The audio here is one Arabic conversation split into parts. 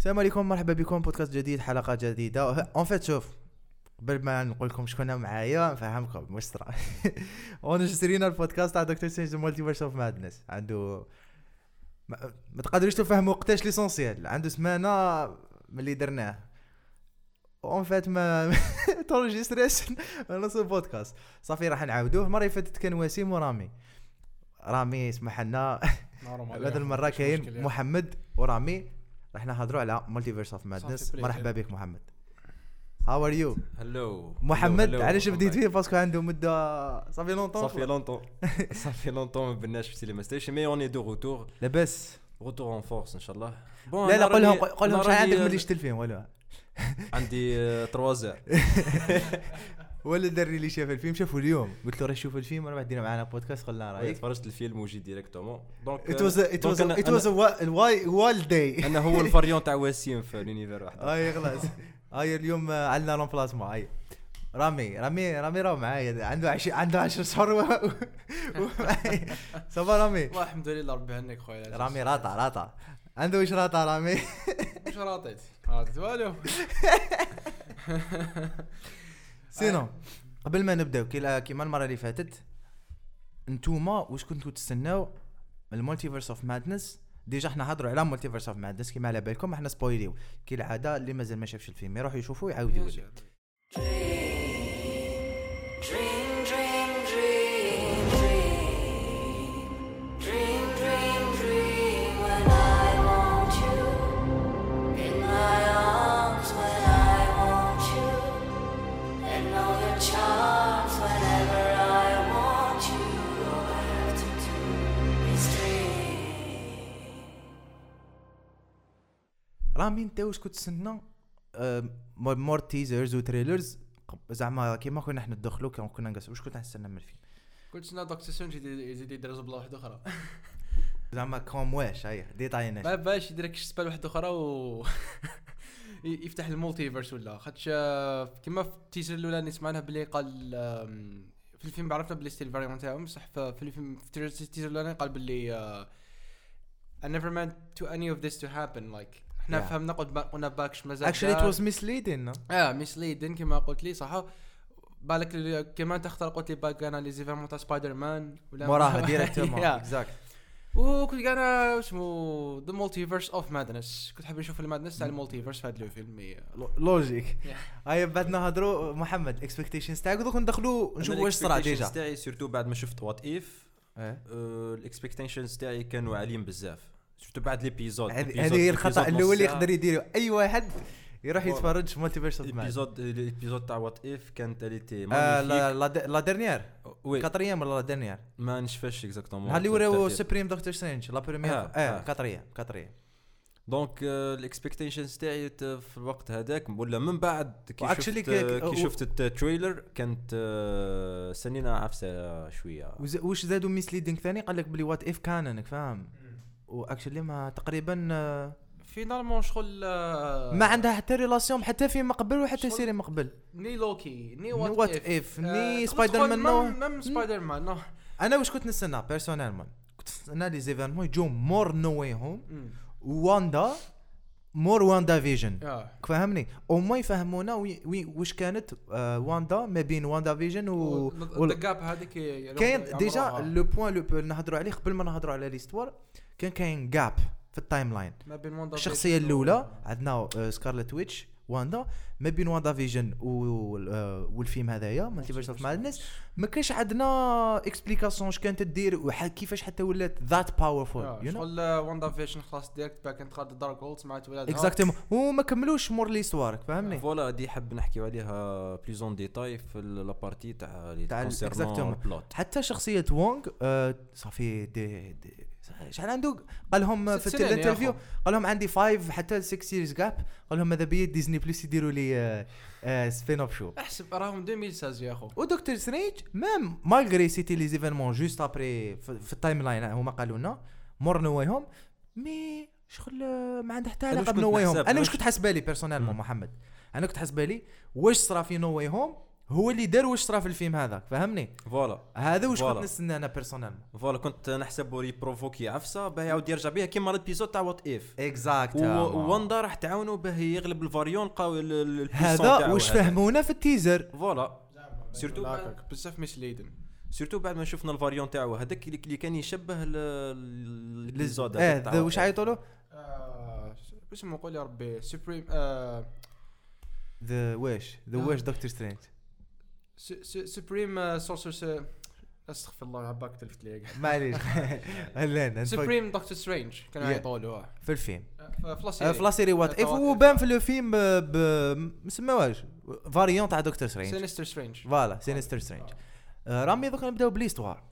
السلام عليكم مرحبا بكم. بودكاست جديد حلقة جديدة. En fait شوف قبل ما نقول لكم شكون معايا نفهمكم واش صرا enregistr ينا البودكاست تاع Doctor Strange Multiverse of Madness. عنده ما, ما تقدروش تفهموا وقتاش l'essentiel. عنده سمانة ملي درناه. En fait ما ت enregistr يش نص البودكاست صافي راح نعاودوه. المرة اللي فاتت كان وسيم ورامي. رامي اسمح لنا. هذه المرة كاين محمد ورامي. راح نهضروا على مالتيفيرس اوف مادنس مرحبا بك محمد. هاو ار يو هلو محمد علاش بديت فيه؟ باسكو عنده مده صافي لونتون صافي لونتون صافي لونتون ما بناش في سينما ستيشن مي اوني دو روتور لاباس روتور اون فورس ان شاء الله لا لا قول لهم قول لهم شحال عندك ملي شفت الفيلم ولا؟ عندي 3 زار ولا الدري اللي شاف الفيلم شافوا اليوم. قلت له راه شوف الفيلم وأنا بعدين معنا بودكاست قلنا رايك تفرجت الفيلم وجي ديريكتومون. دونك ات واز ات واز ات واز واي وال داي أنا هو الفاريون تاع وسيم في لونيفير واحد اي خلاص. هاي اليوم عندنا رومبلاسمون هاي رامي رامي رامي راه معايا. عنده عش... عنده 10 شهور و... صافا رامي. والله الحمد لله ربي يهنيك خويا. رامي راطع راطع. عنده واش راطع رامي؟ واش راطيت؟ راطيت والو. سينو. قبل ما نبداو كيما المرة اللي فاتت انتوما واش كنتوا تستناو ال Multiverse of Madness؟ Déjà إحنا هضروا على Multiverse of Madness كيما على بالكم إحنا spoil يو. كالعاده اللي مازال ما شافش الفيلم يروح يشوفوا ويعاود يولي رامي انت واش كنت تستنى مور تيزرز وتريلرز. زعما كيما كنا إحنا ندخلوا كيما كنا نقص واش كنت تستنى من الفيلم؟ قلت سنا دكتور سونج يزيد يدير زبله واحدة أخرى. زعما كوم واش هاي ديتاينا ما باش يدير لك سبال واحدة أخرى و يفتح المولتيفيرس ولا. خاطش آه، كيما في التيزر الأولاني سمعنا بلي قال في الفيلم عرفنا بلي ستيل فاريون تاعهم بصح في في الفيلم في التيزر الأولاني قال بلي آه، I never meant to any of this to happen like إحنا Yeah. فهمنا قلت قلنا باكش مازال actually it. was misleading آه misleading كما قلت لي صح بالك كما أنت اختار قلت لي باك أنا les événements تاع سبايدر مان ولا موراها directement. exact وكنت أنا اسمه the multiverse of madness كنت حاب نشوف ال madness تاع ال multiverse في هذا الفيلم. logique هاي بعد نهضروا محمد expectations تاعك دوك ندخلوا نشوفوا واش صرا déjà تاعي surtout بعد ما شفت What If إيه. ال expectations تاعي كانوا عاليين بزاف شفت بعد l'épisode هذه هي الخطأ الأول اللي يقدر يديرو. أي واحد يروح يتفرج في multiverse of l'épisode l'épisode تاع What If كانت il était آه، لا لا لا dernière oui. quatrième ولا لا dernière ما نشفاش exactement اللي وراو Supreme Doctor Strange لا première آه. quatrième quatrième donc ال expectations تاعي في الوقت هذاك ولا من بعد كي شفت كي شفت ال trailer كانت آه، سنينا عفسة شوية. واش زادوا misleading ثاني؟ قال لك بلي What If canonique فاهم؟ و actually ما تقريبا آه، finalement شغل آه، ما عندها حتى relation حتى فيلم قبل وحتى série من قبل ni Loki ni What If آه، ni Spider-Man no مم Spider-Man no أنا واش كنت نستنى personnellement كنت نستنى les événements يجوا mort No Way Home مم. واندا مور WandaVision فهمني؟ أو ما يفهمونا oui oui واش كانت آه واندا ما بين WandaVision و, و... the gap هذيك كاين. déjà le point لو نهضروا عليه قبل ما نهضروا على l'histoire كان كاين gap في ال timeline ما بين واندا الشخصية الأولى عندنا Scarlet Witch واندا ما بين WandaVision و- آه، والفيلم هذايا multiverse of madness ما كانش عندنا explication اش كانت دير وح- كيفاش حتى ولات that powerful you know شغل آه، WandaVision خلاص direct باك انت خالد Darkhold سمعت ولادها exactement وما كملوش مور l'histoire فهمني؟ voilà دي حاب نحكيو عليها بليزون ديتاي في لابارتي تاع لي تاع. البلوت حتى شخصية وونغ آه صافي دي, دي شحال عنده قال لهم في الانترفيو. قال لهم عندي 5 حتى 6 سيريز جاب قال لهم ماذا بيا ديزني بلس يديروا لي آه آه سبين اوف شو أحسب راهم 2016 يا اخو ودكتور سترينج ميم مالغري سيتي لي زيفينمون جوست ابري في التايم لاين هما قالوا لنا مور نو واي هوم مي شغل آه، ما عنده حتى علاقه واش بنو كنت واي هوم نحسب؟ أنا واش كنت حاسبالي بيرسونيلمون. محمد. أنا كنت حاسبالي واش صرا في No Way Home هو اللي دار واش صرا في الفيلم هذاك فهمني؟ voilà. هذا واش كنت. نستنى أنا personnellement voilà كنت نحسبه يprovoqui عفسه باه يعاود يرجع بها كيما ال épisode تاع What If exact ووندا راح تعاونوا باه يغلب ال variant لقاو ال- ال- البيسون هذا واش هذا. فهمونا في ال teaser. voilà. surtout بزاف misleading surtout بعد ما شفنا ال variant تاعو هذاك اللي كان يشبه ال- ال- ال épisode آه هذاك the تاع واش عيطوا له؟ آه، اسمه قول يا ربي Supreme آه، the واش؟ the آه. واش Doctor Strange Sorcerer Supreme استغفر الله عباك تلفت لي معليش هلان Supreme Doctor Strange كانوا له في الفيلم في في la série What If. وبان في الفيلم ب ما سماوهاش variant تاع Doctor Strange Sinister Strange voilà Sinister Strange رامي دوك نبداو ب l'histoire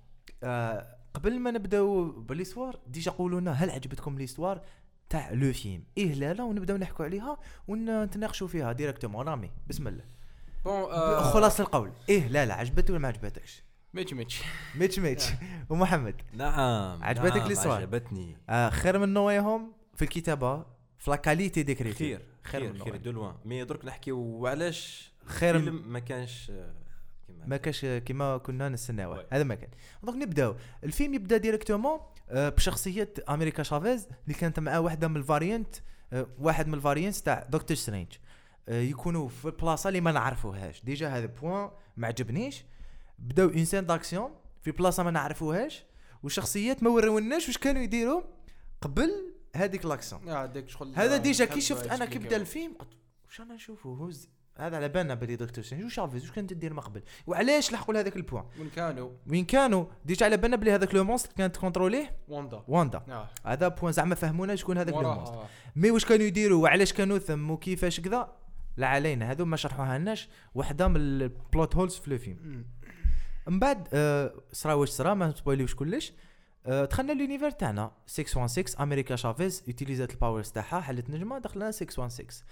قبل ما نبداو ب l'histoire déjà قولوا لنا هل عجبتكم l'histoire تاع le film. إيه لا لا ونبداو نحكوا عليها ونتناقشوا فيها directement رامي بسم الله. bon خلاص القول. إيه لا لا عجبتك ولا ما عجبتكش؟ ميتش ميتش. ميتش ميتش. ومحمد. نعم عجبتك نعم، l'histoire؟ عجبتني. آه خير من No Home في الكتابة في la qualité d'écriture خير خير خير من خير. de loin. mais درك نحكيو علاش خير فيلم ما كانش آه، كيما ما كاش كيما كنا نستناو oui. هذا ما كان. donc نبداو. الفيلم يبدا directement آه، بشخصية أمريكا شافيز اللي كانت معاه واحدة من ال variantes آه، واحد من ال variantes تاع Doctor Strange. آه، يكونوا في البلاصه اللي ما نعرفوهاش. déjà هذا point ما عجبنيش. بداو une scène d'action في بلاصة ما نعرفوهاش. وشخصيات ما ورونا واش كانوا يديروا قبل هذيك l'action هذاك شغل هذا déjà كي شفت أنا كي. بدأ الفيلم قلت واش أنا نشوفه؟ هوز هذا على بالنا بلي Doctor Strange وش شافيز واش كانت تدير ما قبل؟ وعلاش لحقوا لهذاك ال point وين كانوا؟ وين كانوا؟ déjà على بالنا بلي هذاك le monstre كانت contrôlée واندا. واندا. آه. هذا point زعما فهمونا شكون هذاك le monstre mais واش كانوا يديروا؟ وعلاش كانوا ثم؟ وكيفاش كذا؟ لا علينا هذو ما شرحوها لناش واحدة من ال plot holes في الفيلم. من بعد آه، صرا واش صرا ما نspoilيوش كلش. آه، دخلنا l'univers تاعنا 616 أمريكا شافيز utilisات ال powers تاعها حلت نجمة دخلنا 616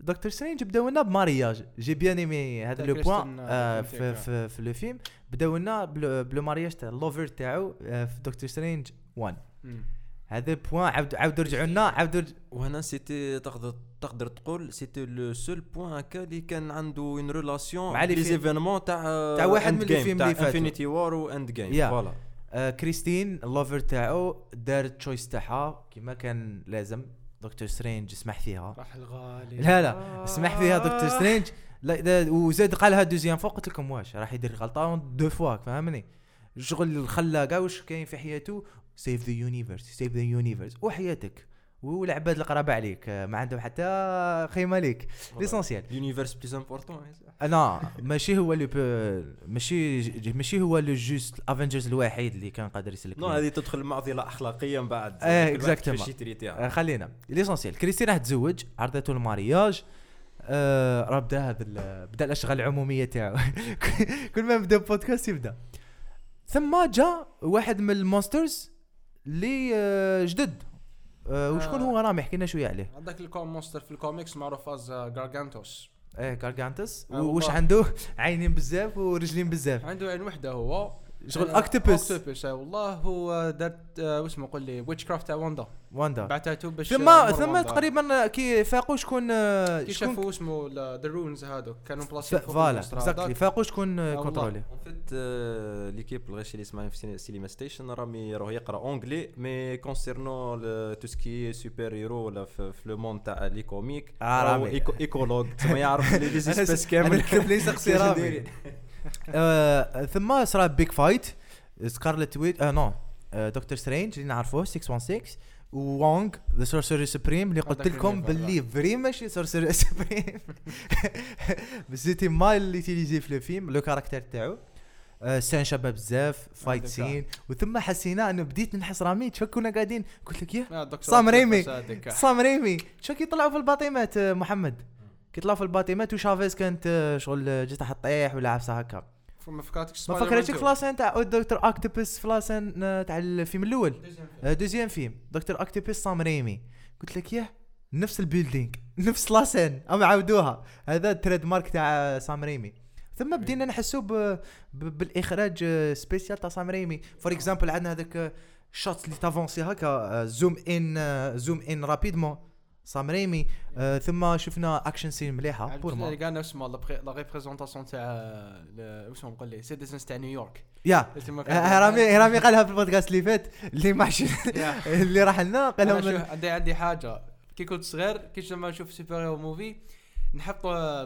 Doctor Strange بداو لنا ب mariage j'ai bien aimé هذا le point آه، في في في le film. بداو لنا ب le mariage تاع ال lover تاعو آه، في Doctor Strange 1 مم. هذا point عاود عاودوا رجعوا لنا عاودوا رج- وهنا c'était تقدر تقدر تقول c'était le seul point هكا اللي كان عنده une relation مع les. événements تاع تاع واحد من les films تاع اللي فاتوا. Infinity War و Endgame. voilà آه، كريستين ال lover تاعو دارت choice تاعها كما كان لازم دكتور سترينج سمح فيها راح الغالي لا لا اسمح فيها دكتور سترينج لا دا- وزاد قالها دوزيام فوق قلت لكم واش راح يدير غلطة دو فوا فهمني شغل خلى كاع واش كاين في حياته سيف ذا يونيفرس سيف ذا يونيفرس وحياتك. والعباد القرابه عليك آه، ما عندهم حتى خيمة ليك. ليسونسيال لونيفرس بليز امبورتون أنا ماشي هو ب- ماشي ماشي هو لو جوست الافنجرز الوحيد اللي كان قادر يسلك نو. هذه تدخل معضله أخلاقية من بعد. exactement. كيفاش يتريتيها آه، خلينا. l'essentiel كريستين راح تزوج عرضته ال mariage. آه راه بدا هذا بدا الأشغال العمومية تاعو. كل ما يبدأ بودكاست يبدأ. ثم جاء واحد من ال monsters. اللي آه جدد. آه وشكون هو؟ رامي حكينا شوية عليه. عندك الكوم monster في الكوميكس معروف از جارجانتوس إيه كارجانتس آه، وش. عنده؟ عينين بزاف ورجلين بزاف. عنده عين وحدة هو. شغل آه، octopus octopus آه، والله هو دارت آه، واسمه قول لي witchcraft تاع واندا واندا باش ثم آه، ثم واندا. تقريبا كي فاقوا شكون آه، كي شكون شافوا اسمه the runes هذوك كانوا فوق voilà exactly. فاقوا شكون. contrôler en fait l'équipe الغاشي اللي يسمعني في سينما ستيشن رامي راه يقرا en anglais mais concernant tout ce qui superhero ولا في le monde تاع les comics ايكولوج تسمى يعرف لي لي سبيس كامل ليس يسقسي كيفاش رامي. آه، ثم صرا بيج فايت سكارلت ويت آه نو آه، دكتور سترينج اللي نعرفوه 616 وونغ ذا سورسري سبريم اللي قلت لكم اللي باللي فري ماشي سورسري سبريم بس سيتي مال اللي تيليزي في الفيلم لو كاركتير تاعو. آه، سان شباب بزاف فايت سين وثم حسينا إنه بديت نحس رامي تشوف كنا قاعدين؟ قلت لك يا آه، صام ريمي. صام ريمي. شو كي يطلعوا في الباطيمات آه، محمد؟ كي يطلعوا في الباطيمات وشافيز كانت آه، شغل آه، جات تطيح ولا عفسة هكا. ما فكرتك ما سبايدر فكرتش مان في la scène تاع دكتور اكتوبس في la scène آه، تاع الفيلم الأول. deuxième film. دكتور اكتوبس سام ريمي. قلت لك ياه نفس ال building نفس la scène اما عاودوها. هذا ال trademark تاع سام ريمي. ثم بدينا نحسوا. بالإخراج spécial تاع سام ريمي. for example عندنا هذاك ال shot اللي تافونسي هكا zoom in zoom in rapidement سام ريمي آه ثم شفنا action scene مليحة pour عرفت ما كاع نفس ما la représentation تاع واش نقول لي citizens تاع نيويورك يا آه، رامي رامي قالها في البودكاست اللي فات اللي ما. اللي راح لنا قال لهم عندي عندي حاجة. كي كنت صغير كي لما نشوف superhero movie نحط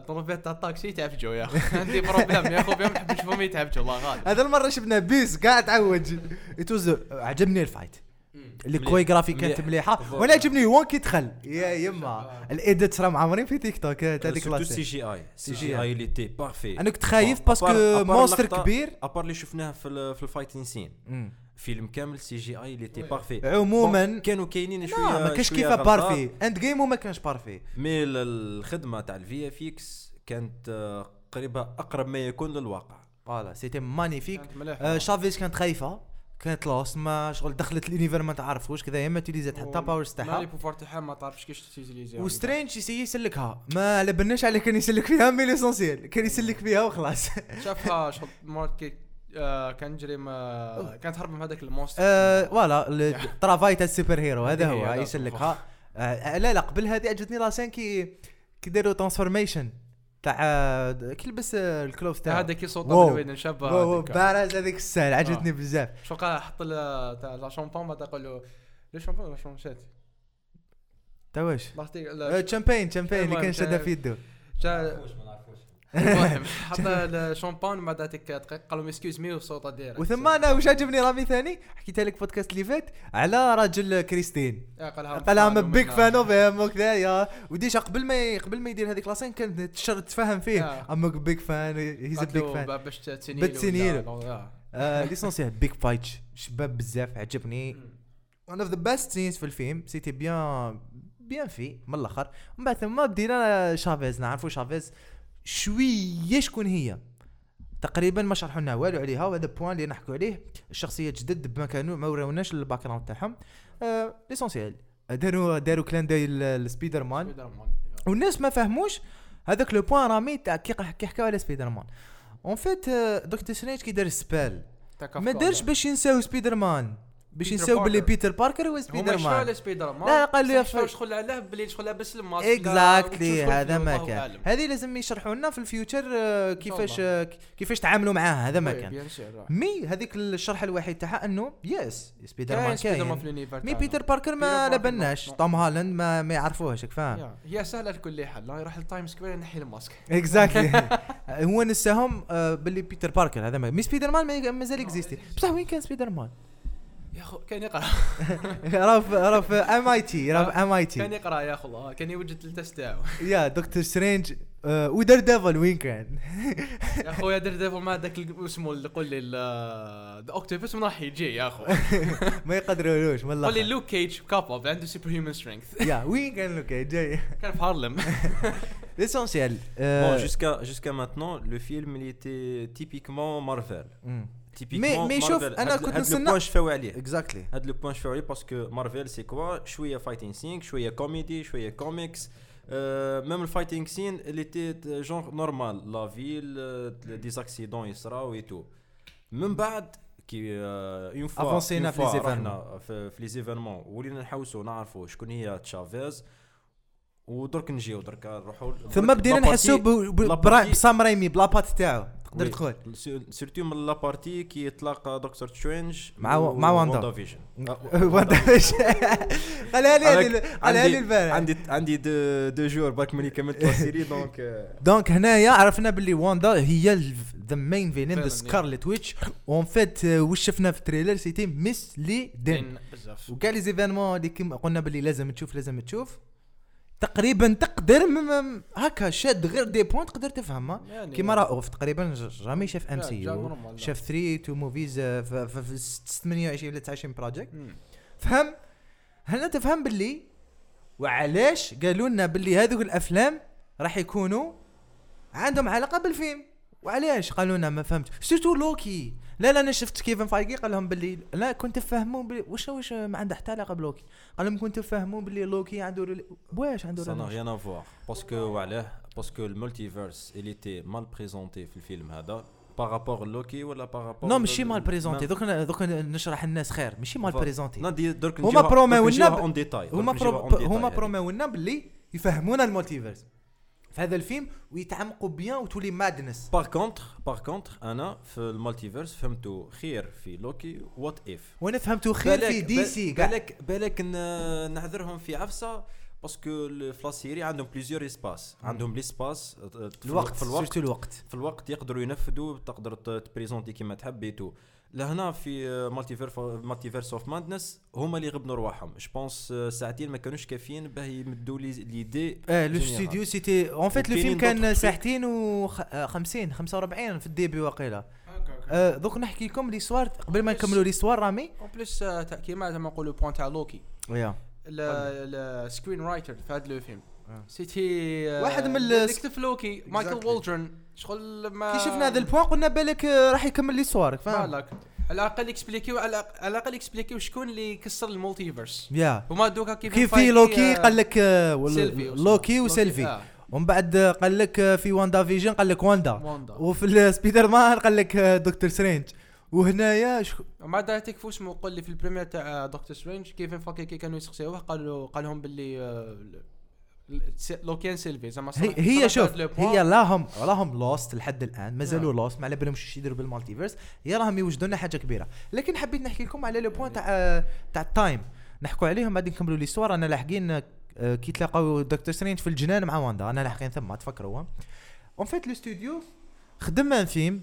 طروفات تاع الطاكسي يتعفجوا يا. أخي عندي problème يا اخو نحب نشوفهم يتعفجوا الله غالب هذا المرة شفنا بيس قاعد تعوج. it was عجبني ال fight ال chorégraphie كانت مليح. مليحة. وأنا عجبني وان كي دخل يا يما. ال edit راه معمرين في تيك توك ديك surtout CGI C. GI il était parfait أنا كنت خايف parce que part monster كبير. à part اللي شفناه في ال- في ال fighting scene. فيلم كامل CGI il était parfait عموما كانوا كاينين شوية لا ما كانش غلطات، parfait Endgame وما كانش parfait mais ال- الخدمة تاع ال VFX كانت آه، قريبة أقرب ما يكون للواقع. voilà c'était magnifique كانت. آه، شافيز كانت خايفة. كانت lost ما شغل دخلت l'univers ما تعرفوش كذا يا ما تيليزات حتى powers مالي تاعها pouvoirs تاعها ما تعرفش كيش تيزيليزي وسترينج يسي يسلكها. ما على بالناش عليه كان يسلك فيها مي l'essentiel كان يسلك فيها وخلاص. شافها شغل مرات كي آه، كان جري ما كانت تهرب من هذاك ال monster. آه، voilà ال travail تاع ال superhero هذا هو يسلكها. آه، لا لا قبل هذه عجبتني la scène كي كي داروا ترانسفورميشن تاع آه، كي لبس آه، الكلوف تاعو هذاك صوت. بالوين شابه واو،. بارز هذيك السهل عجبتني بزاف. شو قال حط له تاع لا شامبون بعد يقول له ليش شامبون ولا شامبون شات تا واش آه، شامبين شامبين اللي كان شادها في يده. المهم حط الشامبان بعد هذيك دقيقة. قال لهم اكسكيوز مي وصوته داير وثم أنا واش عجبني رامي ثاني حكيت لك بودكاست اللي فات على راجل كريستين. قال I'm big fan of him وكذا و déjà قبل ما قبل ما يدير هذيك la scène كان تفهم فيه. آه. I'm big fan he's a big fan باش تسنيل بتسنيل. ولا- l'essentiel big fight شباب بزاف عجبني. one of the best scenes في الفيلم c'était bien bien في من الآخر. من بعد ثم بدينا شافيز نعرفوا شافيز. شوية شكون هي. تقريبا ما شرحوا لنا والو عليها وهذا point اللي نحكوا عليه. الشخصية جدد بما كانوا ما وراوناش ال background تاعهم. آه l'essentiel داروا داروا clin d'œil السبيدر مان. والناس ما فهموش هذاك le point رامي تاع كي حكاو على سبيدر مان en fait دكتور سترينج كي دار تاع ما. دارش باش ينساو سبيدر مان باش باللي باركر. بيتر باركر هو يشفعوا مان على سبايدر مان لا، قال لي شغل عليه باللي شغل لابس ال mask exactly هذا ما كان. هذه لازم يشرحوا لنا في ال future آه، كيفاش. آه، كيفاش تعاملوا معاها هذا ما oui، كان. mais هذيك الشرح الوحيد تاعها إنه يس سبيدر مان كاين. سبايدر مان كاين mais. بيتر باركر ما لبناش توم هالاند ما ما يعرفوهش فاهم. هي سهله لكل حال لا يروح للتايم سكوير ينحي ال mask. exactly هو نساهم باللي بيتر باركر هذا ما mais سبيدر مان ما- مازال existe بصح وين كان سبيدر مان يا أخو كان يقرأ. راه في راه في ام اي تي راه في ام اي كان تي يقرأ يا أخو الله كان يوجد ال test تاعو يا دكتور سترينج ودير ديفل وين كان يا خويا دير ديفل ما ذاك اسمه اللي قول لي the octopus من راح يجي يا أخو. ما يقدرولوش من قول لي لوك كيج كابل عنده superhuman strength يا وين كان لوكا جاي. كان في هارلم. l'essentiel Bon, jusqu'à jusqu'à maintenant, le film il était typiquement Marvel. Typiquement mais شوف، هاد- كنت هاد نستنى- le point شفاو عليه exactly هاد le point شفاو عليه parce que مارفل c'est quoi شوية fighting scene شوية كوميدي شوية كوميكس même ال fighting scene اللي t'es genre normal la ville des accidents يصراو et tout من بعد كي اون فوا أفونسينا في les رحنا في les événements ولينا نحوسوا نعرفوا شكون هي تشافيز ودرك نجيو درك نروحوا ثم بدينا نحسوا بسام رايمي ب la patte تاعو. تقدر. تدخل surtout من la partie كي يتلاقى دكتور سترينج مع مع واندا. فيجن واندا فيش قالها لي هذه قالها لي عندي البارح عندي عندي deux jours برك ملي كملت لا سيري دونك دونك هنايا عرفنا باللي واندا هي the main villain the Scarlet Witch en fait واش شفنا في ال trailer؟ c'était misleading وكاع les événements اللي قلنا باللي لازم تشوف لازم تشوف. تقريبا تقدر هكا شاد غير des points تقدر تفهمها يعني كيما راه أوف تقريبا jamais شاف MCU. شاف 3 two movies في في- في 28 ولا 29 project. فهم؟ هنا تفهم باللي وعلاش قالوا لنا باللي هذوك الأفلام راح يكونوا عندهم علاقة بالفيلم؟ وعلاش؟ قالوا لنا ما فهمت surtout لوكي لا لا أنا شفت كيفن فايجي قال لهم باللي لا كنت تفهموا واش واش ما عنده حتى علاقة بلوكي. قال لهم كنت تفهموا باللي لوكي عنده rel- واش عنده سا ريان افوار باسكو وعلاه parce que ال multiverse اللي était mal présenté في الفيلم هذا. par rapport لوكي ولا par rapport non ماشي mal présenté donc دوك نشرح الناس خير. ماشي mal présenté هما promettaونا هما pro- هما promettaونا باللي يفهمونا ال multiverse في هذا الفيلم ويتعمقوا bien وتولي مادنس باغ كونتر باغ كونتر أنا في ال multiverse فهمتو خير في لوكي What If وأنا فهمته خير في DC بالك بالك نعذرهم في عفسة parce que في la série عندهم plusieurs espaces عندهم l'espace الوقت في الوقت. في الوقت يقدروا ينفذوا تقدر تprésenté كيما تحب et tout لهنا في multiver- multiverse of madness هما اللي غبنوا رواحهم. je pense ساعتين ما كانوش كافيين باه يمدوا لي l'idée آه لو. studio c'était en fait le film كان. ساعتين و 50 45 في ال début واقيلا. آه، دوك نحكي لكم l'histoire قبل ما نكملوا l'histoire رامي؟ en plus كيما زعما نقولوا point تاع لوكي يا ال screenwriter في هذا الفيلم آه. c'était آه، واحد من ال- اللي كتب لوكي مايكل Exactly. شغل ما كي شفنا هذا ال point قلنا بالك آه، راح يكمل l'histoire فاهم؟ بالك. على الأقل expliquيو على الأقل expliquيو شكون اللي كسر ال multiverse. يا. وما دوكا كيف كيف في لوكي آه، قال لك آه،. لوكي وسيلفي. آه، ومن بعد قال لك آه، في واندا فيجن قال لك واندا. واندا. وفي السبيدر مان قال لك دكتور سترينج. وهنايا شو- وما دا تكفو اسمه قول لي في ال première تاع دكتور سترينج كيفن فايجي كي كانوا يسقسيوه؟ قالوا قال لهم باللي ل- س- لوكي and سيلفي زعما هي, هي شوف لو هي point- لا هم لا هم lost لحد الآن مازالوا نعم. lost ما على بالهمش إيش يديروا بال multiverse. يا راهم يوجدوا لنا حاجة كبيرة. لكن حبيت نحكي لكم على le point تاع تاع ال time نحكوا عليهم بعد نكملوا l'histoire. أنا لاحقين آه، كي تلاقوا دكتور سترينج في الجنان مع واندا. أنا لاحقين ثم تفكروا. en fait le studio خدم un film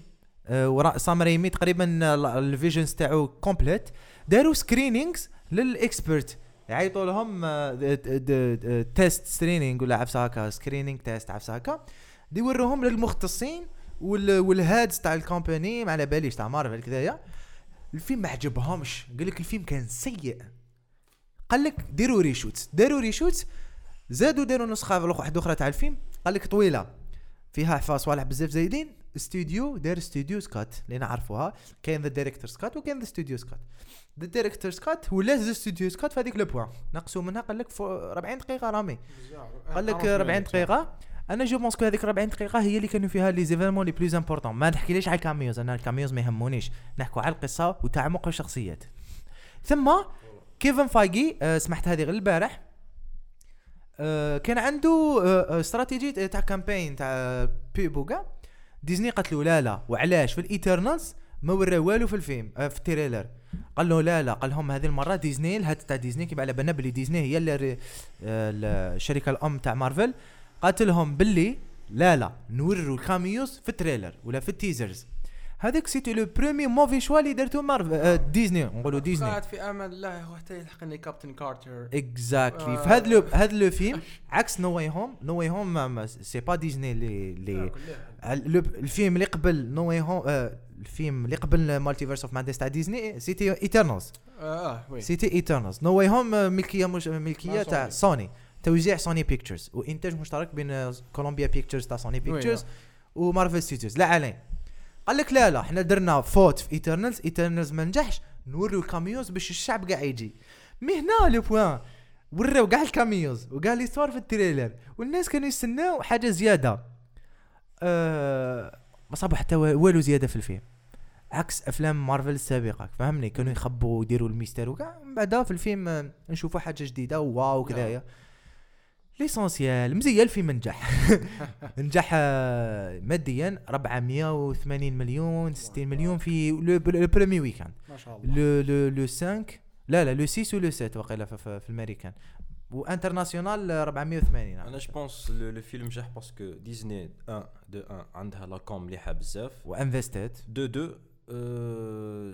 وراء سام ريمي تقريبا آه، ال visions تاعو complètes داروا screenings لل experts يعيطوا لهم test screening ولا عفسه هكا screening test عفسه هكا يوروهم للمختصين وال وال heads تاع ال company ما على باليش تاع مارفل كذايا الفيلم ما عجبهمش. قال لك الفيلم كان سيء. قال لك ديروا reshoots. داروا reshoots. زادوا داروا نسخة واحدة أخرى تاع الفيلم. قال لك طويلة. فيها حفا صوالح بزاف زايدين. استوديو دار studio's cut اللي نعرفوها. كاين the director's cut وكاين the studio's cut the director's cut ولا the studio's cut في هذيك le point نقصوا منها قال لك فو- 40 دقيقه رامي قال لك 40 دقيقه أنا je pense que هذيك 40 دقيقه هي اللي كانوا فيها les événements les plus importants ما نحكيليش على ال cameos أنا ال cameos ما يهمونيش نحكوا على القصة وتعمق الشخصيات ثم كيفن فايجي آه سمحت هذه غير البارح آه كان عنده آه استراتيجي تاع campaign تاع pub كاع ديزني قالت له لا لا وعلاش في الايترنالز ما ورا والو في الفيلم آه في ال trailer قال له لا لا. قال لهم هذه المرة ديزني ال head تاع ديزني كيما على بالنا بلي ديزني هي آه، الشركة الأم تاع مارفل. قالت لهم باللي لا لا. نوروا ال cameos في ال trailer ولا في ال teasers. هذاك c'était le premier mauvais choix اللي درتو مارفل آه ديزني. نقولوا ديزني. قاعد في أمان الله هو حتى يلحقني كابتن كارتر. exactly آه. في هذا le هذا le فيلم عكس نو واي هوم نو واي هوم c'est pas ديزني اللي اللي ال- الفيلم اللي قبل نو واي هوم الفيلم اللي قبل multiverse of madness تاع ديزني c'était إيترنالز. آه oui. c'était إيترنالز. نو واي هوم ملكية مش ملكية تاع سوني. توزيع سوني بيكتشرز وإنتاج مشترك بين كولومبيا بيكتشرز تاع سوني بيكتشرز ومارفل ستوديوز لا عليه قال لك لا لا إحنا درنا faute في ايترنالز ايترنالز ما نجحش. نوريو ال cameos باش الشعب قاع يجي. mais هنا le point وراو كاع ال cameos وكاع لي في ال trailer. والناس كانوا يستناو حاجة زيادة. أه ما صابوا حتى والو زيادة في الفيلم. عكس أفلام مارفل السابقة فهمني؟ كانوا يخبوا يديروا ال mystère وكاع من بعدها في الفيلم نشوفوا حاجة جديدة wow كذايا l'essentiel مزيان الفيلم نجح. نجح آه، ماديا 480 مليون 60 مليون في le premier week-end. ما شاء الله. le le le 5 la la le 6 و le 7 وقيلا في, في, في ال américain و international 480 أنا je pense le film نجح parce que ديزني 1 de 1 عندها la com مليحه بزاف. و invested. deux deux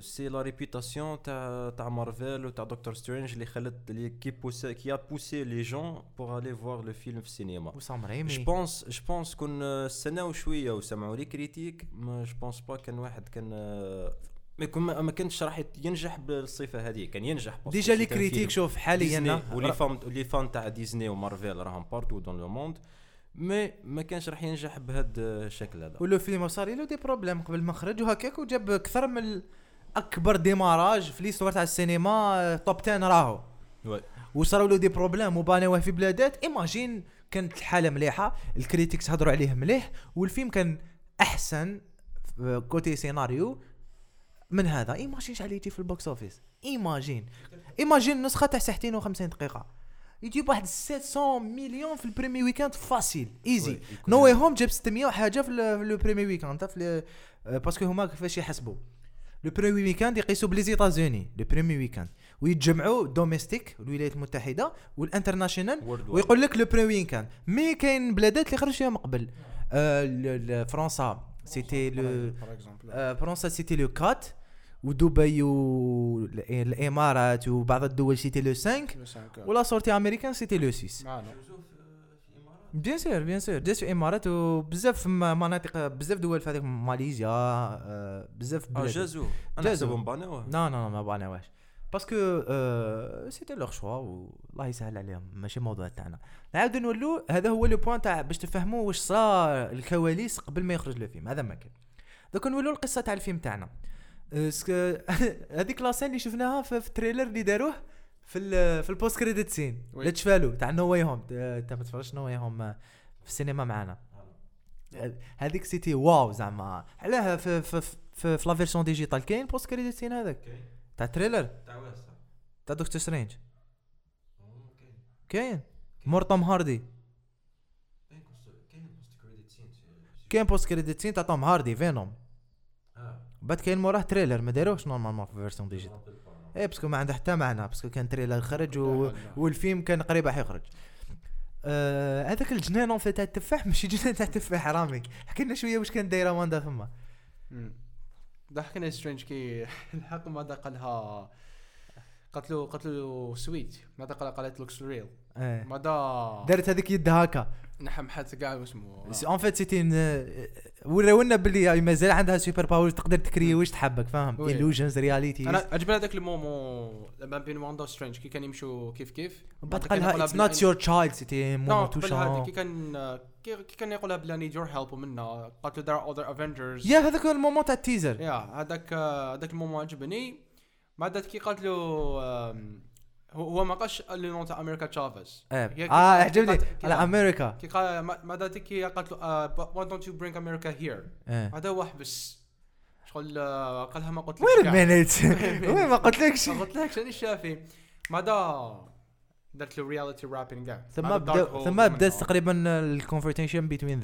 c'est la réputation تاع تاع مارفل وتاع دكتور سترينج اللي خلت اللي qui pousse qui a poussé les gens pour aller voir le film في السينما je pense je pense كون استناو شوية وسمعوا les critiques ما je pense pas كان واحد كان آه، ما يكون ما كانش راح ينجح بالصفة هذه. كان ينجح déjà les critiques شوف حاليا و les fans و les fans تاع ديزني ومارفل راهم partout dans le monde mais ما كانش راح ينجح بهذا الشكل هذا. و le film صار له des problèmes قبل ما خرج وهكاك وجاب أكثر من أكبر démarrage في l'histoire تاع السينما top 10 راهو. وصاروا له des problèmes وبانيوه في بلادات. imagine كانت الحالة مليحة ال critiques هضروا عليه مليح والفيلم كان أحسن آه، côté scénario من هذا؟ imagine شحال يجي في ال box office imagine imagine نسخة تاع ساعتين و50 دقيقة. يجيب واحد 700 مليون في ال premier week-end facile easy No Way Home جاب 600 وحاجة في في ال premier week-end في parce que هما كيفاش يحسبوا. le premier week-end يقيسوا ب les États-Unis. le premier week-end ويتجمعوا domestique الولايات المتحدة وال international. ويقول لك le premier week-end mais كاين بلادات اللي خرج فيها من قبل. آه، فرنسا. c'était le par exemple آه، فرنسا c'était le 4 ودبي والامارات وبعض الدول c'était le 5 و la sortie américaine c'était le 6 معنا bien sûr bien sûr جات في الامارات وبزاف مناطق بزاف دول في هذيك ماليزيا بزاف آه بلاد جازو أنا جازو. حسبهم بانيوه لا لا ما باناوهاش parce que آه c'était leur choix والله يسهل عليهم ماشي موضوع تاعنا نعاودو نولو هذا هو le point تاع باش تفهموا واش صرا الكواليس قبل ما يخرج الفيلم هذا ما كان دوك نولو القصة تاع الفيلم تاعنا هذيك la scène اللي شفناها في, في ال trailer اللي داروه في ال في ال post-credit scene. اللي تشفالو تاع No Way Home انت ما تفرجش No Way Home في السينما معنا هذيك c'était waouh زعما علاه في في في, في, في la version digitale كاين post-credit scene هذاك تاع trailer تاع دكتور سترينج كاين مور توم هاردي كاين post-credit scene تاع توم هاردي فينوم بعد كاين موراه trailer ما داروش normalement في version digitale et parce que ما عنده حتى معنى parce que كان trailer خرج و... والفيلم كان قريب راح يخرج آه، هذاك الجنان اون تاع التفاح ماشي جنان تاع التفاح رامي حكي لنا شوية واش كان دايره واندا ثما ضحكنا سترينج كي. الحق ما قال لها. قالت له قالت له سويت ما قال قالت لوكس ريل إيه. ما دا دارت هذيك يدها هكا. نحمحت كاع واسمه اون فيت سيتي ورونا باللي مازال عندها سوبر باور تقدر تكري واش تحبك فاهم؟ illusions رياليتي أنا عجبني هذاك المومو لما بين واندا وسترينج كي كان يمشوا كيف كيف. بعد قالها اتس نوت يور تشايلد سيتي مومون هذه كي كان كي كان يقولها بلا نيد يور هيلب ومنا قالت له are other avengers. يا هذاك المومون تاع التيزر. يا هذاك هذاك المومو عجبني. بعد كي قالت له هو ما قالش لو نون تاع أمريكا تشافيز كي آه عجبني قالت- على أمريكا. كي قال ما ما كي قالت له don't you bring America here? إيه. هذا هو حبس شغل آه، قالها ما قلت وين كاع. مينيت وين ما قلتلكش ما قلت لكش أنا الشافي ما دا درت له رياليتي رابين كاع ثم بدا ثم منه. بدا تقريبا ال confrontation بين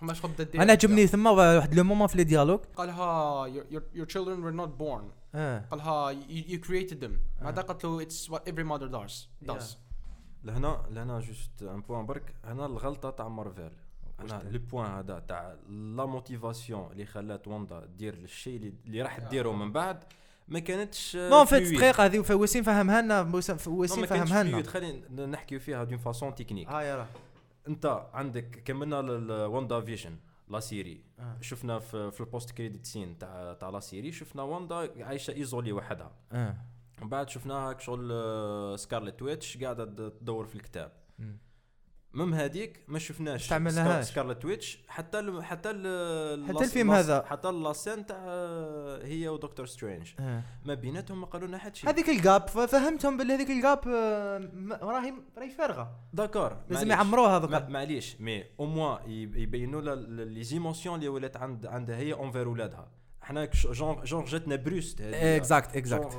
ثم شغل الدير أنا عجبني ثم واحد le moment في les dialogues قالها your, children were not born. قالها you, you created them. بعدها قالت له it's what every mother does does. لهنا لهنا juste un point برك. هنا الغلطة تاع مارفل. هنا le point هذا تاع la motivation اللي خلات واندا دير الشيء اللي, اللي راح ديرو من بعد ما كانتش en fait دقيقه هذه وسيم فهمها لنا ما فهمها لنا. خلينا نحكيو فيها d'une façon technique ها يلا. أنت عندك كملنا واندا فيجن la série آه. شفنا في, في ال post-credit scene تاع تاع la série شفنا واندا عايشة isolée وحدها من بعد شفناها شغل آه، سكارلت ويتش قاعدة تدور في الكتاب مم. مم هذيك ما شفناش. استعملناهاش. سكار- سكارلت ويتش. حتى ال حتى ال حتى الفيلم هذا. حتى la scène تاع آه، هي ودكتور سترينج. آه. ما بيناتهم ما قالوا لنا حد شيء هذيك ال gap فهمتهم باللي هذيك ال gap آه، راهي راهي فارغة. d'accord. لازم. يعمروها هذوك. معليش. مي أو موا يبينوا les émotions اللي ولات عند عندها هي envers ولادها. حنا جونغ جونغ جاتنا brusque exact exact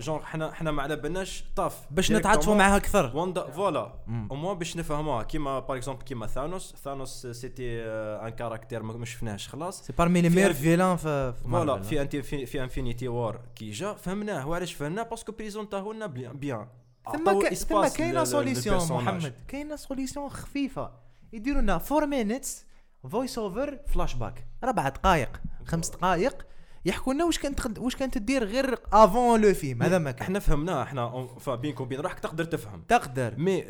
genre حنا حنا ما على بالناش طاف باش نتعاطفوا معاها أكثر. واندا voilà. au moins باش نفهموها. كيما par exemple كيما ثانوس ثانوس c'était un caractère ما شفناهش خلاص. c'est parmi les في مير villains في في voilà. في انتي في, في Infinity War كي جا فهمناه وعلاش فهمناه parce que بريزونتاه لنا bien ثم ثم كاينة solution. محمد كاينة solution خفيفه يديروا لنا 4 minutes voice-over flashback ربع دقائق خمس دقائق يحكوا لنا واش كانت واش كانت تدير غير avant le film هذا ما كان إحنا فهمناه إحنا فبينك وبين روحك تقدر تفهم تقدر mais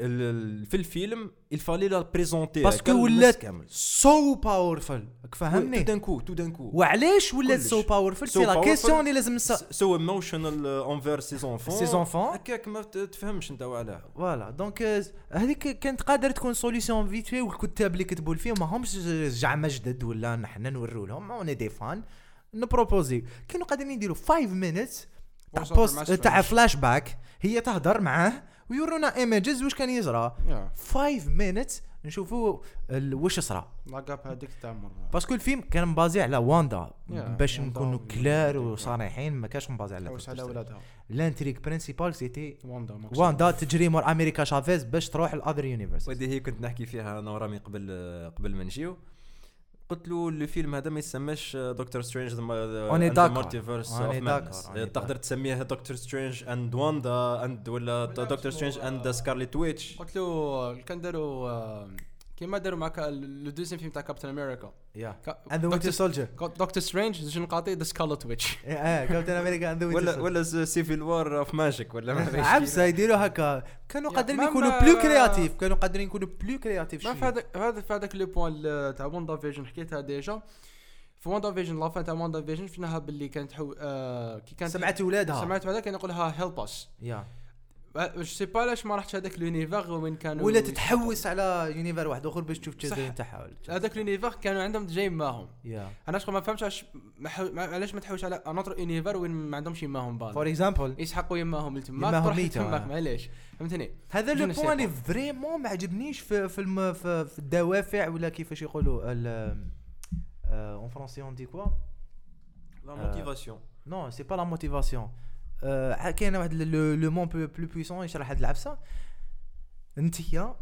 في الفيلم il fallait la présenter parce que ولات so powerful تو فهمني d'un coup tout d'un coup وعلاش ولات. so powerful So c'est la. question اللي لازم so emotional envers ses enfants Ses enfants. هكاك ما تفهمش انت وعلاه voilà donc آه، هذيك كانت قادره تكون solution vite fait والكتاب اللي كتبوا الفيلم ماهمش زعما جدد ولا نحن نوروا لهم on est des fans ن proposer. كانوا قادرين يديروا 5 minutes تاع post تاع. فلاش باك هي تهضر معاه ويورونا images واش كان يجرى Yeah. 5 minutes نشوفوا ال- واش صرا. la gap هذيك تاع مرة. parce que الفيلم كان م basé على واندا Yeah, باش نكونوا clairs وصريحين ما كانش م basé على على. ولادها. l'intrigue principale c'était واندا. واندا تجري مور أمريكا شافيز باش تروح ال other universe ودي هي كنت نحكي فيها أنا ورامي قبل قبل ما نجيو. قلت له الفيلم هذا ما يسماش Doctor Strange d'accord. multiverse تقدر تسميها Doctor Strange and واندا and ولا Doctor Strange and Scarlet Witch قلت له كان داروا آه، كيما داروا مع le deuxième film تاع كابتن أمريكا yeah. and the Winter Soldier Doctor Strange زوج نقاطي the Scarlet Witch آه كابتن أمريكا and the ولا ولا civil war of magic ولا ما عبسه يديروا هكا. كانوا قادرين يكونوا plus créatifs كانوا قادرين يكونوا plus créatifs ما في هذاك هذا في هذاك le point تاع WandaVision حكيتها déjà. في WandaVision la fin تاع WandaVision شفناها باللي كانت حو... آه كي كانت سمعت ولادها. سمعت هذا كان يقولها help us yeah. je sais pas علاش ما رحتش هذاك l'univers وين كانوا ولا تتحوس على univers واحد أخر باش تشوف. الجزء تاعها هذاك l'univers كانوا عندهم جايين معاهم yeah. أنا شغل ما فهمتش علاش ما علاش تحوش على un autre univers وين ما عندهمش يماهم فور par exemple يسحقوا يماهم لتماك يماهم تروح تماك. معليش. فهمتني؟ هذا le point اللي. vraiment ما عجبنيش في في, الم في, في الدوافع ولا كيفاش يقولوا en français on dit quoi la motivation non c'est pas la motivation كاين واحد le mot plus puissant يشرح هاد العفسة. انتيا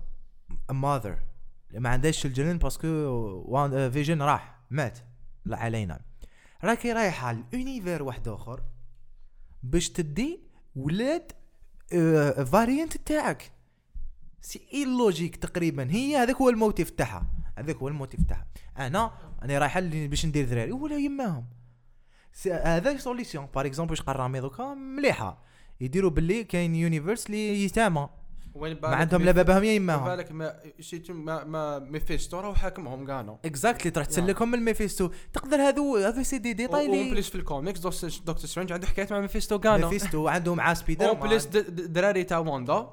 mother ما عندهاش الجنين parce que فيجن راح مات. لا علينا. راكي رايحه l'univers واحد آخر باش تدي ولاد variante تاعك. c'est illogique تقريبا. هي هذاك هو ال motif تاعها. هذاك هو ال motif تاعها. أنا أنا رايحة باش ندير ذراري. ولا يماهم هذا solution par exemple واش رامي دوكا مليحه يديروا باللي كاين universe اللي يتامى وين ما عندهم لا باباهم يا ما يماهم بالك Mephisto ما ما Mephisto راهو حاكمهم كانوا exactly تروح تسلكهم من ال Mephisto. تقدر هذو هذو سي دي ديتاي اللي plus في ال comics Doctor Strange عنده حكايات مع Mephisto كانوا Mephisto عنده معاه سبيدر en plus دراري تاع واندا.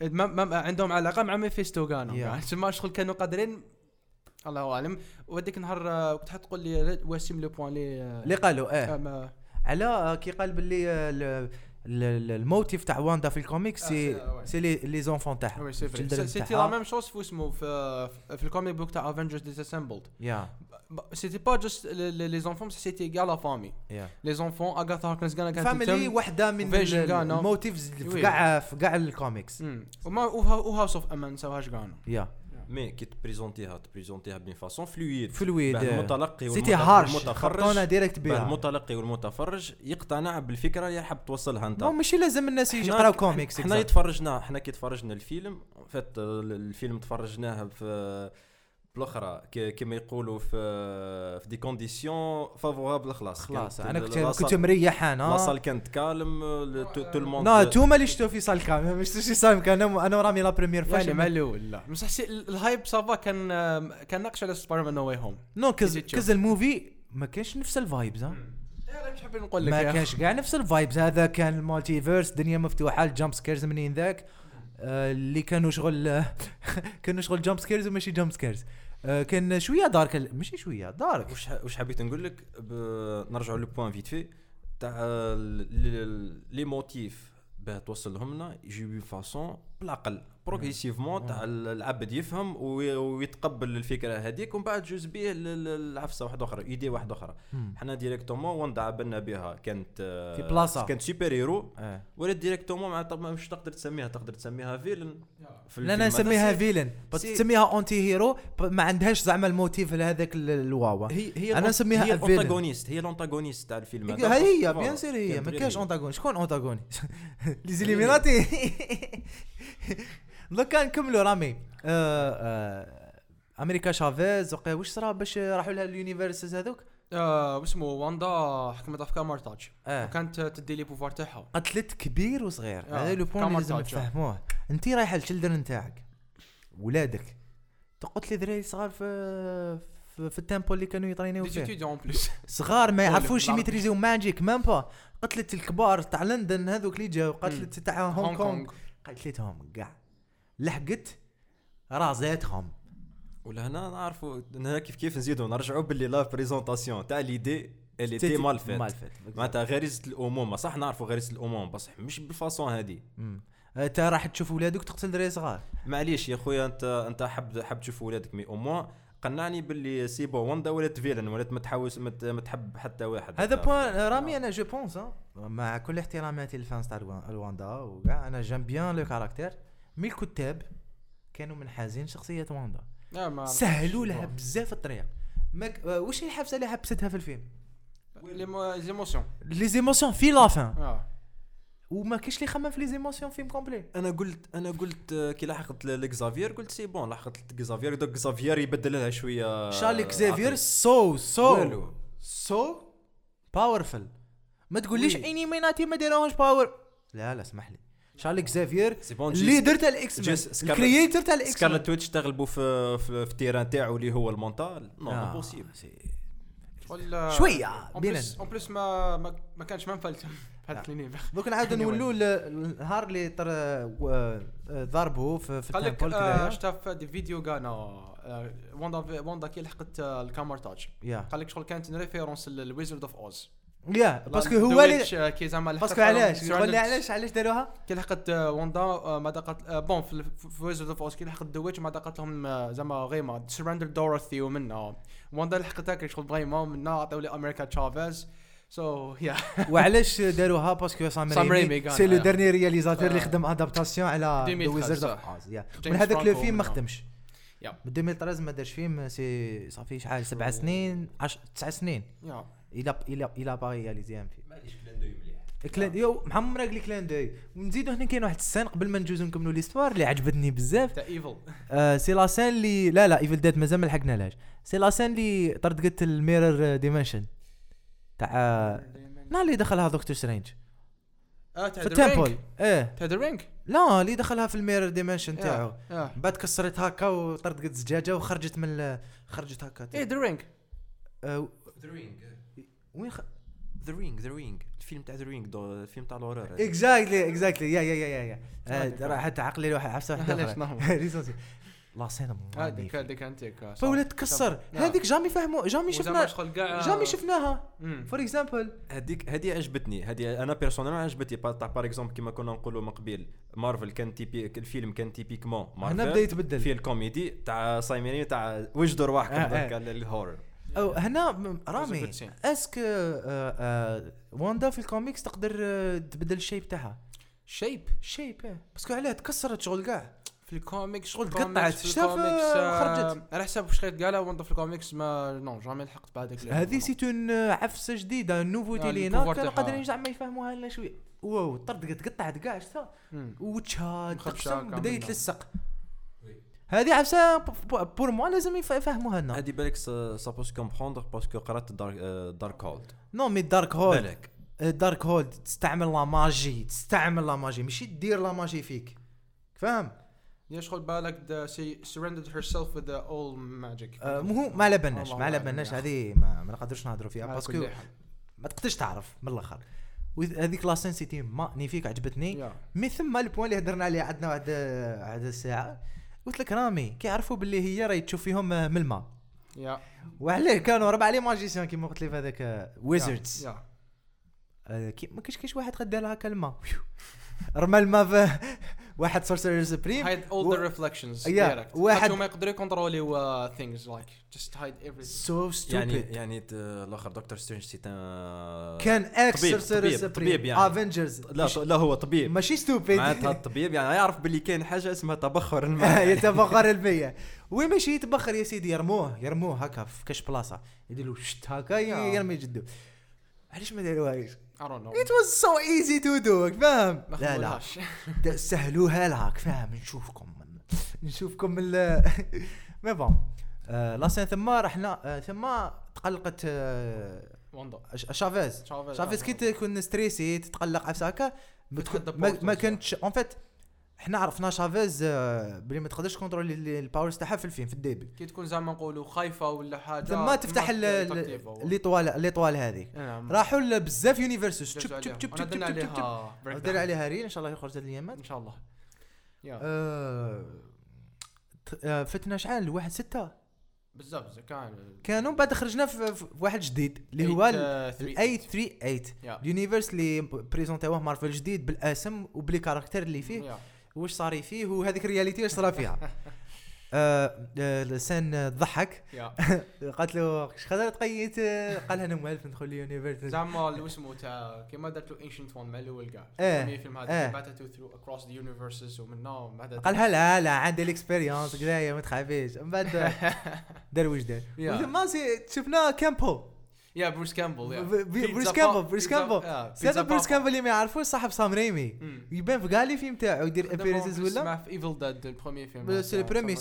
ما ما عندهم علاقة مع Mephisto كانوا Yeah. يعني تسمى شغل كانوا قادرين الله أعلم. وهذيك النهار آه، كنت حتقول لي واسم le point اللي آه، اللي قالوا آه. آه، على كي قال باللي ال- ال- ال- ال motif تاع واندا في الكوميكس آه، c'est c'est- les les enfants تاعها c'était. là même chose في اسمه في في ال comic book تاع Avengers Disassembled yeah. c'était pas juste les enfants c'était كاع la famille. les enfants Agatha Harkness كان كانت family. وحدة من. ال motives في. كاع في كاع الكوميكس. و House of M سواهاش كانوا yeah. مي كي تبريزونتيها تبريزونتيها بين فاسون فلويد. فلويد باه المتلقي c'était harsh. والمتفرج. خبطونا direct بها. المتلقي والمتفرج يقتنع بالفكرة اللي حاب توصلها انت. ماشي لازم الناس يقراو كوميكس حنا. يتفرجنا حنا كي تفرجنا الفيلم فات الفيلم تفرجناه في بالاخرى كيما يقولوا في في des conditions favorables خلاص خلاص أنا كنت كنت مريح أنا la salle كانت calme تو الموند نو توما اللي شفتوا في صال كامل مش شي صال كان أنا أنا ورامي لا بريمير فاش مع الأول لا بصح الهايب صافا كان آه، كان ناقش على سبايدر مان نو واي هوم نو كز. كز الموفي ما كانش نفس الفايبز ها؟ أنا مش حاب نقول لك ما كانش كاع نفس الفايبز هذا كان المالتيفيرس دنيا مفتوحة الجامب سكيرز منين ذاك؟ آه، اللي كانوا شغل كانوا شغل جامب سكيرز وماشي جامب سكيرز آه، كان شوية دارك ماشي شوية دارك واش حبيت نقول لك؟ نرجعوا le point vite fait تاع ال- les motifs باه توصلهم لنا يجي ب façon بالعقل progressivement تاع ال- العبد يفهم وي- ويتقبل الفكرة هذيك ومن بعد جوز ل- العفسه واحدة أخرى idée واحدة أخرى. حنا directement واندا عبلنا بها؟ كانت آه، في بلاصة. كانت super hero آه. ولا directement مع طب مش تقدر تسميها تقدر تسميها villain في لا أنا نسميها villain بس تسميها anti-héros ما عندهاش زعما ال motif لهذاك ال- الواوا. هي هي ال an- نسميها هي. ال antagoniste هي ال antagoniste تاع الفيلم هذا هاي هي voilà. bien sûr هي. ما كاش هي. antagoniste شكون antagoniste les Illuminati دوكا نكملوا رامي. آه، آه، أمريكا شافيز وقع واش صرا باش راحوا لها ال universes هذوك؟ آه واسمه واندا حكمت في Kamar-Taj. آه. وكانت تدي les pouvoirs تاعها. قتلت كبير وصغير. آه، هذا le اللي لازم. تفهموه انت رايحة لل children تاعك ولادك. تقتلي ذراري صغار في في, في ال temple اللي كانوا ي traîner يو فيه. صغار ما يعرفوش. ي maîtriser يو magic même pas قتلت الكبار تاع لندن هذوك اللي جاو قتلت تاع هونغ كونغ. قتلتهم كاع لحقت رازاتهم ولهنا نعرفوا هنا كيف كيف نزيدوا نرجعوا باللي la présentation تاع l'idée elle était mal faite mal faite معناتها غريزة الامومه صح نعرفوا غريزة الامومه بصح مش بالفاسون هذه مم. انت راح تشوف ولادك تقتل دراري صغار. معليش يا خويا انت أنت حب حب تشوف ولادك mais au moins قنعني باللي c'est bon واندا ولات villain ولات ما تحاوس ما تحب حتى واحد. هذا point رامي أنا je pense مع كل احتراماتي لل fans تاع الوا- الواندا وكاع أنا j'aime bien le caractère mais الكتاب كانوا منحازين شخصية واندا. لا ما سهلوا لها بزاف الطريق ماك آه، واش هي الحبسة اللي حبستها في الفيلم؟ les émo- les émotions في l'avant وما كاينش اللي يخمم في les émotions film complet أنا قلت أنا قلت آه، كي لحقت ل- لكزافير قلت c'est bon لحقت لكزافير donc كزافير يبدل لها شوية شارلي كزافير. so so so powerful ما تقوليش oui. Illuminati ما داروهاش power لا لا اسمح لي. شارلي كزافير c'est bon ال leader تاع ال X-Men ال creator تاع ال X Scarlet Witch تغلبوا في في, في ال terrain تاعو اللي هو ال mental non آه، impossible ولا شوية، اون بينا. بليس اون بليس ما ما, ما كانش ما مفلتم دوك نعاودو Anyway. نولوا النهار اللي طر آه، آه، ضربوا في في قال لك آه، في دي فيديو آه، واندا واندا كي لحقت الكامر تاج قال لك شغل كانت ريفيرونس للويزرد اوف اوز يا باسكو هو اللي كي زعما باسكو علاش؟ قول لي علاش؟ علاش داروها؟ كي لحقت آه، واندا آه، ما دقت آه، بون في ويزرد اوف اوز كي لحقت ذا ويتش ما دقت لهم آه، زعما غيما سراندر دورثي ومنها. واندا لحقت هكا شغل give me ومنها عطاو لي أمريكا تشافيز so yeah وعلاش داروها؟ parce que سام ريمي c'est le آه. dernier réalisateur اللي آه. خدم adaptation على the 2013 Wizard of. Oz من هذاك le film ما. خدمش. yeah. من 2013 ما دارش فيلم c'est صافي شحال سبع سنين؟ 10 تسع سنين. yeah il a il a il a pas réalisé un film معليش clin d'œil مليح. clin d'œil محمد راك clin d'œil ونزيدو هنا كاين واحد ال scène قبل ما نجوزو نكملوا l'histoire اللي عجبتني بزاف. تاع evil. آه c'est la scène اللي لا لا Evil Dead مازال ما لحقنالهاش c'est la scène اللي طردقت ال mirror dimension. تاع لا اللي دخلها دكتور سترينج. آه تاع في the ال temple ring إيه. تاع The Ring لا اللي دخلها في ال mirror dimension تاعو. آه. بعد كسرت هكا وطردقت زجاجة وخرجت من خرجت هكا. إيه The Ring آه The Ring وين خ... The Ring The Ring الفيلم تاع The Ring الفيلم تاع l'horreur exactly exactly yeah yeah yeah yeah yeah. حتى عقلي واحد عفسه واحدة علاش la scène هذيك هذيك antique voilà تكسر. هذيك jamais فهموا jamais شفنا jamais شفناها. for example هذيك هذه عجبتني. هذه أنا personnel عجبتني. تاع par exemple كيما كنا نقولوا من قبيل. مارفل كان typi- الفيلم كان typiquement هنا بدأ مارفل يتبدل. في الكوميدي تاع سام ريمي تاع وجدوا رواحكم آه، آه. ال horror أو هنا رامي. أسك آه، آه، واندا في الكوميكس تقدر آه، تبدل الشيب تاعها شيب الشيب آه باسكو علاه تكسرت شغل كاع في الكوميكس شغل تقطعت. آه، خرجت. على حسب واش قالها وانت في الكوميكس ما نو جامي لحقت بعدك هذه سيت اون عفسة جديدة نوفوتي آه، لينا كانوا. قادرين زعما يفهموها لنا شوية واو طردقت قطعت كاع شتا وتشاد تقسم بدا. يتلصق هذه عفسة pour moi لازم يف- يفهموها لنا. هذه بالك ça peut se comprendre parce que قرأت Dark Darkhold non mais Darkhold بالك. Darkhold تستعمل la magie تستعمل la magie ماشي دير la magie فيك. فاهم؟ yeah شغل بالك surrendered herself with the all magic. آه، مو ما على بالناش ما على بالناش هذه ما, ما نقدرش نهضروا فيها parce que. ما تقدرش تعرف من الآخر. وذ- هذيك لا c'était magnifique عجبتني. mais ثم ال point اللي هدرنا عليه عندنا واحد واحد الساعة قلت لك رامي كيعرفوا باللي هي راهي تشوف فيهم آه، من الماء. يا. وعليه كانوا ربع لي ماجيسيان كيما قلت لي في هذاك ويزردز ما كاينش كاينش واحد قد لها كلمة. رمى الماء في واحد سورسر سبريم و- the reflections يا، direct. واحد- ما يقدروا يكونتروليو things like just hide everything. سو يعني ستوبيد يعني ت- الآخر دكتور سترينج سي ان كان إكس طبيب- سورسر طبيب- سبريم طبيب يعني. افنجرز لا لا هو طبيب. ماشي ستوبيد معناتها الطبيب يعني. يعرف باللي كاين حاجة اسمها تبخر الماء. يتبخر المية. وين ماشي يتبخر يا سيدي يرموه يرموه هكا في كاش بلاصة. يديروا شت هكا يرمي جدو. علاش ما داروهاش؟ I don't know. It was so easy to do فاهم؟ لا لا. سهلوها لك فاهم؟ نشوفكم. نشوفكم ال mais bon آه، la scène ثم رحنا آه، ثم تقلقت آه، شافيز شافيز شافيز كي تكون stressée تتقلق عفسه هكا ما. كانتش اون فيت إحنا عرفنا شافيز آه، بلي ما تقدرش كونترولي ال- الباورز تاعها في الفيلم في الديبي كي تكون زعما نقولوا خايفه ولا حاجة ثم تفتح ال- ال- ليطوال ليطوال هذيك نعم راحوا بزاف يونيفرسز عليها. شوب شوب أنا شوب درنا عليها ريل ان شاء الله يخرج هاد الايامات ان شاء الله آه، آه، فتنا شحال واحد ستة بزاف بزاف كان كانوا بعد خرجنا في, في واحد جديد اللي هو الاي 38 يا. اليونيفرس اللي بريزونتيوه مارفل جديد بالاسم وبلي كاركتر اللي فيه. واش صار فيه؟ وهذيك الرياليتي واش صرا فيها؟ آه آه، السن ضحك. قالت له اش خذا تقيت؟ قال لها أنا موالف ندخل اليونيفرس زعما اللي اسمه تاع كيما درت له انشنت وان مع الأول كاع إيه، الثاني فيلم إيه. هذا تو ثرو اكروس ذا يونيفرسز ومنه بعد قالها لا لا عندي الاكسبيريونس كذايا ما تخافيش. من بعد دار واش دار. وثم شفنا كامبل yeah بروس كامبل yeah بروس كامبل بروس كامبل هذا بروس. كامبل اللي ما يعرفوش صاحب سام ريمي. يبان في كاع les films تاعو يدير appearances ولا اسمه في Evil Dead ال premier film ses premiers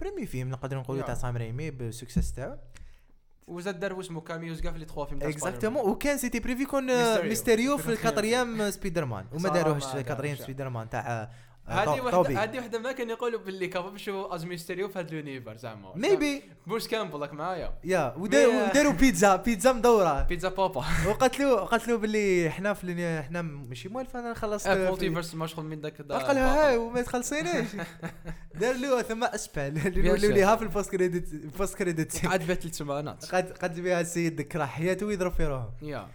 premiers films نقدر نقولوا. تاع سام ريمي بال succès تاعو وزاد دار اسمه cameos كاع في les trois films تاع exactement وكان c'était prévu يكون Mysterio. في. ال quatrième Spider-Man وما داروهش ال quatrième. Spider-Man تاع هذه تو- وحده هذه وحدة ما كان يقولوا باللي capable شو is Mysterio في هذا ال univers زعما. maybe بروس كامبل راك معايا. yeah وداروا بيتزا بيتزا مدورة. بيتزا بابا. قالت له باللي حنا في حنا ماشي موالف أنا خلصت في- multiverse مشغول من ذاك دا- قال لها. هاي وما تخلصينيش دار له ثم نوليو sûr. ليها في ال post-credit ال post-credit عاد بات ثلاث سمانات قد قد بها السيد كره حياته ويضرب في روحه. yeah.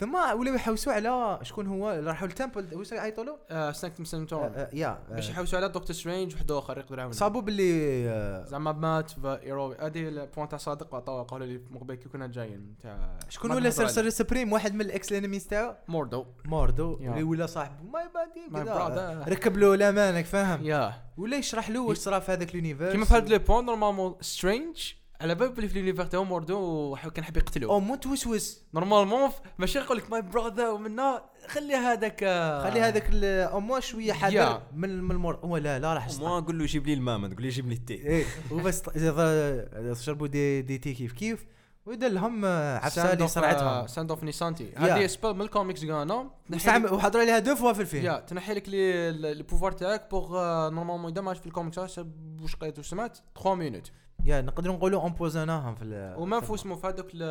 ثم ولاو يحوسوا على شكون هو؟ راحوا ال temple واش يعيطوا له؟ Sanctum Sanctorum yeah آه، باش يحوسوا على دكتور سترينج وحد آخر يقدر يعاون. صابوا باللي آه، زعما مات في ايروبي هذه البوان تاع صادق عطاوها قالوا لي من قبل كي كنا جايين تاع شكون ولا سيرسر. سبريم واحد من الإكس انميز تاعو؟ موردو موردو. اللي ولا صاحبه ماي بادي. ركب له لامانك فاهم؟ يا ولا يشرح له واش صرا في هذاك اليونيفرس كيما في هذا لو بوان نورمالمون سترينج على بال بلي في اليونيفر تاعو موردو كان حاب يقتلو أو مو توسوس نورمالمون ماشي نقول لك ماي براذر ومنا خلي هذاك آه، خلي هذاك ال- أو مو شوية حذر. من من المر هو لا لا راح ما قول له جيب لي الماء ما تقول لي جيب لي التي إيه. وبس شربوا دي دي تي كيف كيف ودار لهم آه، عفسة اللي صرعتهم ساند اوف نيسانتي. هذه سبيل من الكوميكس كانا مستعمل وحضروا عليها دو فوا في الفيلم يا تنحي لك لي البوفوار تاعك بوغ نورمالمون إذا ماش في الكوميكس واش قريت واش سمعت. 3 مينوت يا نقدروا نقولوا امبوزوناهم في وما في اسمه هذوك ال-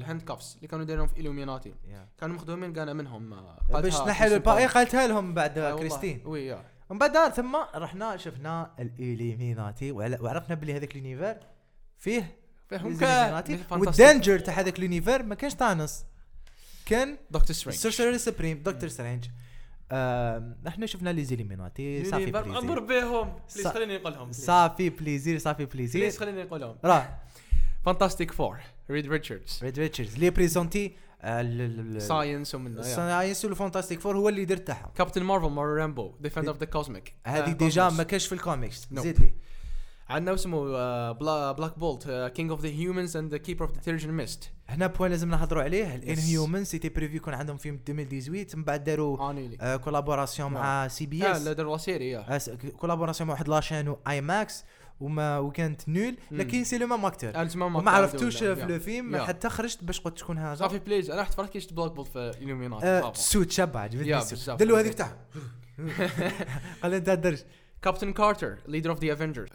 ال handcuffs اللي كانوا دايرين في Illuminati yeah. كانوا مخدومين كان منهم آه، باش في الباقي. قالتها لهم بعد آه،. كريستين. oui yeah. ومن بعد ثم رحنا شفنا ال Illuminati وعرفنا بلي هذاك ال univers فيه فهم ال Illuminati وال danger تاع هذاك ال univers ما كانش Thanos كان Doctor Strange. sorcerer supreme Doctor Strange. إحنا شفنا les Illuminati ça fait plaisir. بهم. please خليني نقولهم ça fait plaisir ça fait plaisir. please خليني نقولهم راه Fantastic Four ريد ريتشاردز ريد ريتشاردز اللي présenter science ومن ال science وال Fantastic Four هو اللي درت تاعهم. Captain Marvel مار رامبو defender of the cosmic هذه déjà ما كانش في الكوميكس. زيد لي. عندنا اسمه آه، بلا Black Bolt king of the Inhumans and the keeper of the Terrigen Mist هنا point لازم نهضروا عليه. ال Inhuman c'était prévu يكون عندهم فيلم 2018 من بعد داروا آه، collaboration مع CBS لا داروا série yeah collaboration مع واحد la chaîne IMAX وما وكانت nulle. لكن c'est le même acteur آه، وما عرفتوش في. الفيلم yeah. حتى خرجت باش قلت شكون هذا. صافي plaisir أنا تفرجت كيش Black Bolt في ال Illuminati آه، suit شاب عجبتني ال suit. دلو هذيك تاع. قال أنت الدرج Captain Carter leader of the Avengers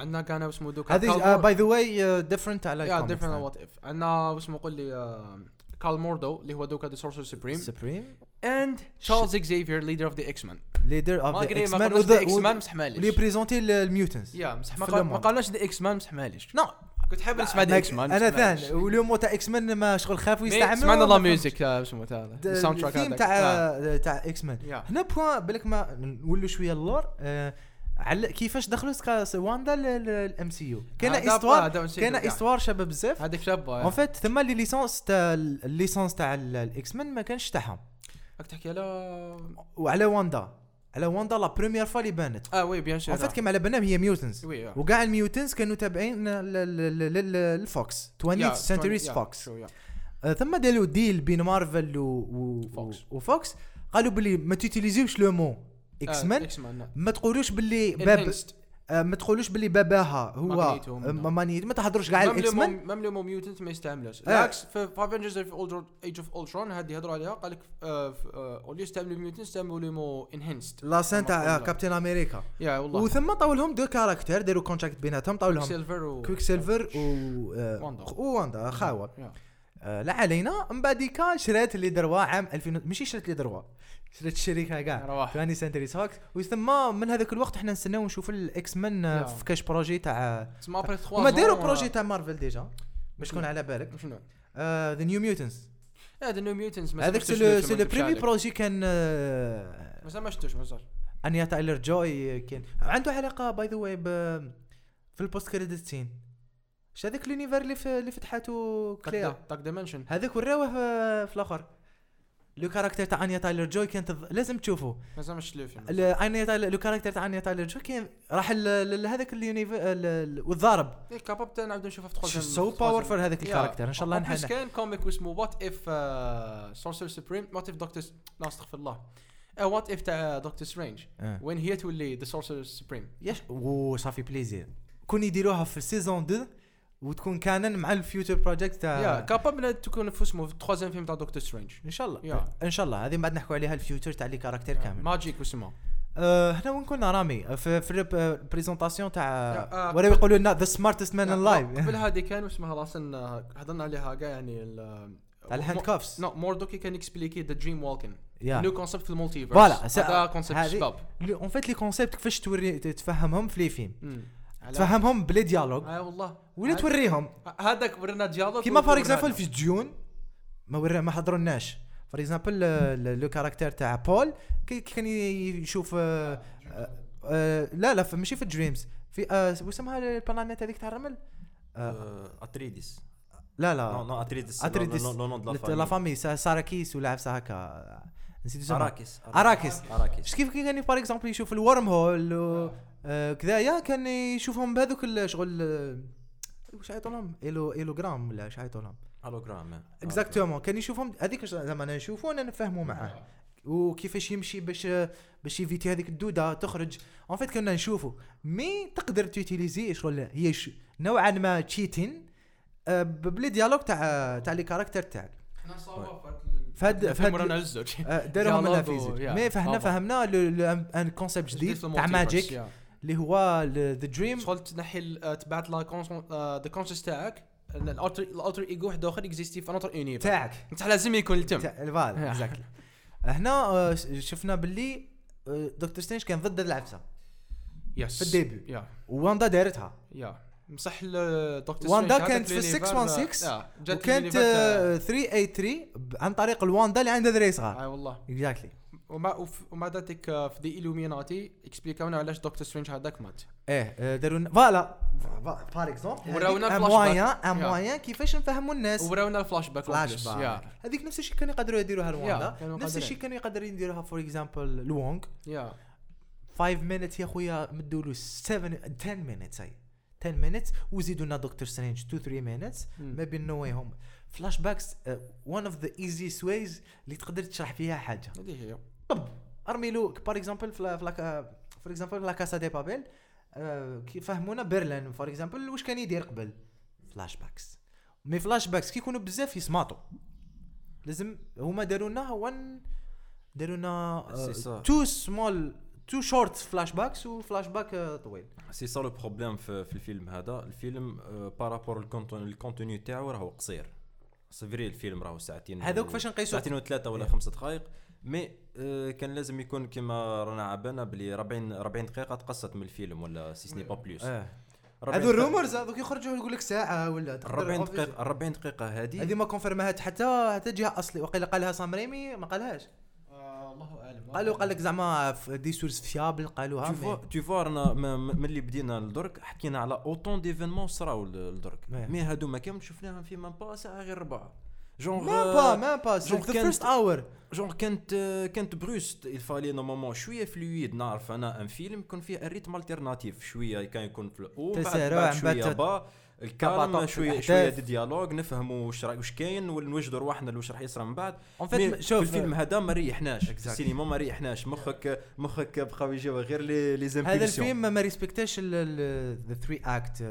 عندنا كان اسمه دوكا هذه by the way different على yeah different What If عندنا اسمه قول لي آه، كارل موردو اللي هو دوكا the sorcerer supreme supreme and تشارلز اكزيفير leader of the X-Men leader of ما the X ما Men the X-Men مسح اللي ماليش présenter ال mutants yeah مسح ما ما. قالناش the X-Men مسح ماليش no كنت حاب نسمع the X-Men أنا ثان واليوم تاع X-Men ما شغل خافوا يستعملوا سمعنا la musique اسمه تاع ال soundtrack هذاك. تاع آه. تاع X-Men. هنا point بالك ما نولوا شوية اللور آه، على كيفاش دخلوا واندا لل MCU كان histoire كان. histoire شباب بزاف. هذاك شاب en fait ثم les licences تاع ال licence تاع ال X-Men ما كانش تاعهم. راك تحكي على وعلى واندا على واندا la première fois اللي بانت. آه oui bien sûr en fait كيما على بالنا هي mutants oui yeah. وكاع ال mutants كانوا تابعين لل Fox 20 Century's Fox شو yeah. آه، ثم داروا deal بين Marvel. و Fox قالوا باللي ما ت utilis يوش le mot. X آه، Men Men ما تقولوش باللي باب. آه، ما تقولوش باللي باباها هو آه، منه. Magneto ما تهضروش كاع على ال X-Men même le mutant ما يستعملوش آه. بالعكس في Avengers في Age of Ultron هذه يهضروا عليها قال لك اولي يستعملوا mutant يستعملوا le mot enhanced لا سان تاع. Captain America yeah والله وثم طاو لهم deux caractères داروا contract بيناتهم طاو لهم Silver و Quicksilver و آه، واندا. خاوة. آه لا علينا من بعد كان شريت اللي دروا عام 2000 ماشي شريت اللي دروا شريت الشركة كاع. 20 Century Fox وثم من هذاك الوقت إحنا نستناو نشوف ال X-Men آه، yeah. في كاش projet تاع تسمى après 3 هما داروا projet تاع Marvel déjà باش تكون على بالك. شنو؟ the New Mutants هذا New Mutants هذاك c'est le premier projet كان آه، بس ما شفتوش مازال انيا تايلر جوي كان. عنده علاقة by the way في ال post-credit scene اش هذاك l'univers اللي فتحته Clea Dark Dimension هذاك وراوه في الآخر. le caractère تاع أنيا تايلر جوي كانت تض- لازم تشوفه شفت الفيلم ال- أنيا تايلر le caractère تاع أنيا تايلر جوي كان راح لهذاك ال univers والضارب. إيه capable نعاودو نشوفها في ce troisième powerful هذاك ال caractère. إن شاء الله نحن كان comic اسمه What If sorcerer supreme What If doctor لا أستغفر الله. What If تاع Doctor Strange. وين هي تولي the sorcerer supreme yes و ça fait plaisir كون يديروها في saison 2 وتكون canon مع ال future project تاع yeah capable تكون في اسمه في ال troisième film تاع Doctor Strange إن شاء الله. yeah. إن شاء الله. هذه بعد نحكوا عليها ال future تاع les caractères كامل. Magik واسمه آه، هنا وين كنا رامي؟ في في ال présentation تاع يا، آه، ولا يقولوا لنا the smartest man in la، alive قبل هذه كان اسمها راسا هضرنا عليها كاع يعني تاع ال handcuffs non موردو كي كان expliqué the dream walking يا new concept في ال multiverse voilà، هذا concept شباب. en fait les concepts كيفاش توري تفهمهم في les films. تفهمهم بلي dialogue آه والله. ولا توريهم. هذاك ورينا dialogue كيما for وورينا example. في جون ما ورا ما حضروناش for example le caractère تاع بول كي كان يشوف آه، آه، آه، لا لا ماشي في dreams في آه، واسمها ال planète هذيك تاع الرمل؟ آه، اتريديس لا لا. non اتريديس أتريديس. non non دو لت- la famille سا- ساراكيس ولا عفسه هكا نسيت اسمها اراكيس اراكيس اراكيس كيف كي كان par exemple يشوف ال wormhole آه، كذايا كان يشوفهم بهذوك الشغل آه، واش عيطوا لهم؟ إيلو hologramme ولا اش عيطوا لهم؟ hologramme exactement كان يشوفهم هذيك زعما أنا نشوفه أنا نفهموا معاه وكيفاش يمشي باش باش ي éviter هذيك الدودة تخرج. en fait كنا نشوفوا mais تقدر ت utiliser شغل هي ش- نوعا ما cheating آه، بلي dialogue تاع تاع les caractères تاعك. إحنا صابوا فهاد فهاد ورانا الزوج داروهم لنا dialogue في زوج. mais فهنا. فهمنا ل- ل- ان concept جديد تاع magic اللي هو the dream شغل تنحي آه، تبعت لا the conscience تاعك. ال alter ال alter ego واحد آخر exister في un autre univers تاعك. انت لازم يكون التم. voilà exactly هنا آه، شفنا باللي آه، دكتور سترينج كان ضد العفسه yes في ال début. يا واندا دارتها. يا مصح ال- دكتور واندا كانت في ال univers، 616 آه، جات وكانت ال univers تاع- آه، 383 ب- عن طريق الواندا اللي عندها ذري صغار أي والله. exactly وما وما داتك في the Illuminati expliqu اونا علاش دكتور سترينج هذاك مات إيه آه، داروا voilà. par exemple وراونا ان ال flash moins back. ان. moins كيفاش نفهموا الناس. وراونا ال flashback flash. back هذيك نفس الشيء كانوا يقدروا يديروها لواندا. نفس. الشيء كانوا يقدروا يديروها for example لوونغ يا 5 minutes يا خويا مدوا له 7 10 minutes هاي 10 minutes وزيدوا لنا دكتور سترينج 2 3 minutes. مم. ما بين No Way Home flashbacks one of the easiest ways اللي تقدر تشرح فيها حاجة. هذه هي. ارمي له par exemple for example لا كاسا دي بابيل كي فهمونا برلين for example واش كان يدير قبل؟ flashbacks mais flashbacks كي يكونوا بزاف يسماطوا لازم هما داروا لنا one داروا لنا. two small two short flashbacks و flashback آه، طويل. c'est ça le problème في, في الفيلم هذا. الفيلم par rapport ال contenu تاعو راهو قصير. c'est vrai الفيلم راهو ساعتين هذوك فاش نقيسوا ساعتين وثلاثة ولا خمسة دقائق. mais آه، كان لازم يكون كما رانا عبانا بلي 40 40 دقيقة تقصت من الفيلم ولا si ce n'est pas plus آه. 40 هذو ال rumors هذوك يخرجوا يقول لك ساعة ولا تقدر 40 أوفيس- دقيقه 40 دقيقة هذه هذه ما confirm اهات حتى حتى جهة أصلي. وقيل قالها سام ريمي ما قالهاش. الله أعلم. قالوا قال لك زعما في des sources fiables قالوها toutefois toutefois رانا ما- ما- ملي بدينا لدرك حكينا على autant d'événements صراو لدرك. mais هادو كامل شفناهم في même pas ساعة غير ربع genre même pas même pas genre the first hour genre كانت كانت بروست il fallait normalement شوية fluide نعرف أنا ان فيلم يكون فيه ال rythme alternatif شوية كان يكون في الاو بعد, شوية bas في شوية. شوية des dialogues نفهموا واش واش كاين ونوجدوا رواحنا واش راح يصرى من بعد شوف الفيلم هذا ما ريحناش. Exactly. السينما ما ريحناش. مخك مخك بقاو يجيو غير لي لي هذا الفيلم ما respect اش the three act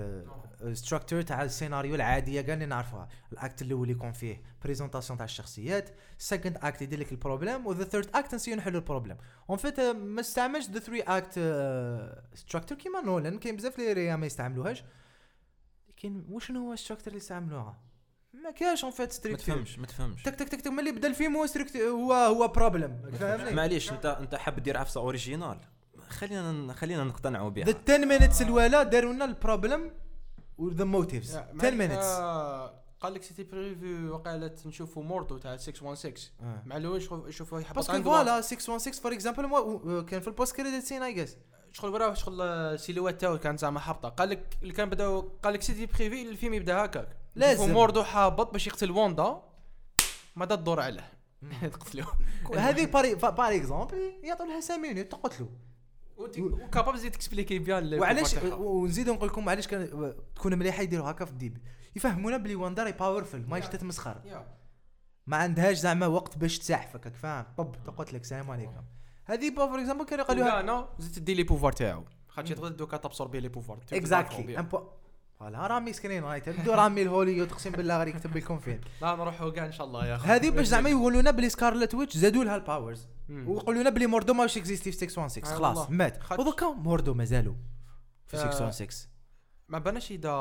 structure تاع السيناريو العادية كاع اللي نعرفوها. ال act الأول يكون فيه présentation تاع الشخصيات. second act يدير لك ال problème و the third act نسيو نحلوا ال problème en fait ما استعملش the three act structure كيما نولان. كاين بزاف اللي ما يستعملوهاش. لكن وشنو هو ال structure اللي استعملوها ما كاش en fait ما strict تفهمش ما تفهمش. تك تك تك تك ملي بدا الفيلم هو strict هو هو problem فاهمني معليش انت انت حاب دير عفسة originale خلينا خلينا نقتنعوا بها. the 10 minutes الاولى داروا لنا ال problem و the motives 10 minutes آه، قال لك c'était prévu وقالت نشوفوا موردو تاع 616 مع الأول شوفوا يحبط parce que voilà 616 for example كان في ال post credit scene I guess شغل وراه شغل ال silhouette تاعو كانت زعما هابطه قال لك اللي كان بداو قال لك c'était prévu الفيلم يبدأ هكاك. لازم. موردو هابط باش يقتل ووندا ما دا الدور عليه. تقتلوه هذه باري par exemple يعطوا لها 5 minutes تقتلوا وكاباب زيد ت expliquer bien وعلاش ونزيد نقول لكم علاش كان تكون مليحة يديروا هكا في ال début يفهمونا بلي واندا راهي powerful ماهيش تتمسخر ما عندهاش زعما وقت باش راك فاهم؟ طب تقتلك السلام عليكم. هذه با for example كانوا قالوها أنا زيد تدي les pouvoirs تاعو. خاطر تقدر دوكا ت absorber les pouvoirs تاعو. voilà رامي screenwriter بدو رامي الهوليود اقسم بالله غير يكتب لكم فين لا نروحوا كاع إن شاء الله يا أخي. هذه باش زعما يقولوا لنا بلي سكارلت ويتش زادوا لها ال powers. ويقولوا لنا بلي موردو ماهوش اكزيستي في 616 آه خلاص. مات. ودوكا موردو مازالوا في آه. 616 ما بانش يدا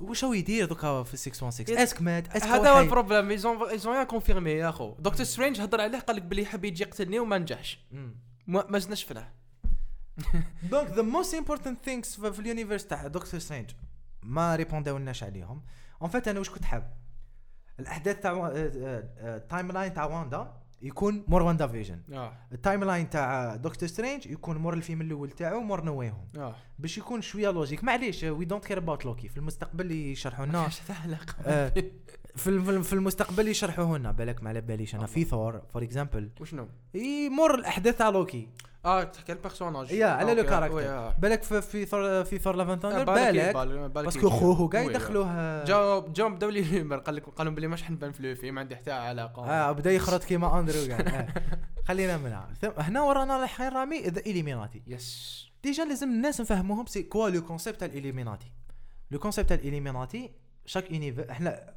واش هو يدير دوكا في 616 est-ce que مات est-ce que هذا هو ال problème ils ont ils ont يا confirmé يا أخو. دكتور سترينج هضر عليه قال لك بلي يحب يجي يقتلني وما نجحش. ما ما زدنا شفناه donc the most important things في ال universe تاع دكتور سترينج ما ريبونداولناش عليهم. en fait أنا واش كنت حاب؟ الأحداث تاع ال timeline تاع واندا يكون مور WandaVision. ال timeline تاع Doctor Strange يكون مور الفيلم الأول تاعو مور نواهم آه. باش يكون شوية logique معليش we don't care about Loki في المستقبل يشرحوا لنا. آه، في في المستقبل يشرحوه لنا. بالك ما على باليش. أنا في Thor for example وشنو؟ يمر الأحداث تاع لوكي آه تحكي على ال personnage يا على le caractère بالك في في ثور في Thor Love and آه، Thunder بالك parce que خوه كاع يدخلوه جاو جاو بداو لي قال لك قالوا بلي ماش حنبان في الفيلم ما عندي حتى علاقه آه بدا يخرط كيما اندرو كاع. خلينا منها هنا ورانا الحين رامي the Illuminati yes déjà لازم الناس نفهموهم c'est quoi le concept تاع ال Illuminati le concept تاع ال Illuminati chaque univers إحنا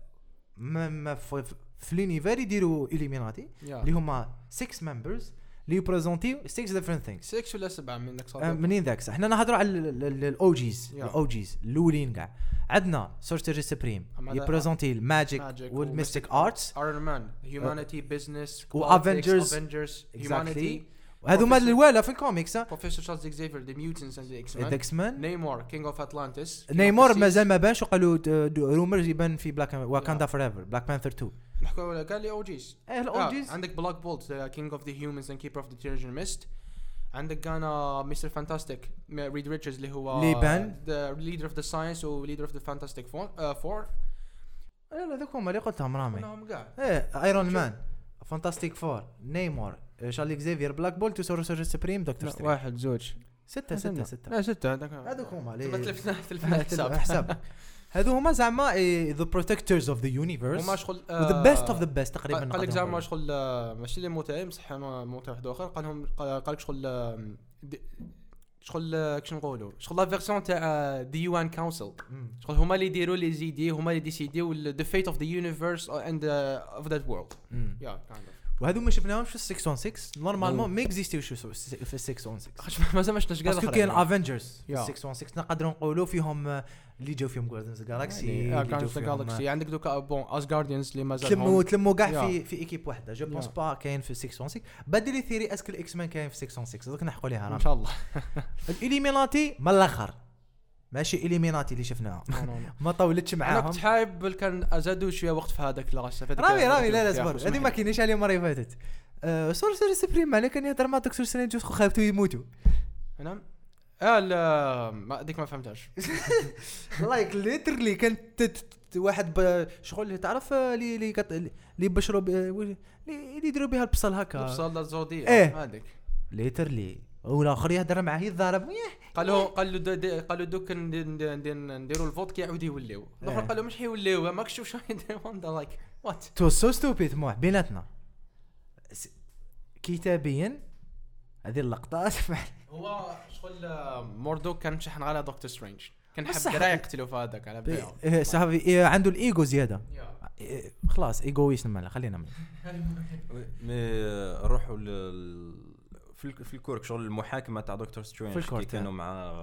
ما في, في l'univers يديروا Illuminati اللي هما 6 members اللي يبريزونتيو 6 different things 6 ولا 7 منك صار آه، منين ذاك إحنا نهضروا على الاو جيز. الاو جيز الأولين كاع عندنا Sorcerer Supreme يبريزونتي ال magic وال mystic arts Iron Man humanity business و Avengers. Avengers. humanity وهذوما الاولى في ال comics Professor Charles Xavier the mutants and X-Men X-Men Namor king of Atlantis Namor مازال ما بانش وقالوا rumors يبان في Black Wakanda Forever Black Panther 2 نحكوا على قال لي OGs إيه ال OGs عندك Black Bolt king of the Inhumans and keeper of the Terrigen Mist عندك كان Mister Fantastic Reed Richards اللي هو اللي بان. the leader of the science و leader of the Fantastic Four لا لا ذوك هما اللي قلتهم رامي. كلهم كاع إيه Iron Man Fantastic Four Namor Charles Xavier Black Bolt و Sorcerer Supreme Doctor Strange واحد زوج. ستة ستة ستة. لا ستة هذاك. هذوك هما اللي تلفنا تلفنا الحساب حساب. هذو هما زعما the protectors of the universe هما شغل the best of the best تقريبا قال لك زعما. شغل آه، ماشي اللي موتاي بصح أنا موتاي واحد آخر. قال لهم قال لك شغل دي- شغل آه، كيش نقولوا؟ شغل la version تاع the UN council. شغل هما اللي يديروا لي زيدي هما اللي ديسيديو the fate of the universe and of that world. yeah وهذو ما شفناهمش في 616 normalement ما اكزيستيوش في 616 مازال ما شفناش كاع parce que كاين Avengers في yeah. 616 نقدروا نقولوا فيهم آه، اللي جاو فيهم جاردنز جالاكسي كان جالكسي عندك دوكا بون اسغارديانز اللي مازال تلموا تلموا كاع. في في ايكيب واحدة. جو بونس. با كاين في 616 بدل لي ثيري اسكو الاكس مان كاين في 616 دوك نحكوا ليها إن شاء الله. الإليميناتي من الآخر. ماشي إليميناتي اللي شفناها. ما طولتش أنا معاهم. كنت حايب كان زادوا شوية وقت في هذاك لاغاس رامي رامي لا لا اصبر هذه ما كاينش عليه المرة اللي فاتت. آه، سورسر سبريم معناه كان يهضر مع دكتور سترينج وخو خافتو يموتوا نعم. آه لا ما ديك ما فهمتهاش. لايك ليترلي كان تت- تت- واحد ب- شغل تعرف آه، اللي اللي كت- اللي يبشروا اللي اللي يديروا بها البصل هكا. بصل الزودية إيه. هذيك. ليترلي والآخر يهضر معاه يضرب قال له قال له قال له دوك ندير- ندير- ندير- نديروا الفوت كي يعاود يوليو. الآخر إيه. قال له مش حيوليو ماك شوف شو يدير واندا لايك وات تو سو ستوبيد موح بيناتنا. كتابيا هذه اللقطات هو شغل آه، موردو كان شحن على دكتور سترينج. كان حب دراع يقتلوا في هذاك على إيه، صافي إيه، عنده الايجو زيادة. يا. إيه، خلاص ايجويست مالا خلينا مي نروحوا لل في ال- في الكورك شغل المحاكمة تاع دكتور سترينج في الكورك، كي كانوا مع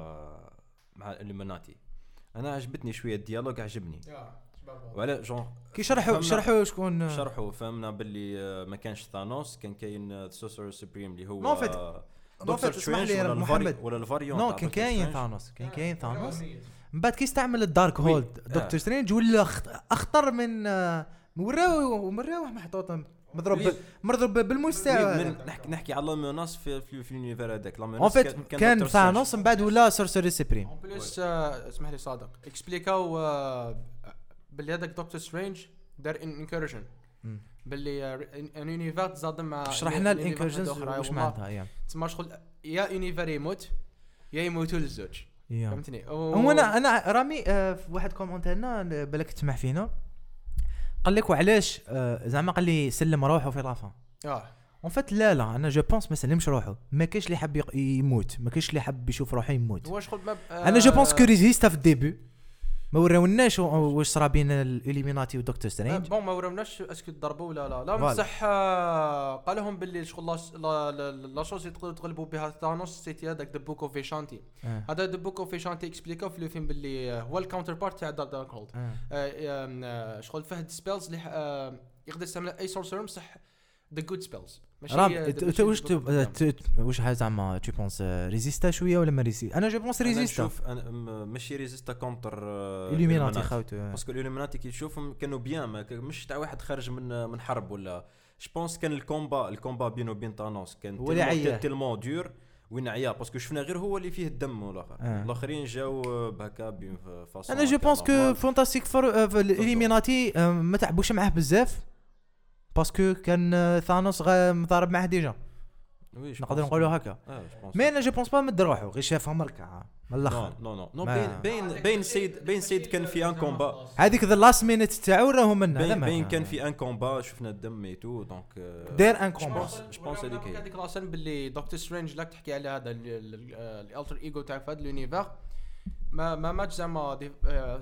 مع الاليمناتي أنا عجبتني شوية الديالوج عجبني. وعلى جون كي شرحوا شرحوا شكون شرحوا فهمنا باللي آه، ما كانش ثانوس كان كاين سوسر سوبريم اللي هو نو، فيت- آه، نو، دكتور فيت، اسمح سترينج لي محمد. ولا الفاريون نو كان كاين. ثانوس كان كاين ثانوس. من بعد كي استعمل الدارك. هولد آه. دكتور سترينج ولا أخطر من آه، وراو وراو محطوط مضروب. مضروب من نحكي نحكي على لاموناس في في, في اليونيفر هذاك. فيت كان ثانوس من بعد ولا سورسري سبريم اون please اسمح لي صادق. اكسبليكاو آه، باللي هذاك Doctor Strange دار incursion مم. باللي un univers تزادم مع شرح لنا ال incursions واش معناتها yeah. تسمى شغل يا univers يموت يا يموتوا الزوج فهمتني؟ هو أنا أنا رامي آه، في واحد كومونتيرنا بالك تسمع فينا قال لك وعلاش؟ آه، زعما قال لي سلم روحه في la fin آه. en fait لا لا أنا je pense ما سلمش روحه. ما كاينش اللي يق- يموت ما كاينش اللي حب يشوف روحه يموت. هو شغل ما أنا je pense que ريزيستا في ال début ما وراوناش واش صرا بين ال Illuminati و Doctor Strange bon ما وروناش est-ce que ضربوا ولا لا لا. بصح آه، قال لهم باللي شغل لا- chose اللي تقدروا تغلبوا بها ثانوس c'était هذاك the Book of Vishanti. هذا the Book of Vishanti اكسبليكاو في الفيلم باللي آه، هو ال counterpart تاع Darkhold. شغل فهد spells اللي يقدر يستعمل أي sorcerer بصح the good spells رام انت واش حاجة زعما tu penses ريزيستا شوية ولا ما ريزيستا أنا je pense ريزيستا نشوف أنا ماشي ريزيستا contre Illuminati خاوتو. parce que ال Illuminati كي تشوفهم كانوا bien مش تاع واحد خارج من من حرب ولا. je pense كان ال combat ال combat بينه وبين تانوس كان. tellement دور وين عيا parce que شفنا غير هو اللي فيه الدم والآخر. آه. الآخرين جاو بهكا بين façon أنا je pense que Fantastic Four ال Illuminati ما تعبوش معاه بزاف؟ parce que كان آه، ثانوس غا- مضارب معاه déjà نقدر نقولوا هكا. mais أنا je pense pas مد روحو غير شافها مركعه من الأخر. non non non bien bien bien سيد bien سيد كان في un combat هذيك the last minute تاعو راهو منها لا bien كان في un combat شفنا الدم et tout donc داير un combat je pense هذيك هي. هذيك راسا باللي دكتور سترينج like تحكي على هذا ال alter ego تاع في هذا ال univers ما ما ماتش زعما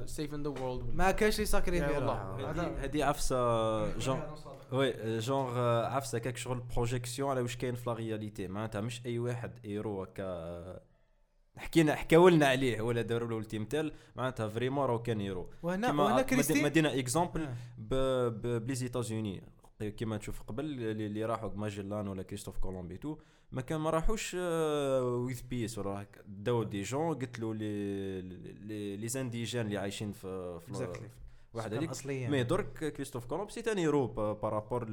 سيف ان ذا وورلد ما كاينش يسكري يا فيه والله. روحه. هذا- هذه عفسه جون وي جونغ عفسه كاك شغل بروجيكسيون على واش كاين في لا رياليتي معناتها مش أي واحد ايرو هكا. حكينا حكاو لنا عليه ولا داروا له التيمتال معناتها فريمون راهو كان ايرو وهنا وهنا مدينا- كريستي مدينا اكزومبل آه. بلي زيتازوني كيما تشوف قبل اللي اللي راحوا ماجلان ولا كريستوف كولومبي تو ما كان ما راحوش ويز بيس ولا هكا داو دي جون قلت له لي لي لي زانديجان اللي عايشين في في Exactly. واحد هذيك. mais درك كريستوف كولومب c'était un héros par rapport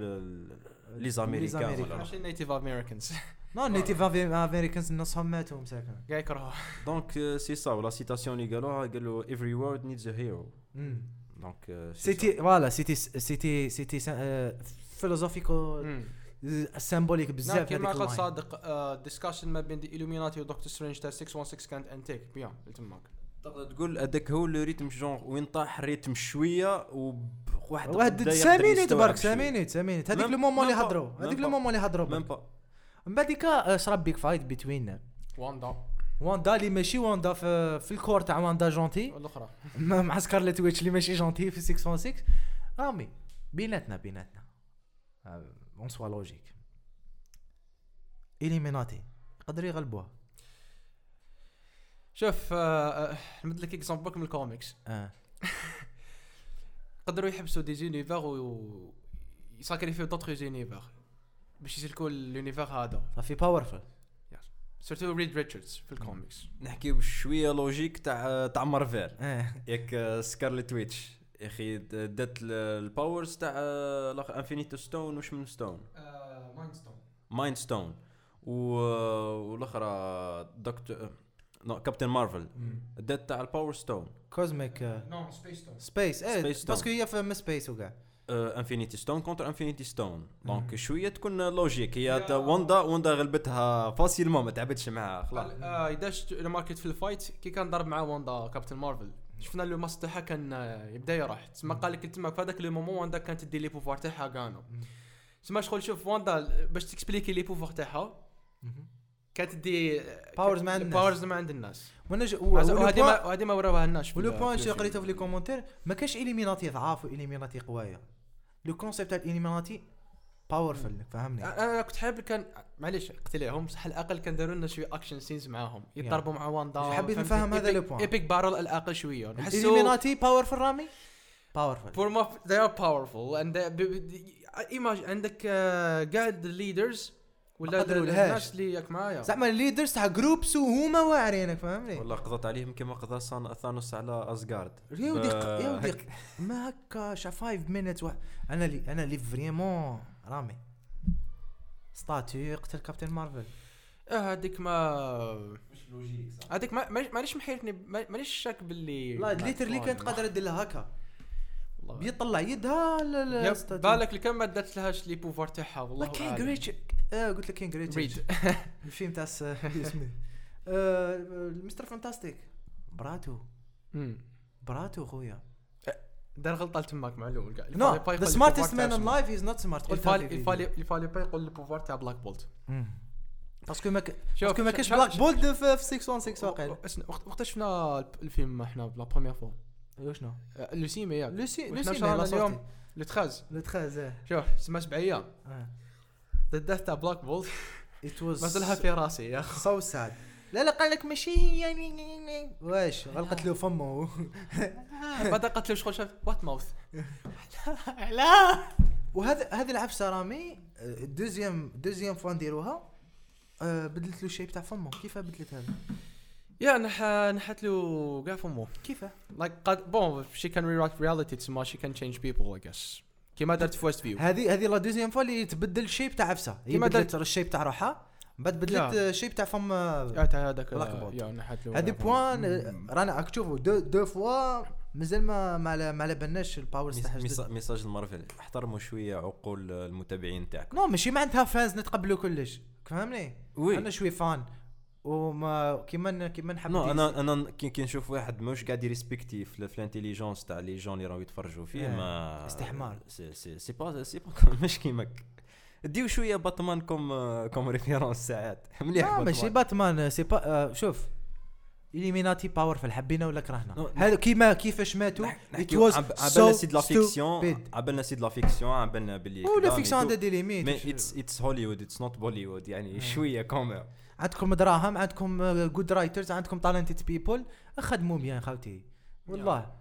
les Américains ماشي native Americans non native Americans نصهم ماتوا مساكن قاع يكرهوا donc c'est ça la citation اللي قالوها قالوا every world needs a hero. donc c'était voilà c'était c'était c'était philosophique و symbolique بزاف كما هذيك قال. صادق discussion ما بين الوميناتي ودكتور سترينج تاع 616 كانت انتيك bien تماك تقدر تقول هذاك هو ال rythme جون وين طاح ال rythme شوية وواحد واحد cinq minutes برك cinq minutes cinq minutes هذيك le moment اللي هضروا هذيك. le moment اللي هضروا même برك. با من بعد ديكا صرا big fight بين واندا واندا اللي ماشي واندا في, في ال corps تاع واندا gentille والاخرى مع سكارلت ويتش اللي ماشي gentille في 616 رامي بيناتنا بيناتنا on soit logique. إليميناتي يقدروا يغلبوها. شوف آه، آه، نمد لك exemple من الكوميكس. آه. قدروا يحبسوا des univers و يساكريفيو d'autres univers باش يسلكوا ال univers هذا. صافي powerful surtout ريد ريتشاردز في الكوميكس. نحكي بشوية logique تاع تاع مارفل آه. ياك سكارلت ويتش يا أخي دات ال- ال powers تاع infinity stone وش من stone mind stone mind stone والأخرى دكتور non كابتن مارفل دات تاع ال power stone cosmic non space stone space إيه. parce que هي في space وكاع infinity stone contre infinity stone donc شوية تكون logique هي واندا واندا غلبتها facilement ما تعبتش معاها خلاص. يداش ماركت في ال fight كي كان ضرب مع واندا كابتن مارفل شفنا له ماس تاعها كان يبدأ يروح. تسمى قال لك تما في هذاك le moment واندا كانت تدي les pouvoirs تاعها كانوا تسمى شغل شوف واندا باش تكسبليكي les pouvoirs تاعها كانت تدي Powers ما عند الناس. powers ما عند الناس وهذه ما وهذه ما وراوها الناس ولو point شي. قريته في les commentaires ما كاش اليميناتي ضعاف واليميناتي قوايه le concept تاع الاليميناتي powerful فهمني؟ أنا أنا كنت حابب كان معليش قتليهم بصح على الاقل كان داروا لنا شوية action scenes معاهم يضربوا مع واندا حبيت فهمتي؟ نفهم هذا le point. epic بارل على الأقل شوية. نحسوا الاليميناتي powerful رامي؟ باورفul فور ما they are powerful and they- ب- ب- ايماج عندك آه، قاعد الليدرز ولا. الناس اللي ياك معايا. زعما الليدرز تاع جروبس وهما واعرينك فهمني؟ والله قضت عليهم كما قضى سان- ثانوس على اسغارد يا ودي يا ودي ما هكا شا 5 مينيت أنا اللي أنا اللي فريمون رامي. ستاتيو يقتل كابتن مارفل. آه هذيك ما مش لوجيك هذيك ما مانيش- ما- مانيش شاك باللي لا ليترلي كانت قادرة دير لها هكا. والله. بيطلع يدها لا لا. بالك اللي كان ما دات لهاش لي بوفار تاعها والله لا كينج أعلم. ريتش آه قلت لك كينج ريتش ريد. الفيلم تاع اسمه. آه، مستر فانتاستيك. براتو. براتو خويا. دار غلطة تماك معلوم كاع نو ذا سمارتست مان ان لايف از نوت سمارت الفالي الفالي الفالي با يقول البوفار تاع بلاك بولت باسكو ما باسكو ما بلاك بولد في في 616 واقيلا وقت شفنا الفيلم إحنا لا بروميير فوا شنو؟ ياك لوسي وإحنا لوسي شرانا لا اليوم لو 13 لو 13 شوف سما سبع أيام ذا ديث تاع بلاك بولت ات واز مازالها في راسي يا أخي. سو ساد لا لا قال لك ماشي هي يعني واش؟ غلقت له فمه. بعد قالت له شغل شاف وات ماوث لا. وهذا هذه العفسة رامي دوزيام دوزيام فوا نديروها آه، بدلت له الشيب تاع فمه. كيف بدلت هذا؟ يا نح نحت له كاع فمو كيف لايك قد بون شي كان ريرايت رياليتي تسمى شي كان تشينج بيبل اي جس كيما درت في ويست فيو هذه هذه لا دوزيام فوا اللي تبدل الشيب تاع عفسة. هي كيما بدلت درت- الشيب تاع روحها. بعد بدلت. الشيب تاع فم آه، تاع هذاك له هذه بوان. آه، رانا راك تشوفوا دو, دو فوا مازال ما ما على ما على بالناش جدد. message المارفل احترموا شوية عقول المتابعين تاعكم non ماشي معناتها fans نتقبلوا كلش فهمني oui. أنا شوي fan وما كيما كيما نحب non. أنا أنا كي نشوف واحد مش قاعد يريسبكتي في, ال intelligence تاع les gens اللي راهو يتفرجوا فيه إيه. ما استحمار. c'est c'est c'est pas c'est pas مش كيماك ديو شوية باتمان comme comme référence ساعات مليح لا ماشي باتمان c'est pas آه، شوف Illuminati powerful حبينا ولا كرهنا؟ هذا كيما كيفاش ماتوا؟ نحكيو. واش عبالنا c'est la fiction. عبالنا c'est la fiction عبالنا باللي ولا كذا، fiction عندها des limites mais it's it's هوليوود it's not بوليوود يعني شوية كومير عندكم دراهم عندكم good writers عندكم talented people خدموا بيان خاوتي والله.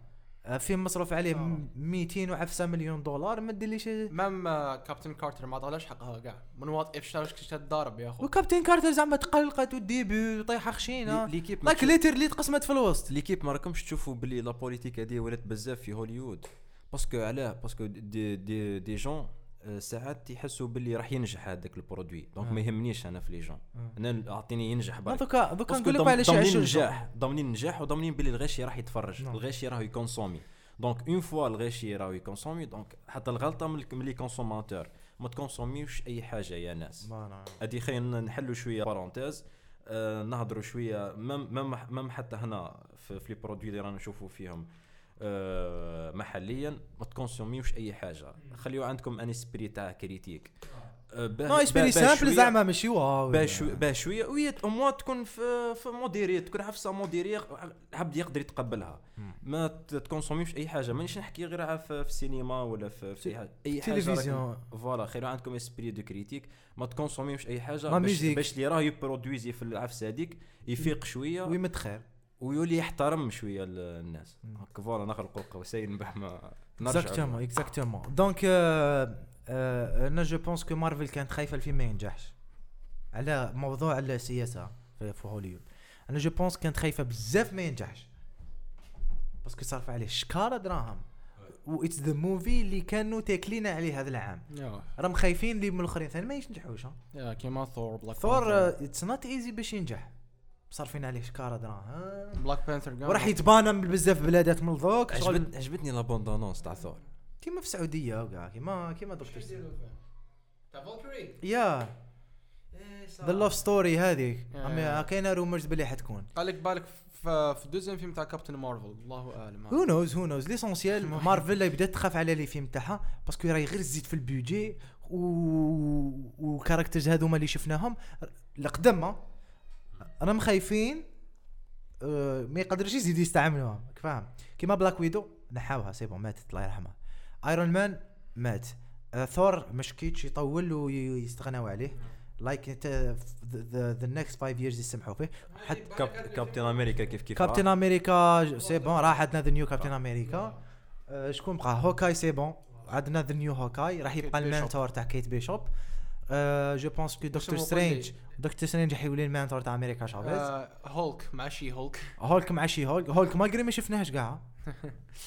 آه، فيلم مصروف عليه م- 200 وعفسه مليون دولار ما ديرليش même Captain Carter ما عطالاش حقها كاع من What If شتا واش تضارب يا اخو و Captain Carter زعما تقلقت والديبي طيحه خشينة. l'équipe like literally تقسمت في الوسط l'équipe ما راكمش تشوفوا باللي la politique هذه ولات بزاف في هوليوود parce que علاه parce que des des des gens آه، ساعات يحسوا باللي راح ينجح هذاك ال produit. donc ما يهمنيش أنا في les gens. أنا أعطيني ينجح برك. دوكا دوكا نقول لك علاش ضامنين يعيشوا نجاح ضامنين نجاح وضامنين باللي الغاشي راح يتفرج. نعم. الغاشي راهو يكونسومي. donc une fois الغاشي راهو يكونسومي donc حتى الغلطة من les consommateurs. ما تكونسوميوش أي حاجة يا ناس. هذه خلينا نحلوا شوية parenthèse آه نهضروا شوية مم مم مم حتى هنا في, les produits اللي رانا نشوفوا فيهم. آه محليا ما تكونسوميوش أي حاجة. خليو عندكم un esprit تاع critique. آه un esprit simple زعما ماشي wow. باه شوية باه شوية. وي أو موا تكون في في modéré تكون عفسه modéré العبد يقدر يتقبلها. ما ت- تكونسوميش أي حاجة. مانيش نحكي غير في السينما ولا في, في اي حاجة أي حاجة تلفزيون. voilà خير عندكم esprit de critique. ما تكونسوميوش أي حاجة. باش, اللي راه يبرودويزي في العفسه هذيك يفيق شوية. ويمت خير ويولي يحترم شوية ال- الناس. هاك voilà نخلقوا قوسين باه ما exactement exactement donc أنا je pense que Marvel كانت خايفه الفيلم ما ينجحش على موضوع السياسة في هوليوود أنا je pense كانت خايفه بزاف ما ينجحش parce que صرف عليه شكاره دراهم و it's the movie اللي كانوا تاكلين عليه هذا العام. راهم خايفين اللي من الآخرين. ثاني ما ينجحوش كيما Thor like Thor it's not easy باش ينجح. صارفين عليه شكارة دراهم. Black Panther وراح يتبانى بزاف بلادات من الذوق شغل عجبت عجبتني la bande-annonce تاع ثور. كيما في السعودية وكاع كيما كيما دكتور سي تاع Valkyrie yeah. the love story هذيك كاينة rumors بلي حتكون. قال لك بالك في ال deuxième film تاع Captain Marvel الله أعلم. who knows who knows l'essentiel Marvel بدات تخاف على les films تاعها parce que راهي غير تزيد في البيجي و و characters هذوما اللي شفناهم. القدم ها، راهم خايفين آه، ما يقدرش يزيدوا يستعملوها فاهم؟ كيما Black Widow نحاوها c'est bon ماتت الله يرحمها. Iron Man مات. آه، ثور مش كيتش يطول ويستغناو عليه. like the next 5 years يسمحوا فيه. حتى Cap Captain America كيف كيف Captain America c'est bon راح عندنا the new Captain America آه، شكون بقى؟ Hawkeye c'est bon. عندنا the new Hawkeye راح يبقى Bishop. ال mentor تاع Kate Bishop je pense que Doctor Strange. Doctor Strange راح يولي ال mentor تاع America Chavez آه، هولك مع She-Hulk. Hulk مع She-Hulk. Hulk ما قري ما شفناهش كاع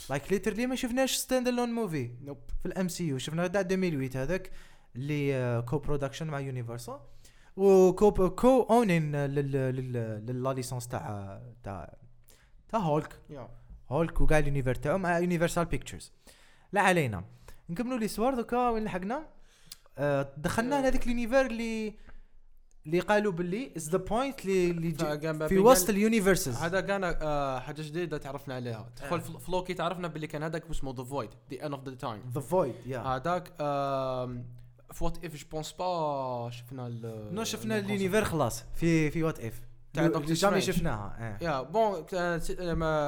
like literally ما شفناش stand alone movie nope في ال MCU شفنا تاع 2008 هذاك اللي co-production مع Universal و co co-owning ل la licence تاع تاع تاع Hulk. Hulk وكاع ال univers تاعو مع Universal Pictures لا علينا. نكملوا l'histoire دوكا وين لحقنا؟ آه دخلنا لهذيك ال univers اللي اللي قالوا باللي is the point اللي في وسط ال universes هذا كان آه، حاجة جديدة تعرفنا عليها. تدخل آه. في فلوكي تعرفنا باللي كان هذاك اسمه the void the end of the time the void yeah هذاك في What If je pense باه شفنا no شفنا ال- ال univers خلاص. في في What If تاع دكتور جامي. شفناها آه. yeah bon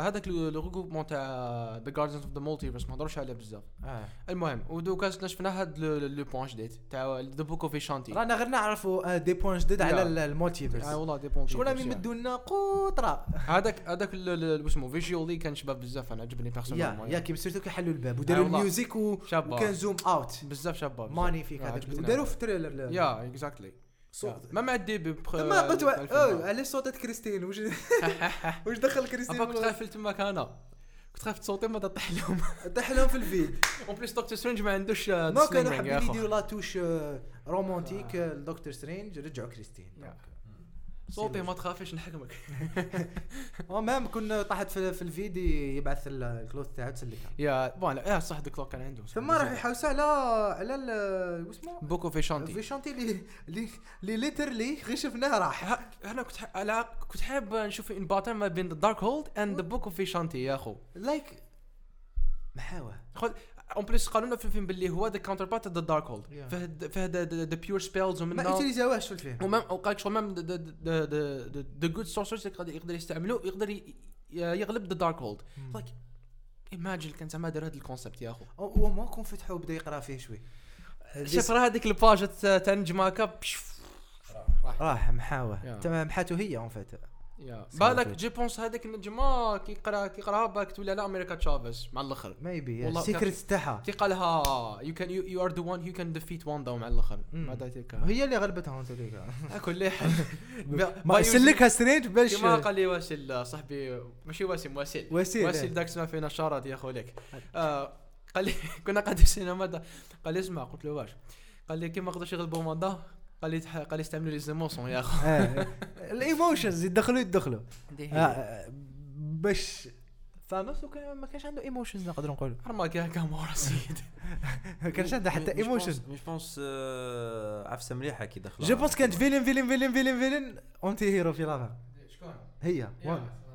هذاك le regroupement تاع the Guardians of the Multiverse ما هضروش عليه بزاف آه. المهم ودوكا شفنا هاد le point جديد تاع the Book of Vishanti رانا غير نعرفوا آه، des points جدد على ال multiverse آه والله des points شغل راهم يمدوا لنا قطرة هذاك هذاك اسمه visually كان شباب بزاف أنا عجبني yeah personnellement yeah كيما سيرتو كي حلوا الباب وداروا والله. الميوزك و- شابة. وكان زوم اوت بزاف شباب مانيفيك هذاك وداروا. في تريلر يا اكزاكتلي صوت. ما مع الديبي بخ... ما قلت على صوتة كريستين وش وش دخل كريستين؟ كنت خايف تماك أنا. كنت خايف تصوتي ما تطيح لهم. طيح لهم في الفيد اون بليس دكتور سترينج ما عندوش ما كانوا حابين يديروا لا توش آه، رومانتيك آه، لدكتور سترينج. رجعوا كريستين. صوتي ما تخافش نحكمك. آه مام كنا طاحت في, في الفيد يبعث ال- الكلوث تاعو تسلكها يا بون يا صح ديك كان عنده. ثم راح يحوسوا على على واسمه بوكو في شانتي. فيشانتي اللي اللي اللي ليترلي غير شفناه راح. أنا كنت أنا كنت حاب نشوف ان باترن ما بين دارك هولد اند ذا بوك اوف شانتي يا أخو. لايك محاوة. خذ اون بليس قالوا لنا في الفيلم باللي هو ذا كاونتر بارت ذا دارك هولد فهد ذا بيور سبيلز ما ومن يوتيليزاوهش في الفيلم. ومام وقالك شغل مام the good sorcerers يقدر يستعملوه يقدر يغلب the Darkhold like imagine كان زعما دار هذا ال concept يا أخو. هو ما كون فتحوا بدا يقرأ فيه شوي. شوف راه هذيك ال page تاع نجماكا راح. تمام محاتو هي en fait. بالك. je pense هذيك النجمه كي قرا كي قراها بالك تولي على America Chavez مع الأخر. maybe ال secret تاعها. كي قالها you can you are the one you can defeat Wanda مع الأخر. ما هي اللي غلبتها أنت ليك كل حال ما سلكها سترينج باش كما قال لي واسل صاحبي ماشي واسم واسل وسيل واسل إيه. داك سمع فينا شارد يا خولك آه قال لي كنا قاعدين في السينما قال لي اسمع قلت له واش؟ قال لي كي ما قدرش يغلبوا ماندا قال لي قال لي استعملوا لي زيموسون يا أخو. آه. الايموشنز يدخلوا. يدخلوا آه، آه، باش. ثانوس ما كانش عنده ايموشنز نقدروا نقولوا. رما كا كامورا سيد. ما كانش عنده حتى ايموشن مش بونس عفسة مليحة كي دخل جو بونس كانت فيلن فيلن فيلن فيلن فيلن اونتي هيرو في لافا. شكون؟ هي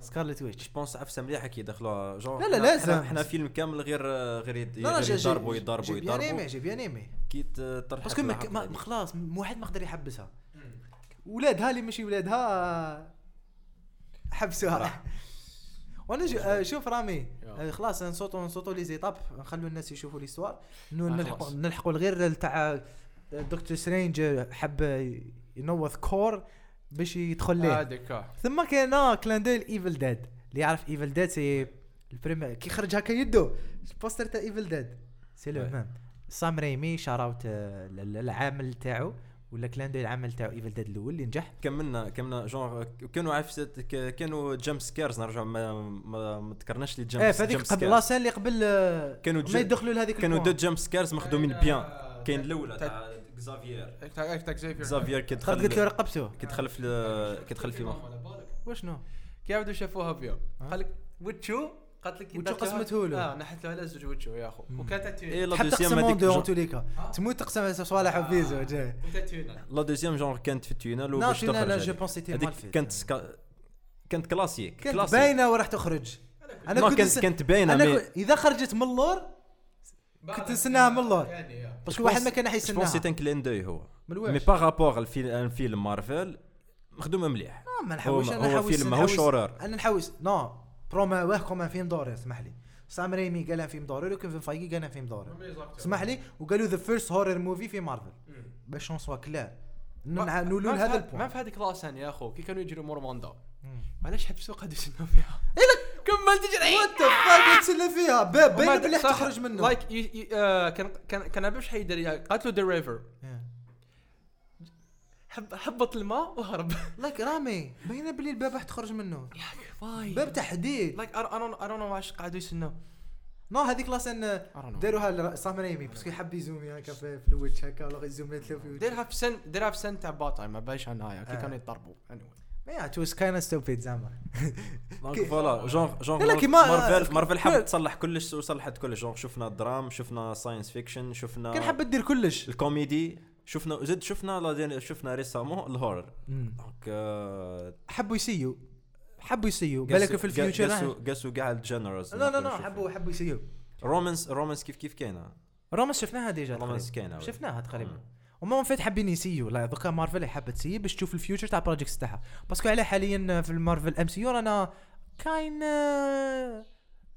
سكارلت ويتش بونس عفسه مليحه كي دخلوها جون لا، لا، لازم. إحنا فيلم كامل غير غير يضربوا يضربوا يضربوا جي بيان ايمي كي تطرح باسكو خلاص واحد ما قدر يحبسها. ولادها اللي ماشي ولادها حبسوها. وأنا آه، شوف رامي. آه، خلاص نصوتوا نصوتوا لي زيتاب نخلوا الناس يشوفوا ليستوار آه، نلحقوا خلاص. نلحقوا الغير تاع دكتور سترينج حب ينوث كور. باش يدخل ليه آه. ثم كاين آه، كلانديل ايفل ديد اللي يعرف ايفل ديد سي البريم كي خرج هكا يدو البوستر تاع ايفل ديد سي لو. ميم سام ريمي شاراوت العامل تاعو ولا كلانديل العمل تاعو ايفل ديد الأول اللي نجح. كملنا كملنا جون كانوا عارف كانوا جامب سكيرز نرجع ما ما, ما ذكرناش لي جامب إيه فهذيك قبل لا سين اللي قبل آه، كانوا ما يدخلوا لهذيك كانوا دو. جامب سكيرز مخدومين بيان كاين الأولى زيفير اكزافير كي خرج قلت له رقبته كي دخل في ال- كي دخل في مخ وشنو كي عاودوا شافوها فيها ها؟ قال لك وتشو قالت لك وتشو قسمته له. آه نحت له على زوج وتشو يا اخو مم. وكانت تاتوين اي لا حتى دوزيام قسمون هذيك دو جون- اونتوليكا تموت تقسم صوالح وفيزو جاي لا دوزيام جونغ كانت في التونال لا وباش لا لا تخرج جو هذيك. بونس سيتي مال كانت. كانت كلاسيك كانت باينه وراح تخرج أنا كنت كانت باينه اذا خرجت من اللور كنت نستناها من اللور. يعني باسكو واحد ما كان جو بونس حيستناها سيت ان كلين دوي هو. من مي واش با رابور الفيلم فيلم مارفل مخدومه مليح. آه، ما هو نحوش أنا نحوس فيلم ماهوش هورر أنا نحوس. نو بروما واه كوم فيلم دوري اسمح لي. سام ريمي قال فيلم دوري لكن في فايقي قال فيلم دوري اسمح لي؟ وقالوا ذا فيرست هورر موفي في مارفل باش نسوا كلار نولوا لهذا ما البوان في هذيك لاسان يا أخو. كي كانوا يجروا مور ماندا مم. علاش حبسوا قاعد يسنوا فيها كمل تجري. وات ذا فاك تسلى فيها؟ باب بلي صح، تخرج منه. لايك آه، كان كان كان واش حيدير قالت له ذا ريفر حب هبط الماء وهرب. لايك رامي باين بلي الباب راح تخرج منه. باب تحديد. لايك اي دونت واش قاعدوا يسنوا. نو هذيك لاسن. داروها سام ريمي باسكو يحب يزومي هكا في في الوجه هكا ولا يزوم له في الوجه ديرها في سن ديرها في سن تاع باطل ما بايش عنايا كي آه. كانوا يضربوا. Anyway. يا تو كاين ستوبيد زعما. donc voilà genre genre مارفل مارفل كل- حب تصلح كلش وصلحت كلش جونغ شفنا drame شفنا science fiction شفنا كان حب دير كلش. الكوميدي شفنا زد شفنا لا شفنا récemment ال horror. donc آه، حبوا يسيو حبوا يسيو بالك في ال future قاسوا قاسوا كاع ال genres لا لا لا حبوا حبوا يسيو romance romance كيف كيف كاينة؟ رومانس شفناها déjà romance. كاينة شفناها تقريبا. وما فات حابين يسيو لا دوكا مارفل حابه تسيي باش تشوف ال future تاع ال projects تاعها باسكو على حاليا في المارفل ام سي يو رانا كاين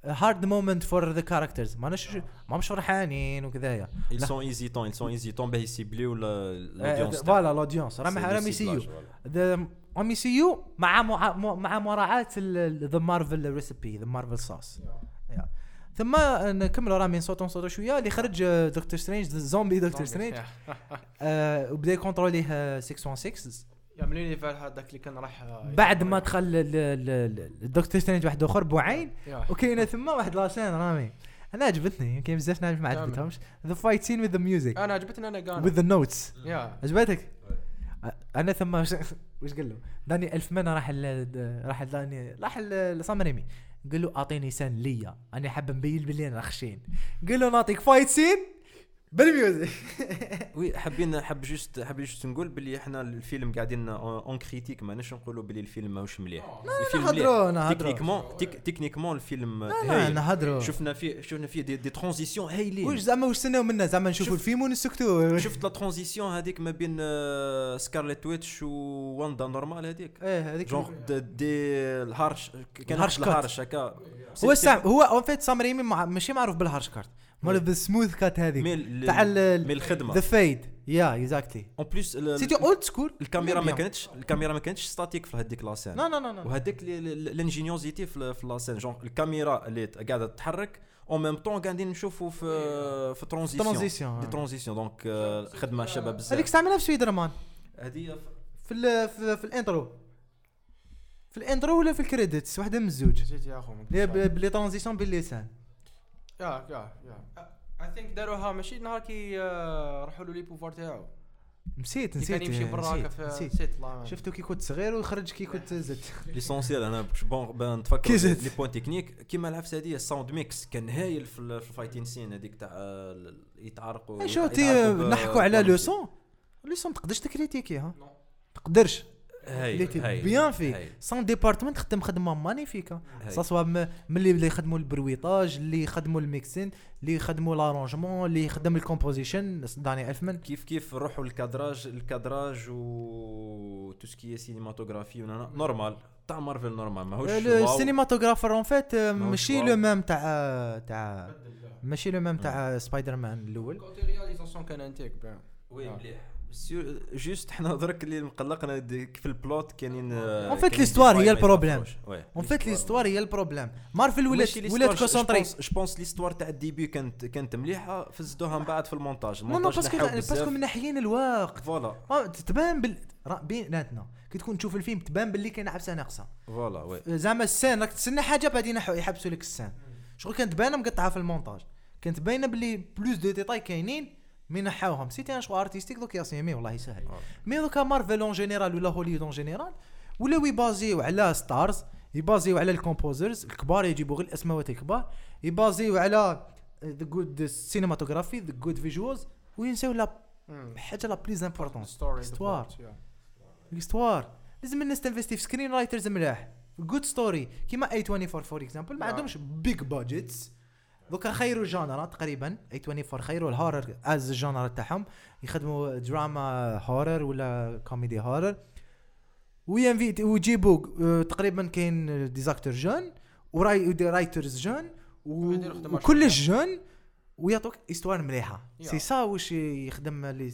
هارد مومنت فور ذا كاركترز ما نش ما مش فرحانين وكذايا ils sont hésitants ils sont hésitants باه يسيبليو آه، الاودينس فوالا الاودينس راهم راهم يسيو ام سي يو مع مع مراعاه ذا مارفل ريسبي ذا مارفل صوص ثم نكملوا راه من صوتون صوتو شوية. اللي خرج آه، دكتور سترينج زومبي دكتور سترينج. آه، وبدأ يكونتروليه آه، 616 يعملوا لي فال هذاك اللي كان راح بعد ما دخل ال- ال- ال- الدكتور سترينج واحد آخر بوعين. وكاينه ثم واحد لاسين رامي. أنا عجبتني. يمكن بزاف ناس ما. عجبتهمش. ذا فايت سين وذ ذا ميوزك أنا عجبتني أنا قانا. وذ ذا نوتس عجبتك؟ أنا ثم وش قال له؟ داني ألف من راح راح داني راح ل- لصام ريمي. قال له أعطيني سن ليا أنا حاب نبين بلي أنا خشين قال له نعطيك fight scene؟ بال music. oui حابين حاب juste حاب جوست نقول باللي إحنا الفيلم قاعدين on critique ماناش نقولوا باللي الفيلم ماهوش مليح. الفيلم نهضروا نهضروا. techniquement tech techniquement الفيلم نهضروا. شفنا فيه شفنا فيه دي, دي transitions هايلين. زعما وش استناو منا؟ زعما نشوفوا شوف- الفيلم ونسكتوا شفت لا transition هذيك ما بين آه، سكارليت ويتش وواندا normal هذيك؟ إيه هذيك genre des, ال harsh كان cut. ال harsh هكا. هو هو en fait سام ريمي ماشي معروف بال harsh cut مال the smooth cut هذيك تاع mais الخدمة. the fade. yeah exactly en plus c'était old school الكاميرا ما كانتش الكاميرا ما كانتش statique في هذيك la scène لا لا لا لا وهذيك ال ingéniosité في في la scène genre الكاميرا اللي قاعدة تتحرك en même temps قاعدين نشوفوا في في transition transition des transitions donc خدمه شباب هذيك بزاف استعملها في سبايدر مان هذه في في, ال intro. في الانترو ولا في الكريديتس؟ واحدة من الزوج. نسيت يا أخو بلي ترانزيسيون باللسان يا يا يا اي ثينك داروها ماشي نهار كي آه، راحوا له لي بوفوار تاعو. نسيت نسيت كان يمشي برا نسيت, شفتو كي كنت صغير وخرج كي كنت زدت ليسونسيال أنا بون نتفكر. لي بوين تكنيك كيما العفسة هذه الساوند ميكس كان هايل في ال- في الفايتين سين هذيك تاع آه، أي شو نحكوا على. لو سون le son تقدرش تكريتيكيها تقدرش. هايل اللي bien في sound department خدم خدمة magnifique. soit م- من اللي اللي يخدموا ال bruitage اللي يخدموا ال mixing اللي يخدموا l'arrangement اللي يخدم ال composition Danny Elfman كيف كيف نروحوا الكادراج الكادراج و تو سكي سينماتوغرافي نورمال تاع Marvel normal ماهوش wow. ال cinematographer en fait ماشي. le même تاع تاع ماشي le même تاع سبايدر مان الأول côté réalisation كان antique oui مليح. c'est- juste حنا درك اللي مقلقنا في ال plot كاينين En fait, l'histoire هي ال problème. en fait l'histoire هي ال problème Marvel ولات ولات concentrée je pense l'histoire تاع ال début كانت كانت مليحة. فزدوها من بعد في المونتاج. نو نو المونتاج باسكو باسكو من ناحيين الوقت. voilà آه، تبان بال بيناتنا كي تكون تشوف الفيلم تبان باللي كاين عبسه ناقصة. voilà oui زعما ال scène راك تسنى حاجة بعدين يحبسوا لك ال scène شغل كانت باينة مقطعة في المونتاج. كانت باينة باللي plus de détails كاينين. mais نحاوهم c'était un شغل artistique donc ياسيمي والله يسهل mais دوكا Marvel en général ولا هوليود en général ولاو يبازيو على stars يبازيو على ال composers الكبار يجيبوا غير الاسماوات الكبار يبازيو على the good cinematography the good visuals وينساو لا حاجة la plus importante story Histoire. l'histoire لازم الناس تنفستي في screenwriters ملاح. good story كيما A24 for example ما. عندهمش big budgets دوكا خيروا genre تقريبا A24 خيروا ال horror as ال genre تاعهم. يخدموا drama horror ولا comedy horror و en fait ويجيبوا آه، تقريبا كاين des acteurs jeunes و writers jeunes وكلش jeunes ويعطوك histoire مليحة. سي سا واش يخدم لي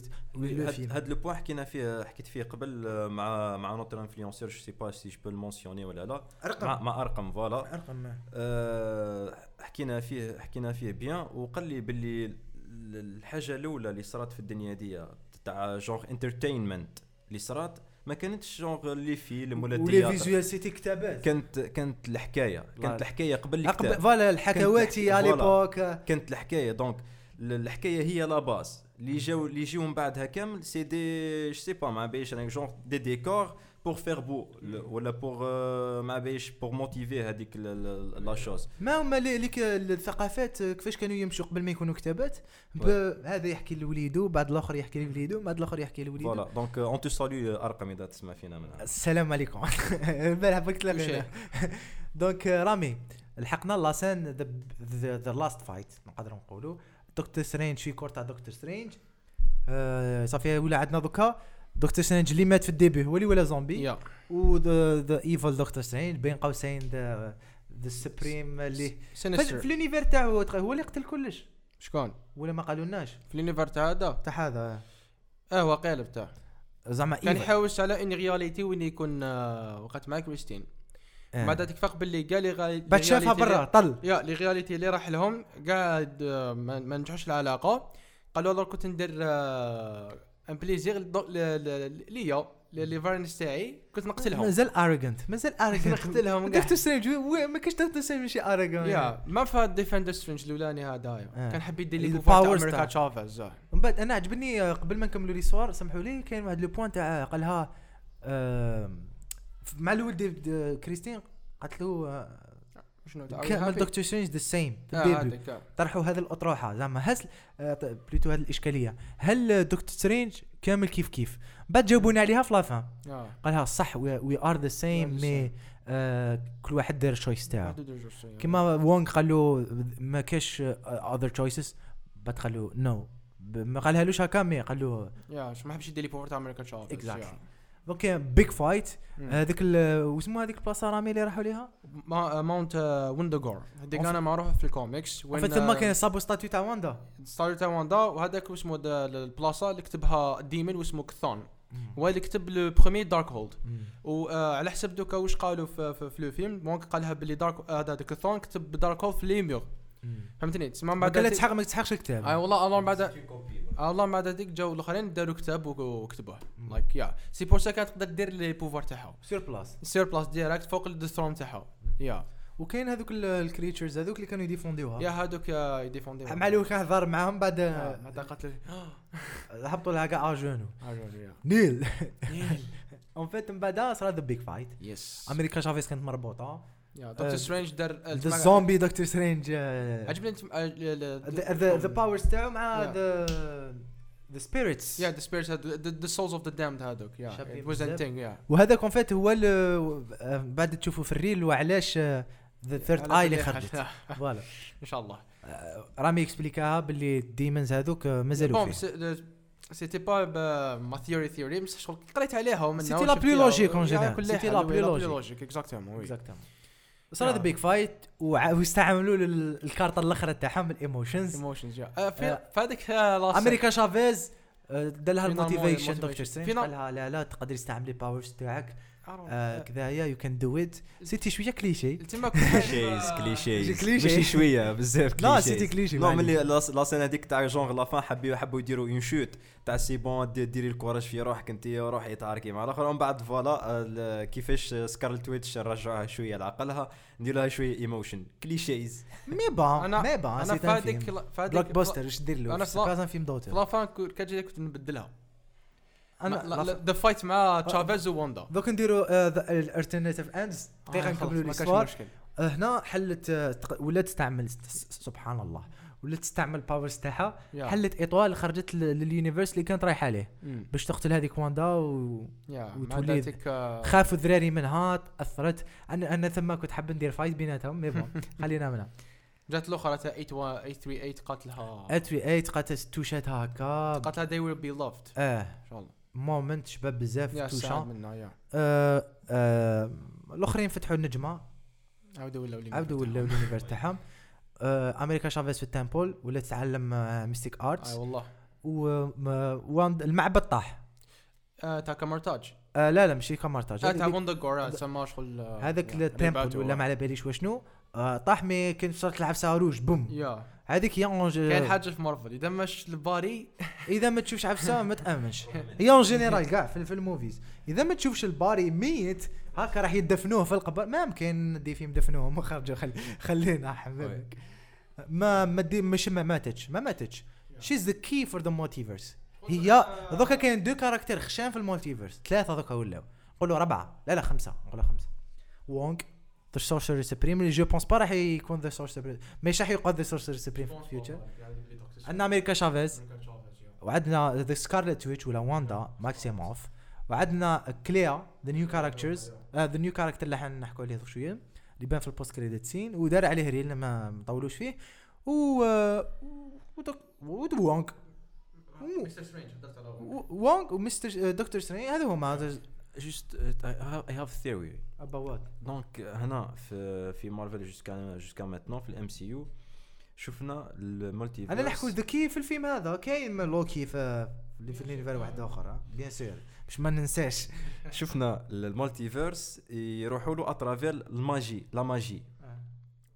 هاد le point حكينا فيه حكيت فيه قبل آه، مع مع نوتر انفلونسور جو سي با سي جو بو المونسيوني ولا لا مع, رقم مع أرقم فوالا رقم آه، حكينا فيه حكينا فيه بيان وقال لي باللي ال- الحاجة الأولى اللي صارت في الدنيا دي تاع جونغ انترتينمنت اللي صارت ما كانتش جونغ لي فيلم ولا ولي التياتر فيزوال سيتي كتابات. كانت كانت الحكاية. كانت الحكاية قبل الكتاب. فوالا الحكواتي على. ليبوك كانت الحكاية. دونك ال- الحكاية هي لا باز اللي جاو اللي يجيو من بعدها كامل سي دي جو سي با ما أنا جونغ دي ديكور بور فير بو ولا بور ما بايش بور موتيفي هذيك لا شوز ما هما لي- ليك الثقافات كيفاش كانوا يمشوا قبل ما يكونوا كتابات هذا يحكي لوليدو بعد الآخر يحكي لوليدو بعد الآخر يحكي لوليدو فوالا دونك اون تو سالو ارقم اذا تسمع فينا منها السلام عليكم البارح بك. تلاقينا دونك رامي لحقنا la scène the last fight نقدروا نقولوا Doctor Strange في corps تاع Doctor Strange صافي ولا عندنا دوكا Doctor Strange اللي مات في ال début هو اللي ولا zombie؟ yeah. و the evil Doctor Strange بين قوسين the the supreme اللي في ال univers تاعو هو اللي قتل كلش. شكون؟ ولا ما قالولناش. في ال univers تاع هذا؟ تاع هذا. آه هو قالب تاع. زعما كان يحوس على une reality وين يكون آه، وقت مع كريستين آه. بعد تكفق باللي قال لي غالي بعد شافها برا طل. يا لي رياليتي اللي راح لهم قاعد آه، ما ما نجحوش العلاقة. قالوا والله كنت ندير ان بليزير ليا لي فارنس تاعي كنت نقتلهم مازال ارجنت مازال ارجنت نقتلهم كاع. دكتور سترينج ما كاينش دكتور سترينج ماشي ارجنت يا ما في ديفندر سترينج الاولاني هذايا آه. كان حب يدير لي بوفار تاع أمريكا آه. من بعد أنا عجبني آه، قبل ما نكملوا لي صور سمحوا لي كاين واحد لو بوان تاع قالها آم، مع دي- Christine قالت له آه، شنو كامل Doctor Strange the same آه، آه. طرحوا هذه الأطروحة. زعما هل آه، بليتو هذه الإشكالية. هل Doctor Strange كامل كيف كيف؟ بعد جاوبوني عليها في la fin آه. قالها صح we are the same mais آه، كل واحد دار ال choice تاعو. كيما وونغ قال له ما كاش other choices بعد قال له non ما قالهالوش هكا مي قال له yeah ما حبش يدير les pouvoirs تاع أمريكا Chavez Exactly. donc big fight. هذيك واسمها هذيك البلاصه رامي اللي راحوا ليها؟ ما- Mount آه، Wundagore هذيك أنا معروفه في الكوميكس وين فين ثما كان صابوا statue تاع واندا statue تاع واندا وهذاك دا- البلاصة اللي كتبها demon واسمه Chthon. هو اللي كتب le premier Darkhold وعلى حسب دوكا واش قالوا في, في, في le film donc قالها باللي Dark هذا Chthon كتب Darkhold في les murs فهمتني؟ تسمع من بعد بعد لا تسحق ما تسحقش الكتاب. اي والله الله من بعد آه والله من بعد هذيك جاو الأخرين داروا كتاب وك- وكتبوه. like yeah c'est pour ça كانت تقدر دير les pouvoirs تاعها sur place sur place direct فوق ال throne تاعها yeah وكاين هذوك ال creatures هذوك اللي كانوا يديفونديوها يا هذوك يا يديفوندي مع الأول كان هضر معاهم بعد هذا قتل هبطوا لها كاع جونو يا نيل en fait من بعدها صار the big fight yes أمريكا Chavez كانت مربوطه yeah Doctor Strange دار the zombie Doctor Strange عجبني انت the powers تاعو مع. the the spirits yeah the spirits the souls of the damned هذوك yeah a thing yeah وهذاك en fait هو آه، بعد تشوفوا في ال reel وعلاش the third eye اللي خرجت. voilà. إن شاء الله. آه، رامي اكسبليكاها باللي ال demons هذوك آه، مازالوا فيه. c'était pas ma théorie théorie بس شغل قريت عليها ومنها logique en général. C'était C'était la plus logique. logique exactement oui. exactement صار the. big fight واستعملوا الكارطه الأخرى تاعهم ال emotions emotions yeah آه، في آه، في هذيك آه، أمريكا شافيز دار لها فينا ال motivation. دكتور سترينج فينا- قال لها لا لا تقدر تستعمل ال powers تاعك. Don't know. آه، كذايا you can do it c'était شوية كليشي تما clichés clichés cliché. ماشي شوية بزاف لا clichés. c'était cliché نو ملي لا لا سين هذيك تاع genre la fin حبوا حبوا يديروا une chute تاع c'est bon دي- ديري ال courage في روحك انت روحي تعاركي مع الآخر ومن بعد voilà ال- كيفاش سكارلت ويتش رجعوها شوية لعقلها ندير لها شوية ايموشن كليشيز مي با أنا مي با أنا في هذيك بلوك باستر إيش دير له؟ أنا سي في- با فيلم في دوتر جاي كنت نبدلها. أنا ذا فايت مع تشافيز ووندا دوك نديروا الالترناتيف اندز دقيقة آه، نكملوا الاسوار آه، هنا حلت آه، تق- ولا تستعمل سبحان الله. ولا تستعمل باورز تاعها. حلت ايطوال خرجت لليونيفرس اللي كانت رايحة عليه. باش تقتل هذيك واندا. مع ذاتك آه، الذراري منها تأثرت. أنا أنا ثم كنت حاب ندير فايت بيناتهم مي بون خلينا منها جات الأخرى تاع 838 قاتلها. اتري 8 قاتلت توشات هكا. قاتلها they will be loved. آه. إن شاء الله. مومنت شباب بزاف يا آه آه الأخرين فتحوا النجمة. عاودوا ولاو عاودوا ولاو اليونيفرس تاعهم. آه، أمريكا شافيز في التمبل ولا تتعلم ميستيك اي ارتس والله. والمعبد طاح. تاع كامرتاج لا لا ماشي كمارتاج آه، تاع وندقور تسمى شغل هذاك يعني باتوا. ولا ما على باليش وشنو. آه، طاح مي كنت صرت تلعب صاروج بوم. يا. هذيك يونج كاين حاجة في مارفل إذا مش الباري إذا ما تشوفش عفسه ما تأمنش. هي اون جينيرال كاع في, في الموفيز. إذا ما تشوفش الباري ميت هكا راح يدفنوه في القبر. ما يمكن دي فيهم دفنوهم خرجوا خل... خلينا حبيبك ما ما دي مش ما ماتتش ما ماتتش. she's the key for the multiverse هي دوكا كاين des caractères خشان في ال multiverse ثلاثة دوكا ولاو. نقولوا ربعة. لا لا خمسة. نقولوا خمسة. وونغ the sorcerer supreme اللي je pense pas راح يكون the sorcerer مش راح يقعد the sorcerer supreme في ال future عندنا أمريكا شافيز وعندنا the سكارلت ويتش ولا واندا ماكسيموف وعندنا كليا the new characters the new character اللي حنحكوا عليه شوية اللي يبان في ال post credit scene ودار عليه ريل ما مطولوش فيه. و آه، ودك- ود وونغ مستر سترينج هدرت على و- وونغ ومستر دكتور سترينج هذا هما just I have theory about donc هنا في في مارفل jusqu'à jusqu'à maintenant في ال MCU شفنا ال multi أنا نحكوا the key في الفيلم هذا كاين لوكي في اللي في ال univers واحد آخر bien sûr. باش ما ننساش. شفنا ال multiverse يروحوا له à travers ال magie la magie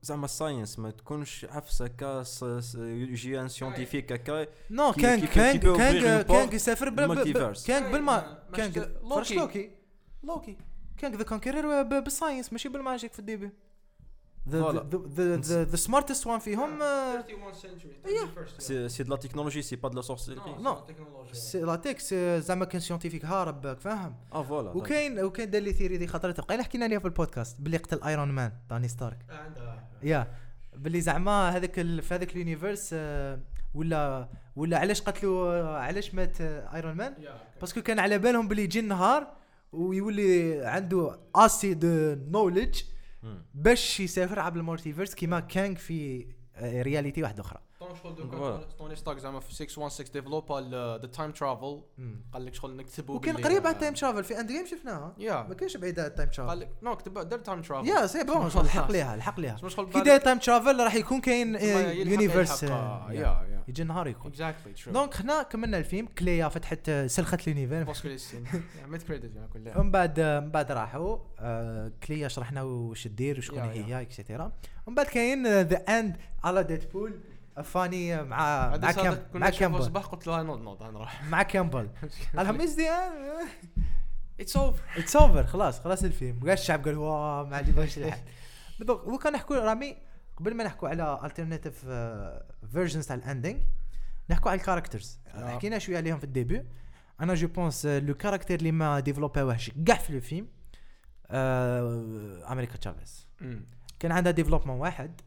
زعما ال science ما تكونش عفسه كا س- س- يجي un scientifique هكا نو كان كان كان كان يسافر. كان بالما كان لوكي. فرش لوكي لوكي كان the conqueror بال science ماشي بال magic في ال début. the smartest one فيهم آه، 31 century. c'est de la technologie c'est pas de la sorcellerie Non. سي لاتكس آه، زعما كان سيونتيفيك هارب فاهم؟ آه فوالا وكاين وكاين دار لي ثيري دي خطرت. قايل حكينا عليها في البودكاست. باللي قتل ايرون مان توني ستارك. يا باللي زعما هذاك ال... في هذاك اليونيفرس آه، ولا ولا علاش قتلوا آه، علاش مات آه، ايرون مان باسكو كان على بالهم باللي يجي النهار ويولي عنده اسيد نوليدج مم. باش يسافر عبر المالتيفيرس كيما كان في آه، reality واحدة أخرى. Voilà. توني ستارك زعما في 616 développa the time travel قال لك شغل نكتبوا وكان قريب على ال time travel في اند جيم شفناها. yeah ما كانش بعيد على ال time قال travel لك نو كتب دار time travel yeah c'est bon شغل الحق ليها الحق ليها. مش شغل كي داير time travel راح يكون كاين يلحق- universe يا يجي النهار يكون. exactly true donc هنا كملنا الفيلم. كليا فتحت آه، سلخت l'univers كلها ومن بعد من بعد راحوا. آه، كليا شرحنا وش دير وشكون. هي et cetera ومن بعد كاين ذا اند على ديدبول فاني مع مع هذا كام صادق مع كامبل. الصباح قلت له نوض نوض نروح مع كامبل. قال لهم از اتس اوفر اتس اوفر خلاص خلاص الفيلم. قال الشعب قال واه ما عجبنيش الحال بالضبط. وكان نحكوا رامي قبل ما نحكوا على الترناتيف فيرجنز تاع الاندينغ نحكوا على الكاركترز يا. حكينا شوية عليهم في الديبي. أنا جو بونس لو كاركتير اللي ما ديفلوباوهش كاع في الفيلم آه، أمريكا تشافيز كان عندها développement واحد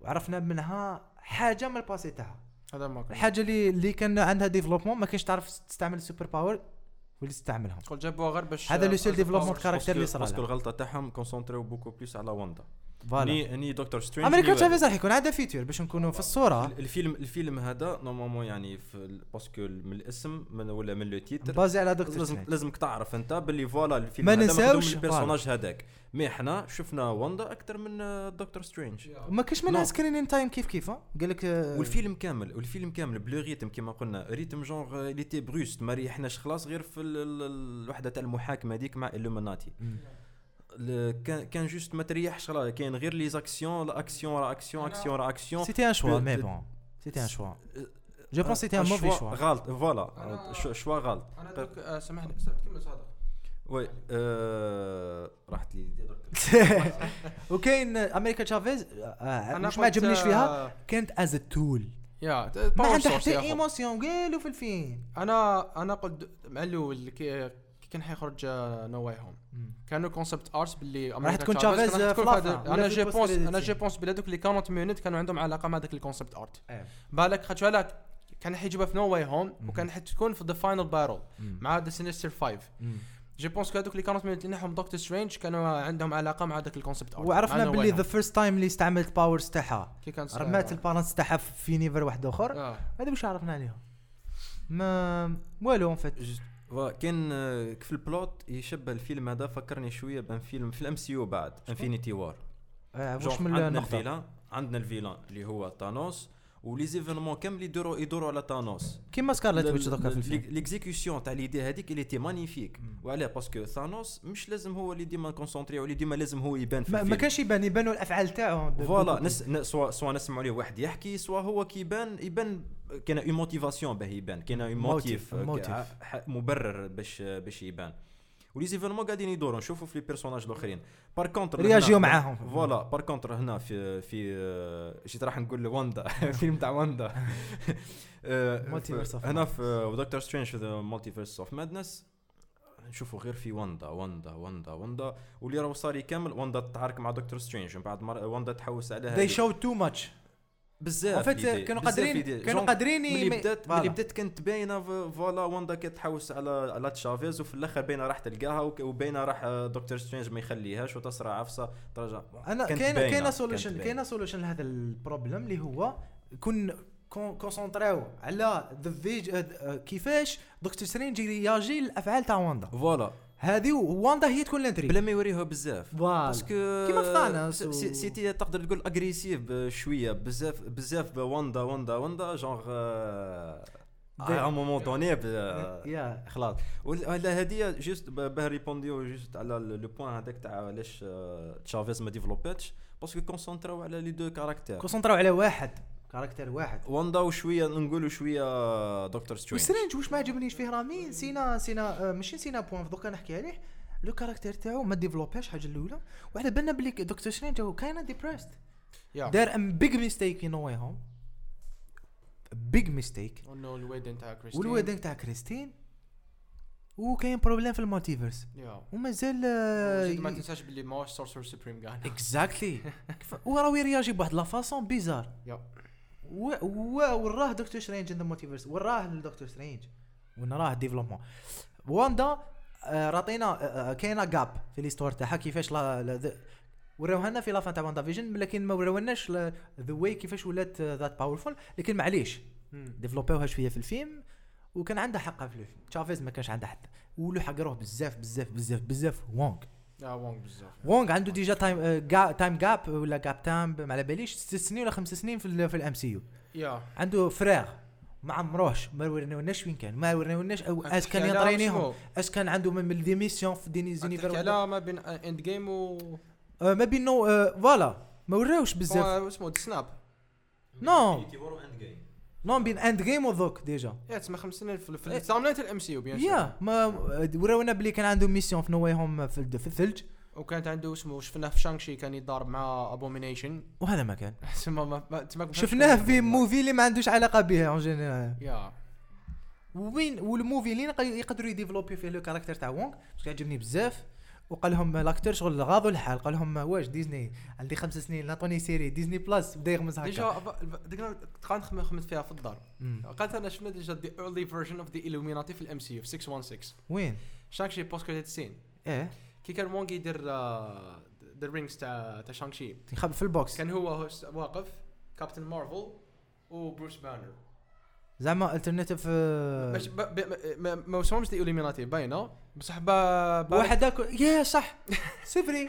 وعرفنا منها حاجة من ال passé تاعها هذا ما كان. الحاجة اللي اللي كان عندها développement ما كانش تعرف تستعمل ال super power واللي تستعملهم شغل جابوها غير باش هذا le آه، développement. caractère اللي صار parce que الغلطة تاعهم concentrés beaucoup plus على واندا voilà. ni دكتور سترينج أمريكا تشافيز راح يكون عندها futur باش نكونوا في الصورة. الفيلم الفيلم هذا normalement يعني parce que من الاسم من ولا من le titre basé على دكتور لازم. لازمك تعرف انت باللي voilà الفيلم ما هذا ننساوش، ال personnage هذاك. mais إحنا شفنا واندا أكثر من آه، دكتور سترينج. ما كاش منها. screen time كيف كيف؟ قال لك آه، والفيلم كامل والفيلم كامل ب le rythme كما قلنا. rythme genre اللي تي بروست ما ريحناش خلاص غير في ال- ال- الوحدة تاع المحاكمة هذيك مع الومناتي كان كان juste ما تريحش خلاص كاين غير les actions l'action réaction action réaction c'était un choix ب- mais ب- bon c'était un choix أه، je pense c'était un mauvais choix غلط voilà أنا- شو- choix غلط أنا دوك آه، سامحني كمل صادق وي آه، راحت لي وكاين أمريكا تشافيز آه، أنا مش ما قلت، عجبنيش فيها آه، كانت as tool يا ما عندها حتى émotion قالوا في الفيلم أنا أنا قلت مع الأول كي كان حيخرج No Way Home كانوا concept arts باللي راح تكون Chavez شافيز كانت تكون في في هذا- الأفلام، ولا أنا je pense أنا je pense بلادوك اللي كانوا ميونت كانوا عندهم علاقة مع ذاك ال concept art. بالك خاطر بالك كان حيجيبها في No Way Home وكان حتكون في the final battle مع the Sinister 5 je pense هذوك اللي كانوا اللي نحهم دكتور سترينج كانوا عندهم علاقة مع ذاك ال concept art وعرفنا باللي the first time اللي استعملت powers تاعها. كان رمات ال parents تاعها في univers واحد آخر. آه. هذا واش عرفنا عليهم؟ ما والو en fait كان آه، في ال plot يشبه الفيلم هذا؟ فكرني شوية بأن فيلم في ال MC بعد Infinity War واش من عندنا ال villain عندنا ال villain اللي هو تانوس و les événements كامل يدوروا يدوروا على تانوس كيما سكارلت ويتش دوكا في الفيلم l'exécution تاع l'idée هذيك اللي était magnifique وعلاه parce que ثانوس مش لازم هو اللي ديما concentré ولا ديما لازم هو يبان في ما, ما الفيلم كانش يبان يبانوا الافعال تاعو voilà نس سوا سوا نسمعوا عليه واحد يحكي soit هو كيبان يبان كاين une motivation باه يبان كاين un motif مبرر باش باش يبان و les événements قاعدين يدوروا نشوفوا في les personnages الاخرين par contre رياجيو معاهم. voilà par contre هنا في في جيت راح نقول واندا فيلم تاع واندا هنا في دكتور سترينج في the Multiverse of Madness نشوفوا غير في واندا واندا واندا واندا واللي راهو صار يكمل واندا تتعارك مع دكتور سترينج من بعد مر... واندا تحوس they هذه showed too much. بزاف كانوا قادرين-. كانوا قادرين ملي بدات. ملي بدات كانت باينة ف- voilà واندا كانت تحوس على على تشافيز وفي الآخر باينة راح تلقاها وباينة راح آه، دكتور سترينج ما يخليهاش وتصرى عفسة ترجع أنا كانت كاين باينة، كاين كانت solution باينة. كاين solution لهذا ال problème اللي هو كون كون- كونسونطراو على the فيج كيفاش دكتور سترينج ياجي الافعال تاع واندا voilà هذه واندا هي تكون l'entrée. بلا ما يوريوها بزاف. parce que كيما في ثانوس و- c'était تقدر تقول agressive شوية. بزاف بزاف واندا واندا واندا جونغ à moment donné يا خلاص ولا هذه juste باه ريبونديو juste على le point هذاك تاع علاش تشافيز ما ديفلوباتش parce que كونسونتراو على les deux caractères. كونسونطراو على واحد. caractère واحد. واندا وشويه نقولوا شوية دكتور سترينج. وسترينج واش ما عجبنيش فيه؟ راه مين؟ نسينا نسينا آه، ماشي نسينا point دوكا نحكي عليه. le caractère تاعو ما ديفلوباش حاجة الأولى. وعلى بالنا بلي دكتور سترينج هو كاينة depressed يا دار a big mistake in Way Home big mistake انه ال wedding تاع كريستين وال wedding تاع كريستين. وكاين problème في ال multiverse ومازال زيد ما تنساش باللي ماهوش Sorcerer Supreme كاع. exactly وراه يرياجي بواحد la façon bizarre. وراه دكتور سترينج in the multiverse وراه لدكتور سترينج ونراه développement واندا آه، راتينا آه، آه، كاينة gap في l'histoire تاعها كيفاش وراوها لنا في la fin تاع WandaVision لكن ما وراوناش the way كيفاش ولات that powerful لكن معليش ديفلوبيوها شوية في الفيلم وكان عندها حقها في الفيلم. تشافيز ما كانش عندها حتى ولو حقروه بزاف بزاف بزاف بزاف وونغ يا وونغ بزاف. وونغ عنده déjà time time gap ولا gap time ما على باليش ست سنين ولا خمس سنين في في ال MCU يا. عنده فراغ ما عمروش ما وريناوناش وين كان ما وريناوناش أو اش كان يطرينيهم اش كان عنده من des missions في ديني تحكي univers على ما بين Endgame و آه، ما بين No آه، voilà ما وراوش بزاف. اسمه snap no. no بين Endgame وذوك déjà يا تسمى خمس سنين في في إيه. ال timeline ال MCU bien يا ما آه، وراونا بلي كان عنده mission في No Home في الثلج وكانت عنده اسمه شفناه في شانكشي كان يتضارب مع ابومينيشن وهذا ما كان تسمى شفناه في movie اللي ما عندوش علاقه بها en général يا وين وال movie اللي يقدروا يديفلوبي فيه le caractère تاع وونغ باش يعجبني بزاف وقال لهم l'acteur شغل غاضوا الحال قال لهم واش ديزني؟ عندي خمس سنين نعطوني série Disney Plus بدا يغمز déjà هكا ب- ديك تقعد خم- خممت فيها في الدار. قالت أنا شفنا déjà the early version of the illuminati في ال MCU في 616 وين؟ شانكشي post credit scene إيه. كي كان وونغ يدير the rings تاع تاع شانكشي يخبي في ال box. كان هو واقف كابتن مارفل وبروس بانر زعما alternative باش ب- ب- ما وصلهمش illuminati باينة. بصح با واحد هاك يا صح. سي فري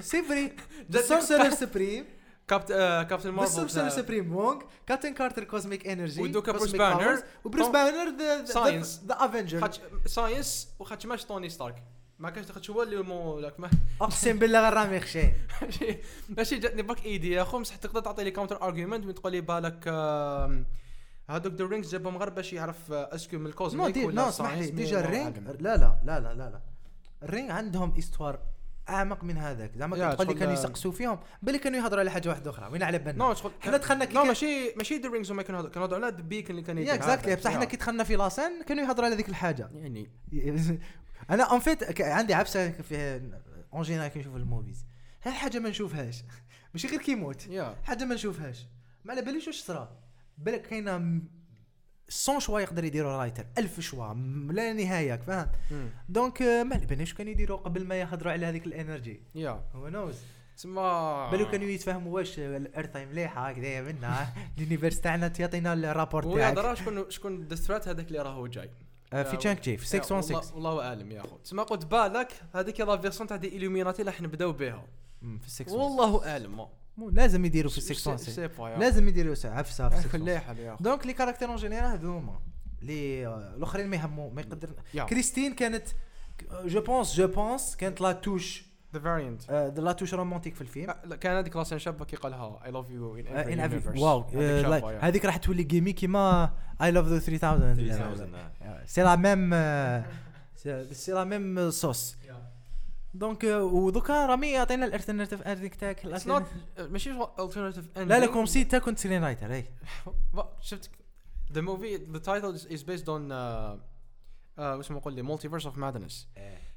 سي فري جد سورسر سبريم كابت آه، كابتن مارفل سورسر سبريم وونغ كابتن كارتر كوزميك انرجي ودوكا بروس بانر. وبروس بانر ساينس. ذا افنجر ساينس وخاطش ماش توني ستارك ما كانش خاطش هو اللي مو لاك ما اقسم بالله غير رامي خشين ماشي جاتني باك ايدي يا خو بصح تقدر تعطي لي كاونتر ارجيومنت وتقول لي بالك هذوك the rings جابهم غير باش يعرف آه، est-ce que من نو ال cosmic دي ولا نو اسمح لي déjà ال ring. لا لا لا لا لا لا. ال ring عندهم histoire أعمق من هذاك. زعما يا، تقول لي كانوا يسقسوا فيهم بالي كانوا يهضروا على حاجة واحدة أخرى وين على بالنا؟ نو شغل حنا دخلنا كي نو ماشي ماشي the rings هما كانوا يهضروا- كانوا على the beacon اللي كان يدير. exactly. بصح حنا. كي دخلنا في la scène كانوا يهضروا على ذيك الحاجة. يعني أنا en fait عندي عفسة في en général كي نشوف ال movies. هاي حاجة ما نشوفهاش؟ ماشي غير كيموت حاجة ما نشوفهاش. ما على باليش واش صرا. بالك كاينة م- 100 شوا يقدر يديروا رايتر 1000 شوا لا نهاية فاهم مم. دونك آه، ما على باليش كانوا يديروا قبل ما يهضروا على هذيك الإنرجي. يا. هو نوز تسمى بالو كانوا يتفاهموا واش الأرث مليحة هكذا منا اليونيفرس تاعنا تعطينا الرابور تاعك. يهضر شكون شكون ثريت هذاك اللي راهو جاي. آه، في تشانك جي في 616 والله, اعلم يا اخو تسمى قلت بالك هذيك لا فيرسون تاع دي اللي راح نبداو بها في 616 والله اعلم مو لازم يديروا في سي- 6 سي- سيبا يا. لازم يديروا عفسه في 6 مليحه يا أخو. donc les caractères en général هذوما لي آه، الأخرين ما يهموا ما يقدر. كريستين كانت je pense je pense كانت la touche. The variant la touche romantique في الفيلم. كان هذيك la scène شابة كي قالها I love you in آه، every world آه، هذيك راح تولي جيمي كيما I love you 3000 3000 c'est la même c'est la même sauce donc ودوكا رامي يعطينا ال alternative ending تاعك it's not ماشي alternative لا لا comme si نتا كنت screen writer إي. شفت the movie the title is based on واش uh, نقول لي Multiverse of Madness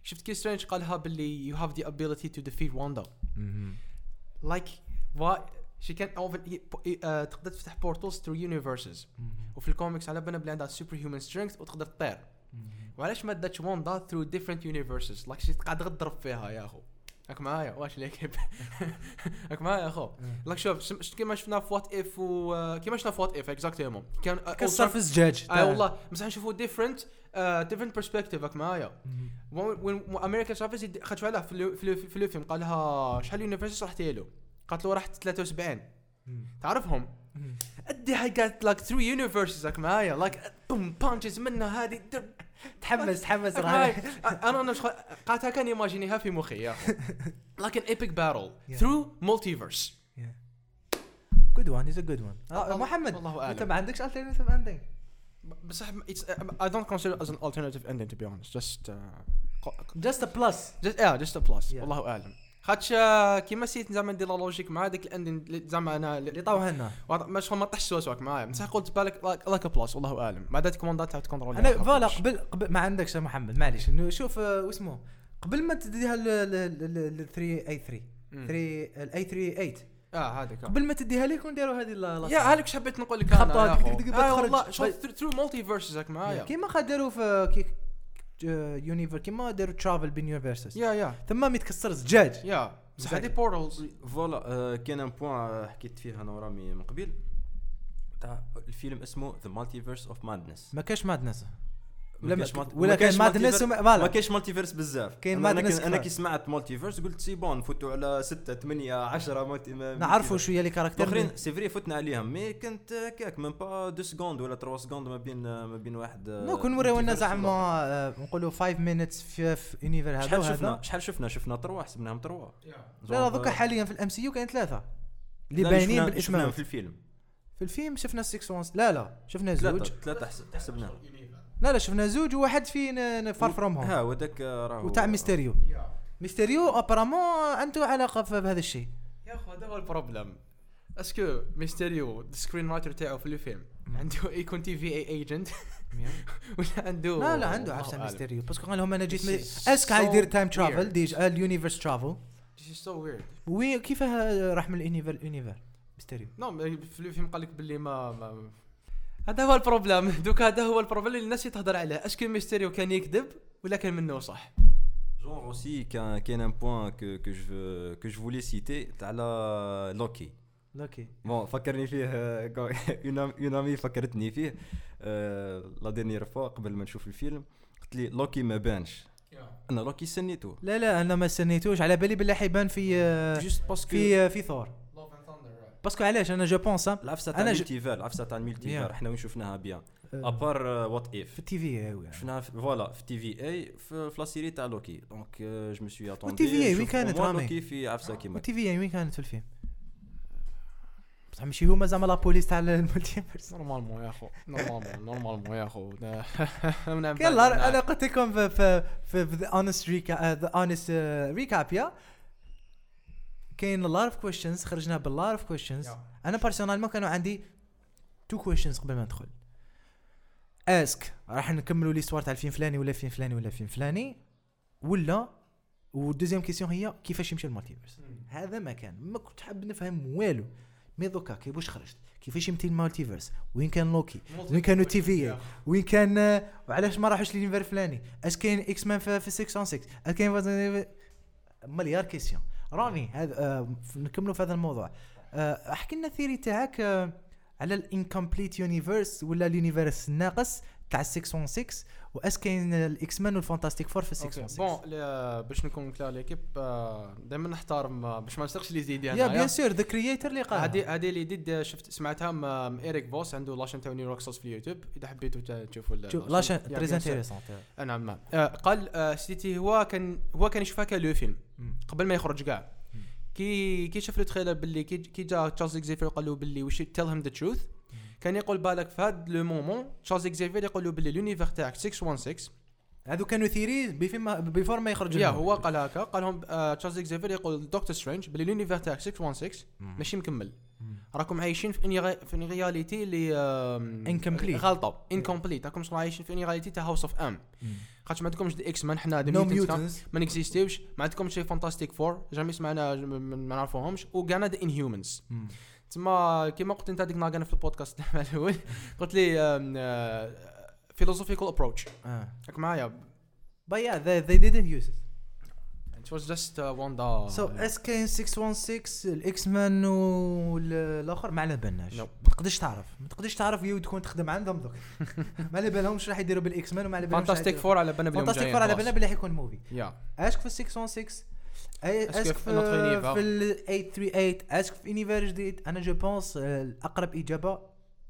شفت كي سترينج قالها باللي you have the ability to defeat Wanda like she كان تقدر تفتح portals through universes وفي الكوميكس على بالنا بلي عندها super human strength وتقدر تطير. وعلاش ما داتش واندا through different universes like she قاعد تضرب فيها يا أخو. راك معايا؟ واش ليك؟ راك معايا يا أخو. like شوف شفت كيما شفنا في What If و كيما شفنا في What If exactement كان كسر في الزجاج اي والله بصح نشوفوا different different perspective راك معايا. وين America Chavez خاطر علاه في ال- في ال- في الفيلم قال لها شحال universe رحتي له قالت له رحت 73 تعرفهم؟ ادي هاي قالت لك through universes راك معايا. like boom punches منها هذه تحمس تحمس. أنا أنا قالتها كان imaginé ها في مخي yeah an epic Yeah. through multiverse good one is a good one محمد والله أنت أعلم. ما عندكش alternative ending بصح it as an alternative ending to be honest. Just uh, ق- just a plus just yeah just a plus. Yeah. والله أعلم. خاطش كيما سيت زعما ندير لا لوجيك مع هذيك الاندين زعما أنا اللي طاوها لنا واضح- ما شغل ما طحش سواسواك معايا. بصح قلت بالك لايك ا بلس والله أعلم. بعد هذيك كوموندات تعرف تكونترول أنا فوالا قبل قبل ما عندكش محمد معليش. شوف آه، واسمه قبل ما تديها ل 3 اي 3 3 الاي 3 8 آه هذيك. قبل ما تديها لي كون نديروا هذه لا يا هذيك حبيت نقول لك أنا دق- دق- دق- آه تخرج. والله شوف طيب. ثرو مالتي فيرسز معايا. كيما داروا في univers كيما داروا travel بين universes yeah yeah ثم ما يتكسر زجاج yeah بصح. هذه portals voilà آه، كاين un point حكيت فيه أنا ورامي من قبل. تاع الفيلم اسمه The Multiverse of Madness ما كاش madness ولا كاين madness ما كاينش multiverse بزاف. كاين madness كي- أنا. كي سمعت multiverse قلت c'est bon نفوتوا على 6 8 10 multi ما- نعرفوا. شوية les caractères الاخرين c'est vrai فتنا عليهم mais كنت هكاك même pas deux secondes ولا 3 secondes ما بين ما بين واحد نو كون نوريو لنا زعما. آه، نقولوا 5 minutes في في univers هذا شحال شفنا؟ شحال شفنا؟ شفنا trois حسبناهم trois. لا لا دوكا حاليا في ال MCU كاين ثلاثة. اللي باينين شفناهم في الفيلم. في الفيلم شفنا 6 وانس لا لا شفنا زوج. حس- حسبناهم. لا لا شفنا زوج وواحد في Far From Home. ها وذاك راهو وتاع ميستيريو. ميستيريو apparemment عنده علاقة في بهذا الشيء. يا اخو هذا هو ال problème. Est-ce que ميستيريو ال screen writer تاعو في الفيلم عنده يكون تي في اي ايجنت ولا عنده لا لا عنده أعلم. ميستيريو. باسكو قال لهم أنا جيت اسك هايدير so تايم ترافل weird. ديج اليونيفرس ترافل This is so weird. وي كيفاه راح من اليونيفر اليونيفر ميستيريو. نو في الفيلم قال لك باللي ما, ما هذا هو البروبلم. دوك هذا هو البروبلم اللي الناس تهضر عليه. اسكو ميستيريو كان يكذب ولا كان منه صح. Y a un point que, que, je, veux- que je voulais citer, t'as la Loki. okay Bon, فكرني فيه آه، une amie فكرتني فيه. آه، la dernière fois قبل ما نشوف الفيلم قلت لي لوكي ما بانش. أنا لوكي سنيته. لا لا أنا ما استنيتوش على بالي بالله حيبان في آه، juste parce que في آه، في ثور. parce que علاش؟ أنا je pense العفسة تاع ال multivers العفسة تاع ال multivers. إحنا وين شفناها bien؟ في à part What If ال TV شفناها في- voilà في TVA في في la série تاع لوكي donc je m'y suis attendu والتي في وين كانت؟ لوكي في عفسة كيما. التي في وين كانت في الفيلم؟ بصح ماشي هما زعما la police تاع ال multiverse normalement يا أخو. normalement normalement يا أخو. يلا أنا قلت لكم في في في the honest reca- the honest recap yeah. كاين a lot of questions خرجنا بال a lot of questions أنا personnellement كانوا عندي two questions قبل ما ندخل. est-ce que راح نكملوا l'histoire تاع الفيلم فلاني ولا فيلم فلاني ولا فيلم فلاني. ولا وال deuxième question هي كيفاش يمشي ال multiverse؟ هذا ما كان ما كنت حاب نفهم والو. mais دوكا كيفاش خرجت؟ كيفاش يمشي ال multiverse؟ وين كان لوكي؟ وين كانوا TV وين كان وعلاش ما راحوش l'univers فلاني؟ أش كاين X-Men في, في 6 اون 6 أش كاين مليار question رامي هذا آه نكملوا في هذا الموضوع. آه أحكي لنا ال theory تاعك آه على ال incomplete universe ولا ال universe الناقص. تاع 616 واش كاين ال X-Men وال Fantastic Four في okay. 616 bon ل- باش نكون clair l'équipe دائما نحترم آه، باش ما نسرقش les idées yeah bien sûr the creator اللي قال هذه هذه l'idée شفت سمعتها م- م- Eric Voss عنده la chaîne تاع New Rockstars في اليوتيوب إذا حبيتوا تشوفوا la chaîne. sûr. intéressant آه، نعم نعم. آه، قال آه، c'était هو كان هو كان يشوفها كلو فيلم. قبل ما يخرج كاع. كي كي شاف ال trailer باللي كي كي جا Charles Xavier قال له باللي وش tell him the truth كان يقول بالك في هذا le moment Charles Xavier يقول له باللي l'univers تاعك 616 هذو كانوا theory بيفما before ما يخرج yeah. هو قال هكا قال لهم آه، Charles Xavier يقول Doctor Strange باللي l'univers تاعك 616 مم. ماشي مكمل. راكم عايشين في une في une réalité اللي Incomplete. غلطة. incomplete راكم عايشين في une réalité تاع House of M. خاطش ما عندكمش des X-Men حنا des mutants ما نكزيستيوش. ما عندكمش Fantastic Four jamais سمعنا ما نعرفوهمش. وكانا des Inhumans تما كيما قلت انت هذيك كان في البودكاست تاع الأول. قلت لي philosophical approach راك معايا. But yeah, they, they didn't use it. it was just uh, one da So est-ce que كاين 616 ال X-Men والاخر ما على بالناش. No. ما تقدرش تعرف. ما تقدرش تعرف يو تكون تخدم عندهم دوك. ما على بالهمش راح يديروا بال X-Men وما على بالهمش Fantastic Four على بالنا Fantastic Four على بالنا بلي حيكون movie est-ce que في 616 اي Est-ce est-ce que في في ال 838 est-ce que في universe جديد أنا je pense الأقرب إجابة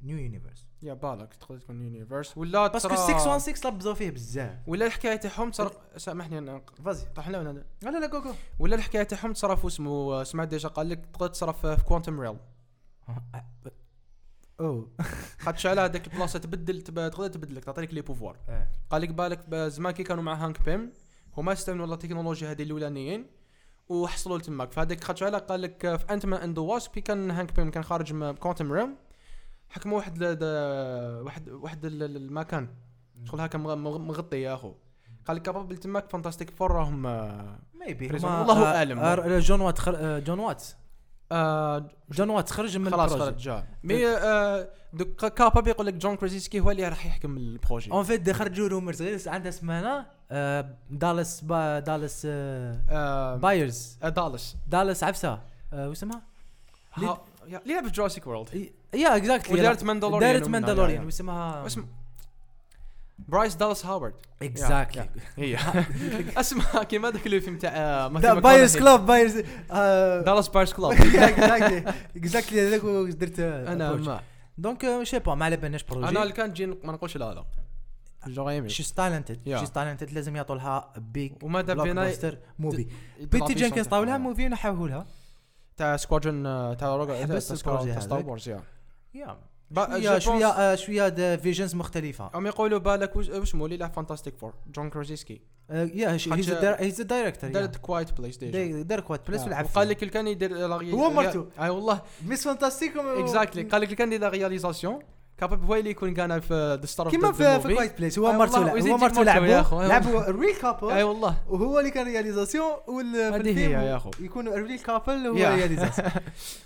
new universe yeah بالك تقدر تكون universe ولا parce que ترى- 616 لبزوا فيه بزاف. ولا الحكاية تاعهم ترى سامحني أنا فازي. طحنا ولا لا؟ لا لا je ولا الحكاية تاعهم تصرف اسمه سمعت déjà قال لك تقدر تصرف في quantum realm اوه خاطش على هذاك البلاصة تبدل تب- تقدر تبدل لك تعطيك les pouvoirs قال لك بالك زمان كي كانوا مع Hank Pym هما استعملوا لا التكنولوجيا هذه الأولانيين وحصلوا لتماك. فهذاك خاطش على قال لك في Ant-Man and Wasp كي كان Hank Pym كان خارج من quantum realm حكموا واحد واحد واحد ال- ال- المكان. شغل هكا مغ- مغ- مغطي يا أخو. قال لك capable تماك Fantastic Four راهم آه، maybe. والله أعلم. Jon Watts خر... آه، Jon Watts آه Jon Watts خرج من خلاص. خرج جا مي آه دوك capable يقول لك John Krasinski هو اللي راح يحكم ال projet. en fait خرجوا rumors غير عندها سمانة آه، دالاس با دالاس آه، بايرز آه، دالس دالاس عفسة. آه، واسمها ها- يا- اللي لعب في Jurassic World. yeah exactly ودارت Mandalorian دارت Mandalorian يا- واسمها اسم Bryce Dallas Howard. exactly هي اسمها كيما ذاك الفيلم تاع آه، Buyers Club Buyers دالاس بايرز كلوب اكزاكتلي اكزاكتلي هذاك درت أنا ما. دونك شي با ما على بالناش أنا بروجي اللي كان تجي ما نقولش لا لا. جو يمي شيز تالنتد Yeah. شيز تالنتد لازم يعطوا لها بيج وما دام بينا موفي بيتي جينكنز طاو لها موفي ونحاوه لها تاع سكوادرون تاع روجر حبس تاع ستار. وورز يا يا شوية شوية شوية فيجنز مختلفه هم يقولوا بالك وش وش مو اللي لعب فانتاستيك فور جون كروزيسكي يا هيز دايركتور دارت كوايت بلاي ستيشن دار كوات بلس ولعب وقال لك كان يدير هو مرتو. اي والله ميس فانتاستيك اكزاكتلي قال لك كان يدير لا رياليزاسيون كاباب هو اللي يكون كان في ذا ستار كيما في في كوايت بليس هو مرتو هو مرتو لعبوا لعبوا ريل اي كابل والله. وهو اللي كان رياليزاسيون وال في هذه الفيلم هي يا أخو. يكون ريل كابل هو يا. رياليزاسيون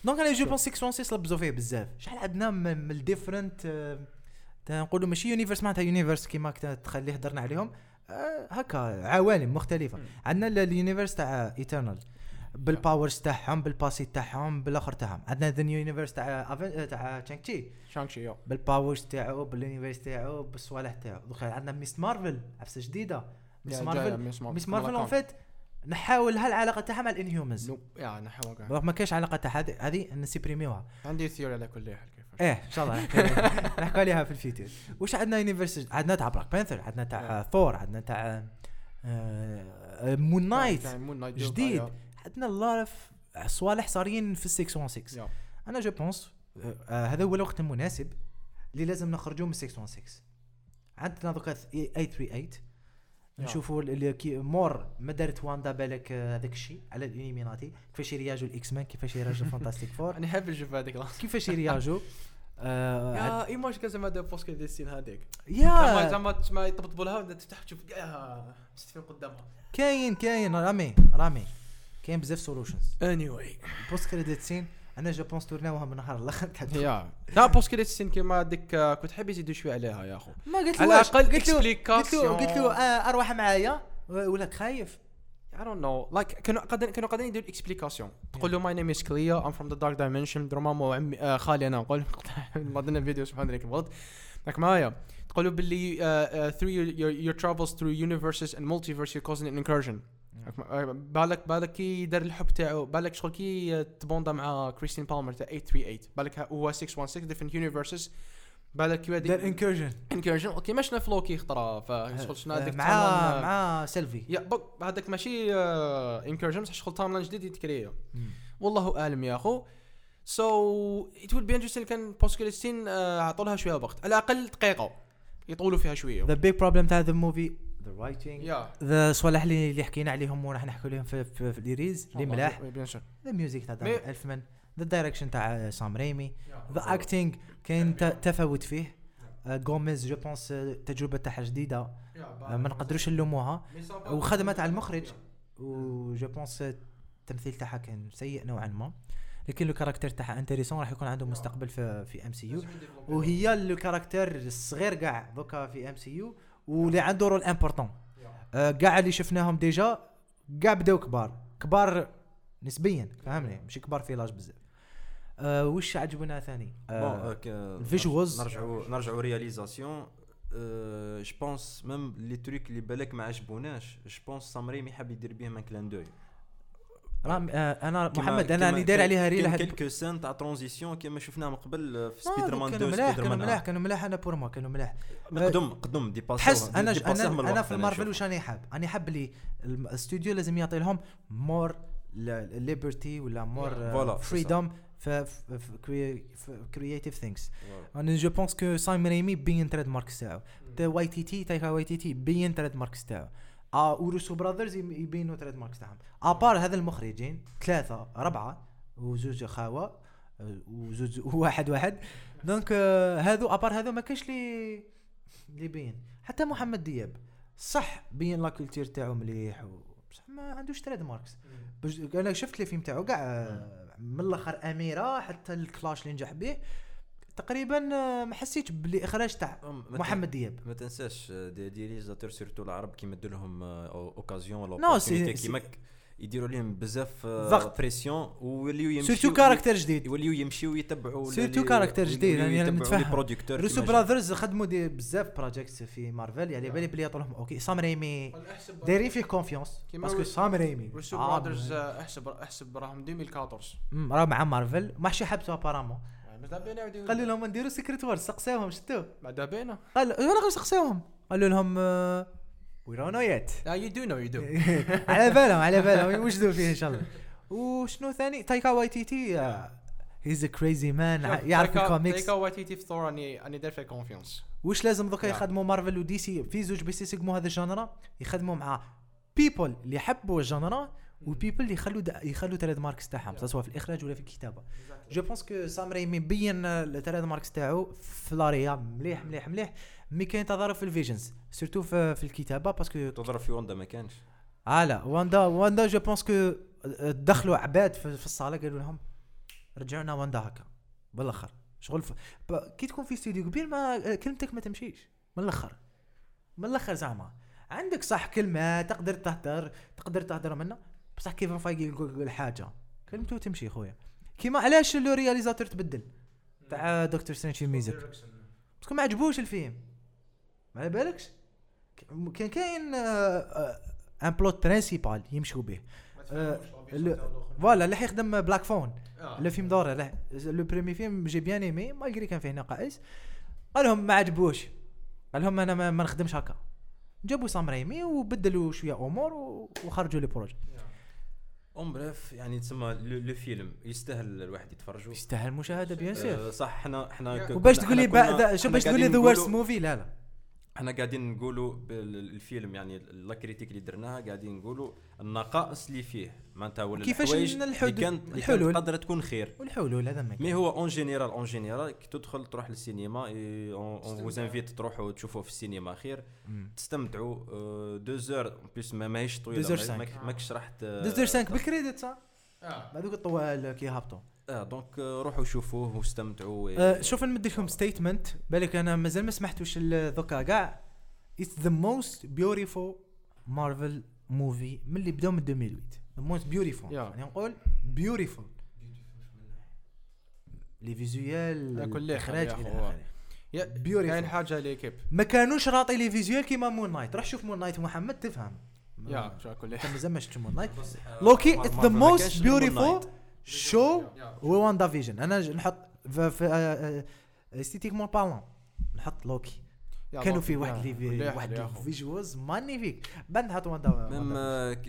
دونك أنا جو بونس 616 لبزوا فيه بزاف. شحال عندنا من الديفرنت نقولوا ماشي universe معناتها universe كيما تخليه هضرنا عليهم. آه، هكا عوالم مختلفة. عندنا ال- ال universe تاع Eternals بال powers تاعهم بال passé تاعهم بالآخر تاعهم. عندنا the new universe تاع أفن- تاع Shang-Chi Shang-Chi يو. بال powers تاعو بال universe تاعو بالصوالح تاعو. دوكا عندنا Ms. Marvel عفسة جديدة. Ms. Marvel Ms. Marvel en. fait نحاول هالعلاقة تاعها مع ال Inhumans no yeah نحو كاع. ما كاينش علاقة تاع هذه نسيبريميوها. عندي theory على كل حال إيه إن شاء الله. نحكوا عليها في le futur واش عندنا universe عندنا تاع Black Panther عندنا تاع ثور عندنا تاع Moon Moon Knight جديد. عندنا الله صوالح صارين في 616 yeah. أنا je pense هذا هو الوقت المناسب اللي لازم نخرجوا من 616 عندنا دوكا 838 yeah. نشوفوا اللي مور ما دارت واندا بالك آه، هذاك الشيء على ال Illuminati كيفاش يرياجوا ال X-Men كيفاش يرياجوا Fantastic Four أنا حاب نشوف هذيك كيفاش يرياجوا آه، يا إيماج كان زعما دار بوست كريديت سين هذيك. yeah! زعما تسمع يطبطبوا لها تفتح تشوف كاع نسيت فين قدامها. كاين كاين رامي رامي. كاين بزاف solutions anyway post credit scene أنا je pense تورناوها من نهار الآخر. تاع يا لا بوست كريديت سين كيما ديك آه، كنت حاب يزيدوا شوية عليها يا أخو. ما قلت له على واش؟ الأقل قلت له قلت له. قلت له آه، أروح معايا. ولا خايف. I don't know. Like كانوا قادرين كانوا قادرين يديروا explication تقول له my name is Clea I'm from the Dark Dimension Dormammu عمي آه خالي أنا نقول ما درنا فيديو سبحان الله الغلط راك معايا. تقولوا باللي uh, uh, through your, your, your travels through universes and multiverse you're causing an incursion. بالك بالك كي دار الحب تاعو بالك شغل كي تبوندا مع Christine Palmer تاع 838 بالك هو 616 different universes. بالك كي دار incursion incursion okay ما شفنا فلوكي خطره فشغل شفنا هذيك مع آه، مع Sylvie yeah بق هذاك ماشي incursion بصح شغل timeline جديد يتكريا والله أعلم يا أخو. so it will be interesting كان post-credit scene عطوا لها شوية وقت. على الأقل دقيقة. يطولوا فيها شوية. the big problem تاع the movie the writing ذا صوالح اللي اللي حكينا عليهم وراح نحكوا لهم في في, في الريز اللي ملاح. bien sûr the music تاع إلفمان the direction تاع سام ريمي. the acting كاين تفاوت فيه. آه، غوميز je pense التجربه تاعها جديدة. آه، ما نقدروش نلوموها. وخدمه تاع المخرج. و je pense التمثيل تاعها كان سيء نوعا ما. لكن le caractère تاعها intéressant راح يكون عنده مستقبل في في MCU وهي le caractère الصغير كاع دوكا في MCU واللي عنده rôle important كاع اللي شفناهم déjà كاع بداو كبار. كبار نسبيا فهمني؟ ماشي كبار في l'âge بزاف. آه وش عجبنا ثاني؟ آه ال visuals. نرجعوا نرجعوا réalisation je pense même les tricks اللي بالك ما عجبوناش. je pense سام ريمي حاب يدير بهم un clin d'œil رام آه أنا محمد أنا راني داير عليها reel هاد quelques scènes تاع transition كيما شفناه من قبل في آه، سبيدر مان كانوا 2 ملاح كانوا ملاح 1 كانوا ملاح أنا pour moi كانوا ملاح. قدم قدم دي تحس أنا أنا أنا في المارفل واش راني حاب. راني حاب les studios لازم يعطي لهم more liberty ولا more freedom في creative things أنا je pense que سام ريمي بين trademarks تاعو تا واي تي تي تايكا واي تي تي بين trademarks تاعو آه وروسو براذرز يبينوا trademarks تاعهم. à part هذا المخرجين ثلاثة اربعه وزوج خاوة آه، وزوج واحد واحد. donc آه، هذو à part هذو ما كاش لي اللي بين حتى محمد دياب صح بين la culture تاعو مليح و... بصح ما عندوش trademarks. أنا شفت les films تاعو كاع آه، من الأخر أميرة حتى الكلاش اللي نجح به. تقريبا آه، ما حسيتش بلي إخراج تاع محمد دياب. ما تنساش آه، des réalisateurs surtout العرب كيما يدير لهم occasion ولا non، سي- كيما يديروا لهم بزاف ضغط. pression ويوليو يمشيو surtout caractère جديد. يوليو يمشيو يتبعوا surtout caractère جديد، يعني أنا متفهم. producteur روسو براذرز خدموا دي بزاف projects في مارفل يعني بالي بلي يعطوا لهم okay سام ريمي دايرين فيه confiance parce que سام ريمي روسو آه، برادرز آه، احسب احسب راهم 2014 أمم، راه مع مارفل ما حشي حبسوا apparemment ماذا بينا يعاودوا قالوا لهم نديروا سيكريت وورز سقساوهم شتو بينا قال ولا غير سقساوهم. قالوا لهم we don't know yet you do know you do على بالهم على بالهم يوجدوا فيه إن شاء الله. وشنو ثاني؟ تايكا واي تي تي he's a crazy man يعرف الكوميكس تايكا واتيتي في ثور راني راني داير فيه confiance واش لازم دوكا. يخدموا مارفل ودي سي في زوج بس يسقموا هذا ال genre يخدموا مع people اللي يحبوا ال genre و people اللي يخلوا يخلوا trademarks تاعهم سواء في الإخراج ولا في الكتابة. je pense que سام ريمي بين ال trademarks تاعو في l'horreur مليح مليح مليح. mais كاين تضارب في ال visions surtout في, في الكتابة parce que تضرب في وندا ما كانش. آه لا واندا واندا je pense que دخلوا عباد في, في الصالة قالوا لهم رجعوا لنا واندا هكا. بالآخر. شغل ف... ب... كي تكون في استوديو كبير ما كلمتك ما تمشيش. من الآخر. من الآخر زعما. عندك صح كلمة تقدر تهدر تقدر تهدر منها. بصح كيفن فايقي يقول حاجة؟ كلمته تمشي خويا. كيما علاش le réalisateur تبدل؟ تاع دكتور سترينج في music parce que ما عجبوش الفيلم. ما على بالكش؟ كان كاين un plot principal يمشوا به. آه، ال- voilà اللي حيخدم بلاك فون le film d'horreur là. le premier film j'ai bien aimé malgré كان فيه نقائص. قال لهم ما عجبوش. قال لهم أنا ما, نخدمش هكا. جابوا سام ريمي وبدلوا شوية أمور وخرجوا le projet en bref يعني تسمى le le film يستاهل الواحد يتفرجوا يستاهل المشاهدة bien sûr. آه، صح إحنا إحنا ك- وباش تقول لي شو باش تقول لي the worst movie لا لا. إحنا قاعدين نقولوا بالفيلم يعني la critique اللي درناها قاعدين نقولوا النقائص اللي فيه. معناتها ولا كيفاش الحلول. كانت قادرة تكون خير. والحلول هذا ما مي هو en général en général كي تدخل تروح للسينما on vous invite تروحوا تشوفوا في السينما خير. تستمتعوا آه، deux heures plus ما ماهيش طويلة ماكش راح ت- deux heures 5 بال crédits صح؟ آه. هذوك الطوال كي هابطوا آه donc آه، روحوا شوفوه واستمتعوا أه شوف نمد لكم statement بالك أنا مازال ما سمحتوش ذوكا كاع it's the most beautiful Marvel movie من اللي بداو من 2008 the most beautiful. يعني نقول beautiful les visuels على كل الإخراج يا إلى أخو. آخره. يا beautiful. كاين حاجة l'équipe ما كانوش raté les visuels كيما مون نايت روح شوف مون نايت محمد تفهم. يا حال مازال ما شفتش مون نايت لوكي it's the most beautiful show هو وان فيجن أنا نحط في في استيتيكمون بارلون نحط لوكي كانوا فيه واحد لي واحد. فيجوالز مانيفيك بعد نحط وان ميم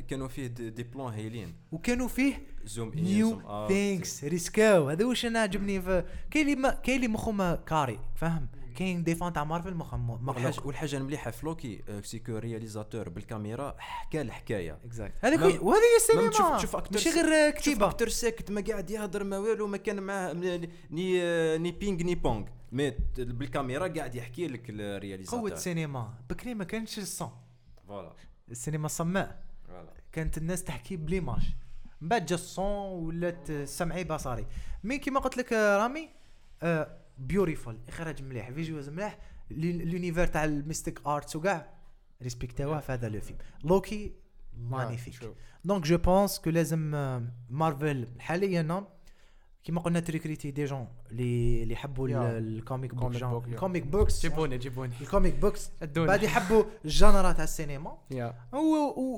كانوا فيه دي, بلون هايلين وكانوا فيه زوم ان نيو ثينكس ريسكاو. هذا واش أنا عجبني كاين اللي كاين اللي مخه ما كاري فاهم؟ كاين دي فان تاع مارفل مخه م- والحاجة مغلق والحاجة المليحة في لوكي آه، سيكو رياليزاتور بالكاميرا حكى الحكاية اكزاكت هذاك وهذه هي السينما. تشوف- تشوف أكتر ماشي غير شوف كتيبة. أكتر ساكت ما قاعد يهضر ما والو ما كان معاه ni آه، ni bing ni bong. mais بالكاميرا قاعد يحكي لك ال réalisateur قوة السينما بكري ما كانش ال son voilà. السينما صماء. voilà. كانت الناس تحكي ب l'image من بعد جا ال son ولات سمعي بصري. mais كيما قلت لك آه، رايمي beautiful اخراج مليح. visuals مليح. l- l'univers تاع ال mystic arts وكاع. ريسبكتاوه في هذا le film. لوكي magnifique. donc je pense que لازم مارفل حاليا كيما قلنا تريكريتي دي جون اللي اللي Yeah. الكوميك بوك yeah. الكوميك بوكس جيبوني جيبوني. الكوميك بوكس بعد يحبوا الجانرا تاع السينما.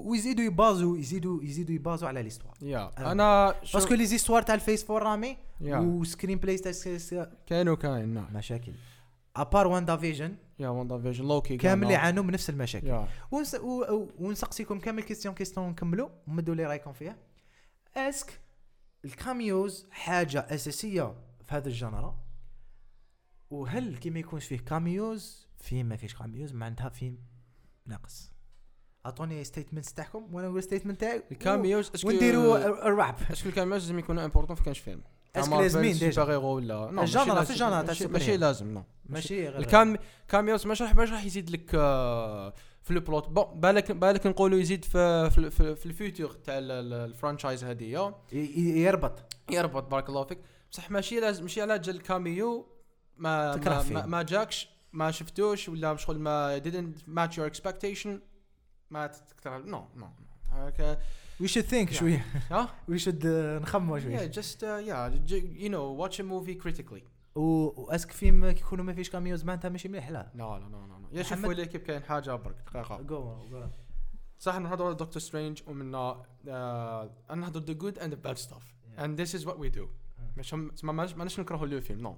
ويزيدوا يبازوا يزيدوا يزيدوا يبازوا على ليستوار آه. أنا باسكو لي زيستوار تاع الفيس فور رامي وسكرين بلاي تاع س- كاين وكاين نعم. مشاكل. ابار واندا فيجن يا وندا فيجن لوكي كامل يعانوا من نفس المشاكل. ونسقسيكم كامل question question نكملوا ومدوا لي رأيكم فيها. est-ce que ال cameos حاجة أساسية في هذا ال genre. وهل كي ما يكونش فيه cameos فيلم ما فيش cameos معناتها فيلم ناقص. أعطوني statements تاعكم وأنا نقول statement تاعي ال cameos ونديروا الرعب. est-ce que ال cameos لازم يكونوا importants في كانش فيلم؟ est-ce que لازمين déjà؟ super hero ولا ال genre، ماشي في لازم- ال genre تاع ماشي-. لازم non ماشي غير ال cam cameos مش راح مش راح يزيد لك آه، في ال plot bon بالك بالك نقولوا يزيد في في, في, في ال futur تاع ال- ال- ال franchise هذه يربط. يربط بارك الله فيك. بصح ماشي لازم ماشي على جال ال cameo ما ما. ما, ما جاكش ما شفتوش ولا شغل ما didn't match your expectation ما تكره. non non هكا we should think. شوية. ها؟ we should نخموا yeah شوية uh, yeah j- you know watch a movie critically. و- وأسك فيلم كي يكونوا ما فيش كاميوز معناتها ماشي مليح لا. لا لا لا يا محمد- شوفوا لي كيف كاين حاجة برك دقيقة. جو صح نهضروا على دكتور سترينج ومنا آه نهضروا the good and the bad stuff. Yeah. and this is what we do. مش ماناش نكرهوا لو فيلم نو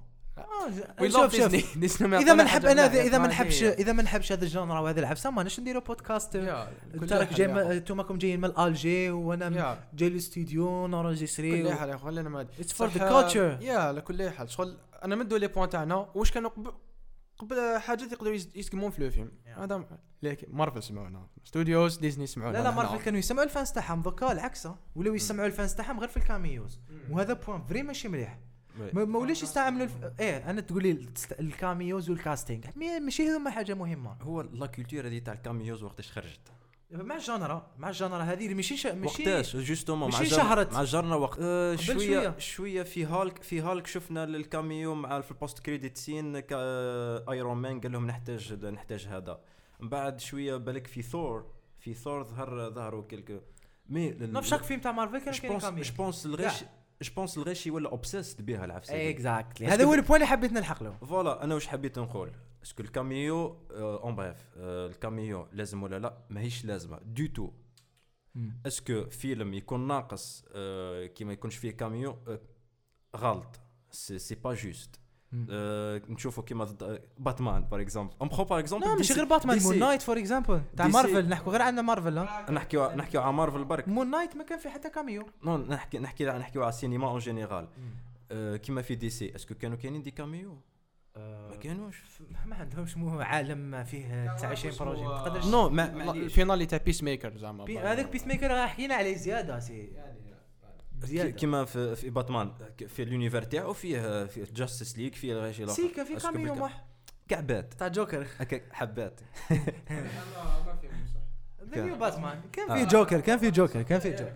we شوف شوف. إذا ما نحب أنا إذا ما نحبش. إذا ما نحبش هذا الجانرا وهذه العفسة ما نش نديروا بودكاست كل انت راك جاي راكم جايين من الجي وأنا يا جاي للاستوديو كل نورجستري حال يا اخو خلينا ما for the صح، culture. يا على كل حال. شغل أنا مدوا لي بوان تاعنا واش كانوا قبل حاجات يقدروا يس- يسقمون في لو فيلم. هذا ليك مارفل سمعونا. ستوديوز ديزني سمعونا. لا لا. مارفل كانوا يسمعوا الفانس تاعهم. دوكا العكس ولاو يسمعوا الفانس تاعهم غير في الكاميوز. وهذا بوان فري ماشي مليح. ما ما ولاش يستعملوا الف... إيه أنا تقول لي الكاميوز والكاستينغ ماشي هما حاجة مهمة. هو لا كولتور هذه تاع الكاميوز وقتاش خرجت. مع الجانرا مع الجانرا هذه اللي ماشي شا... ماشي وقتاش جوستومون مع شهرت. مع جرنا وقت آه قبل شوية شوية. شوية في هالك في هالك شفنا الكاميو مع في البوست كريديت سين ايرون مان قال لهم نحتاج نحتاج هذا من بعد شوية بالك في ثور في ثور ظهر ظهروا كلك مي نو في شاك فيلم تاع مارفل جو كاين بونس كاميوز جو بونس الغش جو بونس الغشي ولا اوبسيست بها العفسه. اكزاكتلي هذا هو البوان اللي حبيت نلحق له. فوالا أنا واش حبيت نقول؟ اسكو الكاميو اون بريف الكاميو لازم ولا لا؟ ماهيش لازمة. دو تو est-ce que فيلم يكون ناقص آه، كي ما يكونش فيه cameo آه، غلط. c'est pas juste نشوفوا كيما ضد- باتمان par exemple أم برو par exemple لا ماشي غير باتمان مون نايت for example تاع. مارفل نحكوا غير عندنا مارفل نحكيو نحكيو على مارفل برك. مون نايت ما كان في حتى cameo non نحكي نحكي نحكيو على السينما en général آه، كيما في دي سي est-ce que كانوا كاينين des cameo ما كانوش. ما عندهمش مو عالم فيه 29 projets ما تقدرش non الفينالي تاع بيس ميكر زعما. هذاك بيس ميكر حكينا عليه زيادة سي. كي- زيادة. كيما في في باتمان في اليونيفر تاعو فيه في جاستس ليج فيه الغاشي الآخر سي كان في كاميو واحد. كعبات. تاع جوكر. هكا حبات. باتمان. كان آه. في جوكر كان في جوكر كان في جوكر.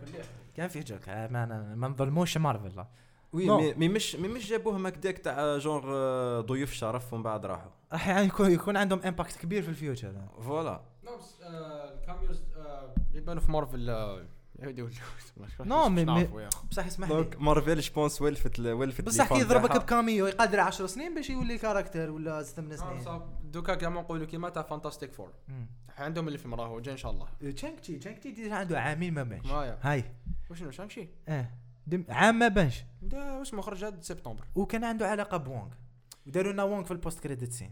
كان في جوكر. آه، ما ما نظلموش مارفل. وي. مي, مي مش مي مش جابوهم هكذاك تاع جونغ آه، ضيوف شرف ومن بعد راحوا. راح يعني يكون يكون عندهم امباكت كبير في الفيوتشر فوالا. نو الكاميوز يبانوا في مارفل يعود نو، مي- مي-. بصح اسمح لي. دونك مارفل جو بونس ولفت ولفت بصح كي يضربك بكاميو يقدر 10 سنين باش يولي كاركتر ولا 8 آه، سنين. دوكا كاع ما نقولوا كيما تاع فانتاستيك فور. عندهم اللي في راهو جاي إن شاء الله. تشانك تشي تشانك تشي ديجا عنده عامين ما بانش مايا هاي. وشنو شانشي أه دم- عام ما بانش واش مخرج؟ هاد سبتمبر. وكان عنده علاقة بوونغ وداروا لنا وونغ في البوست كريديت سين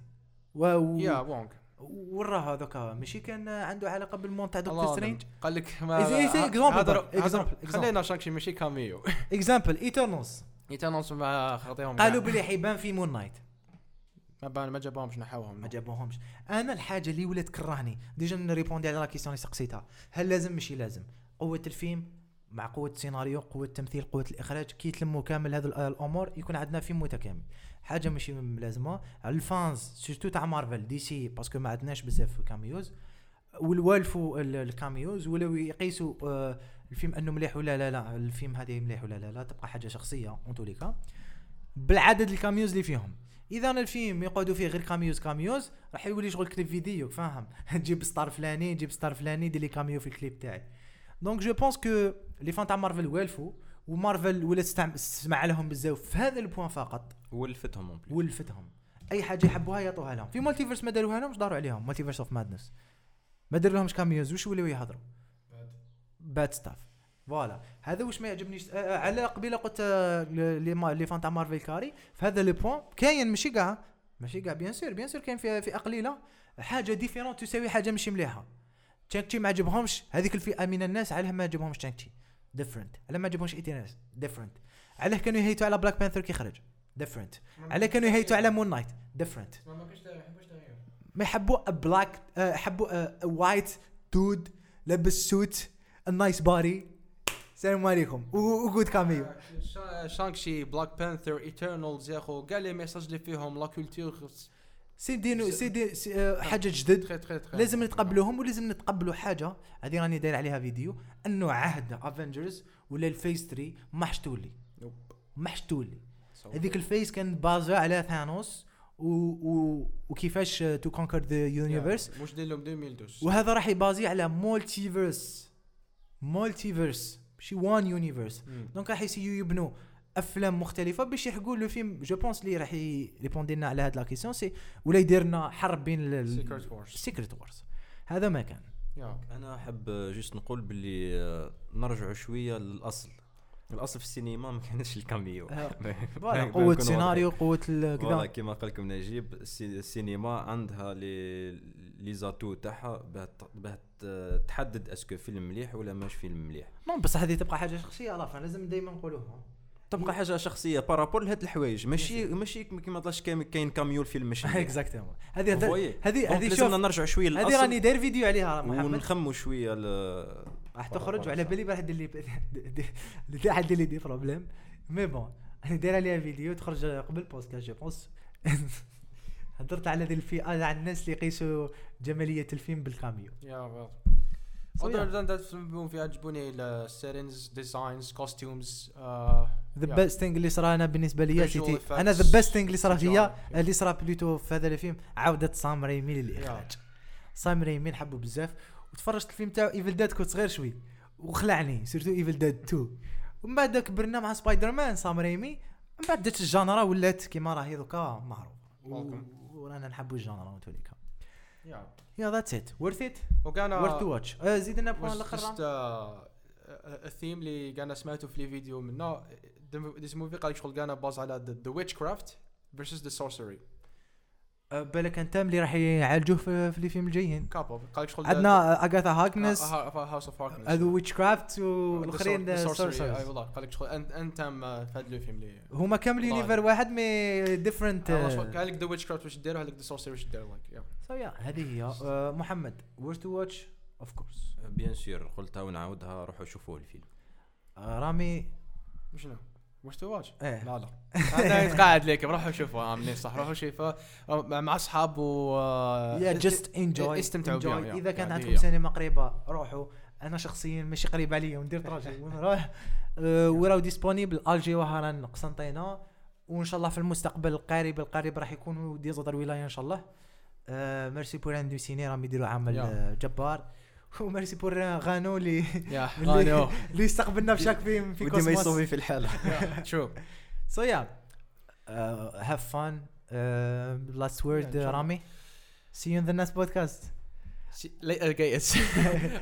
و و- يا وونغ وراه هذاك ماشي كان عنده علاقة بالمون تاع دكتور الله سترينج. قال لك إيه- ما إيه- ه- example. هذا- بقى. هذا- example- example. خلينا شانكشي ماشي كاميو. اكزامبل ايترنالز يتنص ما خاطيهم قالوا كاع. بلي حيبان في مون نايت ما بان ما جابوهمش نحاوهم. ما جابوهمش أنا الحاجة اللي ولات تكرهني ديجا نريبوندي على لا كيسيون اللي سقسيتها. هل لازم؟ ماشي لازم. قوة الفيلم مع قوة السيناريو قوة التمثيل قوة الإخراج كي يتلموا كامل ال- الأمور يكون عندنا فيلم متكامل. حاجة ماشي لازمه ال fans surtout تاع مارفل دي سي parce que ما عندناش بزاف cameos. والوالفوا ال- ال cameos ولو يقيسوا آه، الفيلم أنه مليح ولا لا لا الفيلم هذه مليح ولا لا لا تبقى حاجة شخصية en tous les cas بالعدد ال cameos اللي فيهم. إذا الفيلم يقعدوا فيه غير cameos cameos راح يولي شغل clip vidéo فاهم؟ تجيب star فلاني تجيب star فلاني دير لي cameo في الكليب تاعي. Donc je pense que les fans تاع مارفل والفوا ومارفل ولا تستعم- تسمع لهم بزاف في هذا ال point فقط ولفتهم ولفتهم اي حاجة يحبوها يعطوها لهم في multiverse ما داروها لهمش داروا عليهم Multiverse of Madness ما داروا لهمش cameos وش ولاو يهضروا bad stuff voilà هذا واش ما يعجبنيش آه، على قبيله قلت آه، لي ما- les fans تاع مارفل كاري في هذا le point كاين ماشي كاع ماشي كاع bien sûr bien sûr كاين في فئه قليله حاجة ديفيرونت تساوي حاجة ماشي مليحه تشانك تشي ما عجبهمش؟ هذيك الفئة من الناس علاه ما عجبهمش تشانك تشي ديفرنت علاه ما عجبهمش ايتيناس ديفرنت علاه كانوا يهيتوا على بلاك بانثر كي خرج. ديفرنت علاه كانوا يهيتوا على مون نايت ديفرنت ما يحبوا بلاك يحبوا وايت دود لابس سوت النايس باري السلام عليكم. وجود كاميو شانكشي بلاك بانثر ايترنالز يا أخو. كاع لي ميساج اللي فيهم لا كولتور سي دي سي آه، حاجة جدد. لازم نتقبلوهم ولازم نتقبلوا حاجة. هذه راني داير عليها فيديو. أنه عهد افنجرز ولا الفيس 3 ما حش تولي. ما حش تولي. هذيك الفيس كان بازا على ثانوس و... و... وكيفاش تو كونكر ذا يونيفرس واش دير لهم 2012 وهذا راح يبازي على مولتيفيرس مولتيفيرس ماشي وان يونيفرس. دونك راح يسيو يبنوا أفلام مختلفة باش يحكوا لو فيلم. جو بونس اللي راح يريبوندي لنا على هاد لا كيسيون سي ولا يدير لنا حرب بين Secret Wars. Secret Wars هذا ما كان. أنا أحب juste نقول باللي آه، نرجعوا شوية للأصل. الأصل في السينما ما كانش ال cameo. Voilà قوة السيناريو قوة كذا. كيما قال لكم نجيب السي- السينما عندها les les atouts تاعها باه تحدد est-ce que فيلم مليح ولا ماش فيلم مليح. Non بصح هذه تبقى حاجة شخصية لا لازم دائما نقولوها. تبقى حاجة شخصية par rapport لهاد الحوايج. ماشي ماشي كيما طاش كاين cameo الفيلم ماشي. Exactement هذه. هذه هذه لازمنا شوف نرجع شوية هذه راني داير فيديو عليها محمد. ونخموا شوية ل- راح تخرج وعلى بالي راح دير لي des راح دير لي des problèmes mais bon أنا داير عليها فيديو تخرج قبل podcast je pense هضرت على ذي الفئه على الناس اللي يقيسوا جمالية الفيلم بال cameo. يا ويل So, other than that فيلم في عجبوني ال settings designs costumes the best thing اللي صرا أنا بالنسبة لي c'était. أنا the best thing اللي صرا فيا. اللي صرا plutôt في هذا الفيلم عوده سام ريمي للإخراج. سام ريمي نحبه بزاف. وتفرجت الفيلم تاعو Evil Dead كنت صغير شوي. وخلعني surtout Evil Dead 2 ومن بعد كبرنا مع سبايدر مان سام ريمي. من بعد جات ال genre ولات كيما راهي دوكا معروف. ورانا نحبوا ال genre وتوليكا yeah yeah that's it worth it وكان worth to watch زيد لنا point الآخر الثيم اللي كان سمعته في les vidéos منه. This movie قال لك شغل كان basé على the witchcraft versus the sorcery أه، بالك انت اللي راح يعالجوه في, في الفيلم الجايين. كابل قال لك شغل عندنا Agatha Harkness House of Harkness هذو witchcraft والاخرين sorcery أي والله قال لك شغل أنت انت في هذا الفيلم اللي هما كامل. يونيفر واحد mais different شغل قال لك the witchcraft واش دير قال لك the sorcery واش دير like so yeah هذه هي. أه، محمد worth to watch of course bien sûr قلتها ونعاودها روحوا شوفوا الفيلم. رامي؟ شنو؟ Worth to watch إيه. لا لا. هذا يتقاعد لك روحوا شوفوا امنين صح. روحوا شوفوا. مع أصحاب و yeah just enjoy استمتعوا بيهم،. إذا كان يعني عندكم. سينما قريبة روحوا. أنا شخصيا ماشي قريب عليا وندير تراجع ونروح. وراو disponible Alger وهران قسنطينة. وإن شاء الله في المستقبل القريب القريب راح يكونوا des ولاية إن شاء الله. ميرسي بور اندو سيني راهم يديروا عمل جبار. وميرسي بور غانو اللي يا اللي غانو. اللي استقبلنا في شاك فيلم في وديما كوسموس. يصوبي في الحالة. Have fun. Uh, last word, Yeah, uh, Rami. See you in the next podcast. لا جايز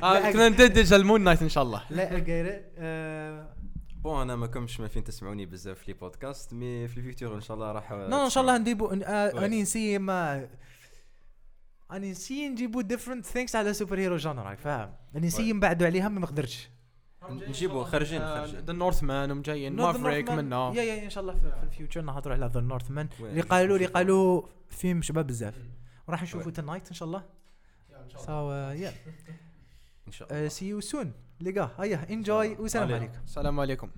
كنا نددج المون نايت إن شاء الله. لا uh, بون أنا ما كنتش ما فين تسمعوني بزاف في لي بودكاست مي في الفيوتور إن شاء الله راح نو إن شاء الله نديبو Ouais. أني نسي ما اني نسي نجيبو different things على سوبر هيرو جانرا فاهم؟ اني نسي Ouais. نبعدو عليها ما نقدرش نجيبو خارجين ذا خارجين. نورث مان ومجايين مافريك منا يا يا إن شاء الله في, في الفيوتشر نهضروا على ذا نورث مان اللي قالوا اللي. قالوا فيلم شباب بزاف. وراح نشوفوا Ouais. تنايت إن شاء الله. سو يا إن شاء الله. سي يو سون لقاه هيا انجوي والسلام عليك. عليكم. السلام عليكم.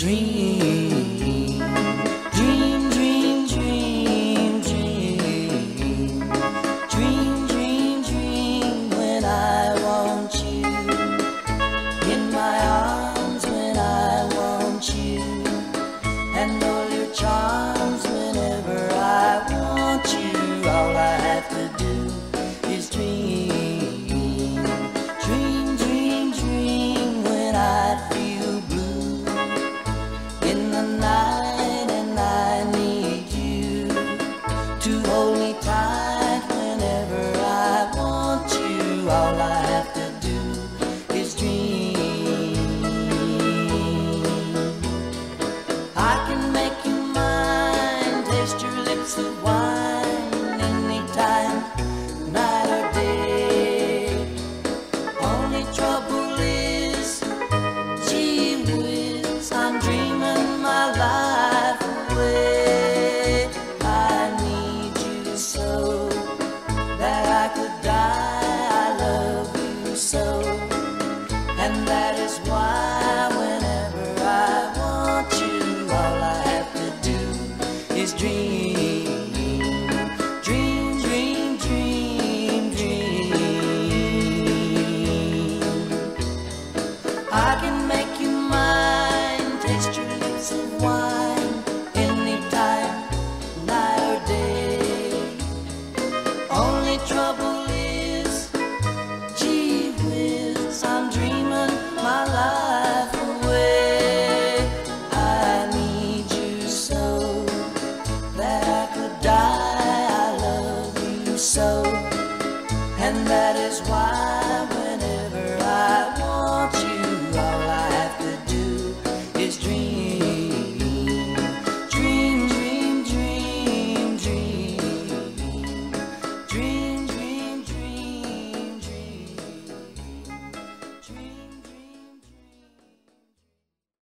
Dream,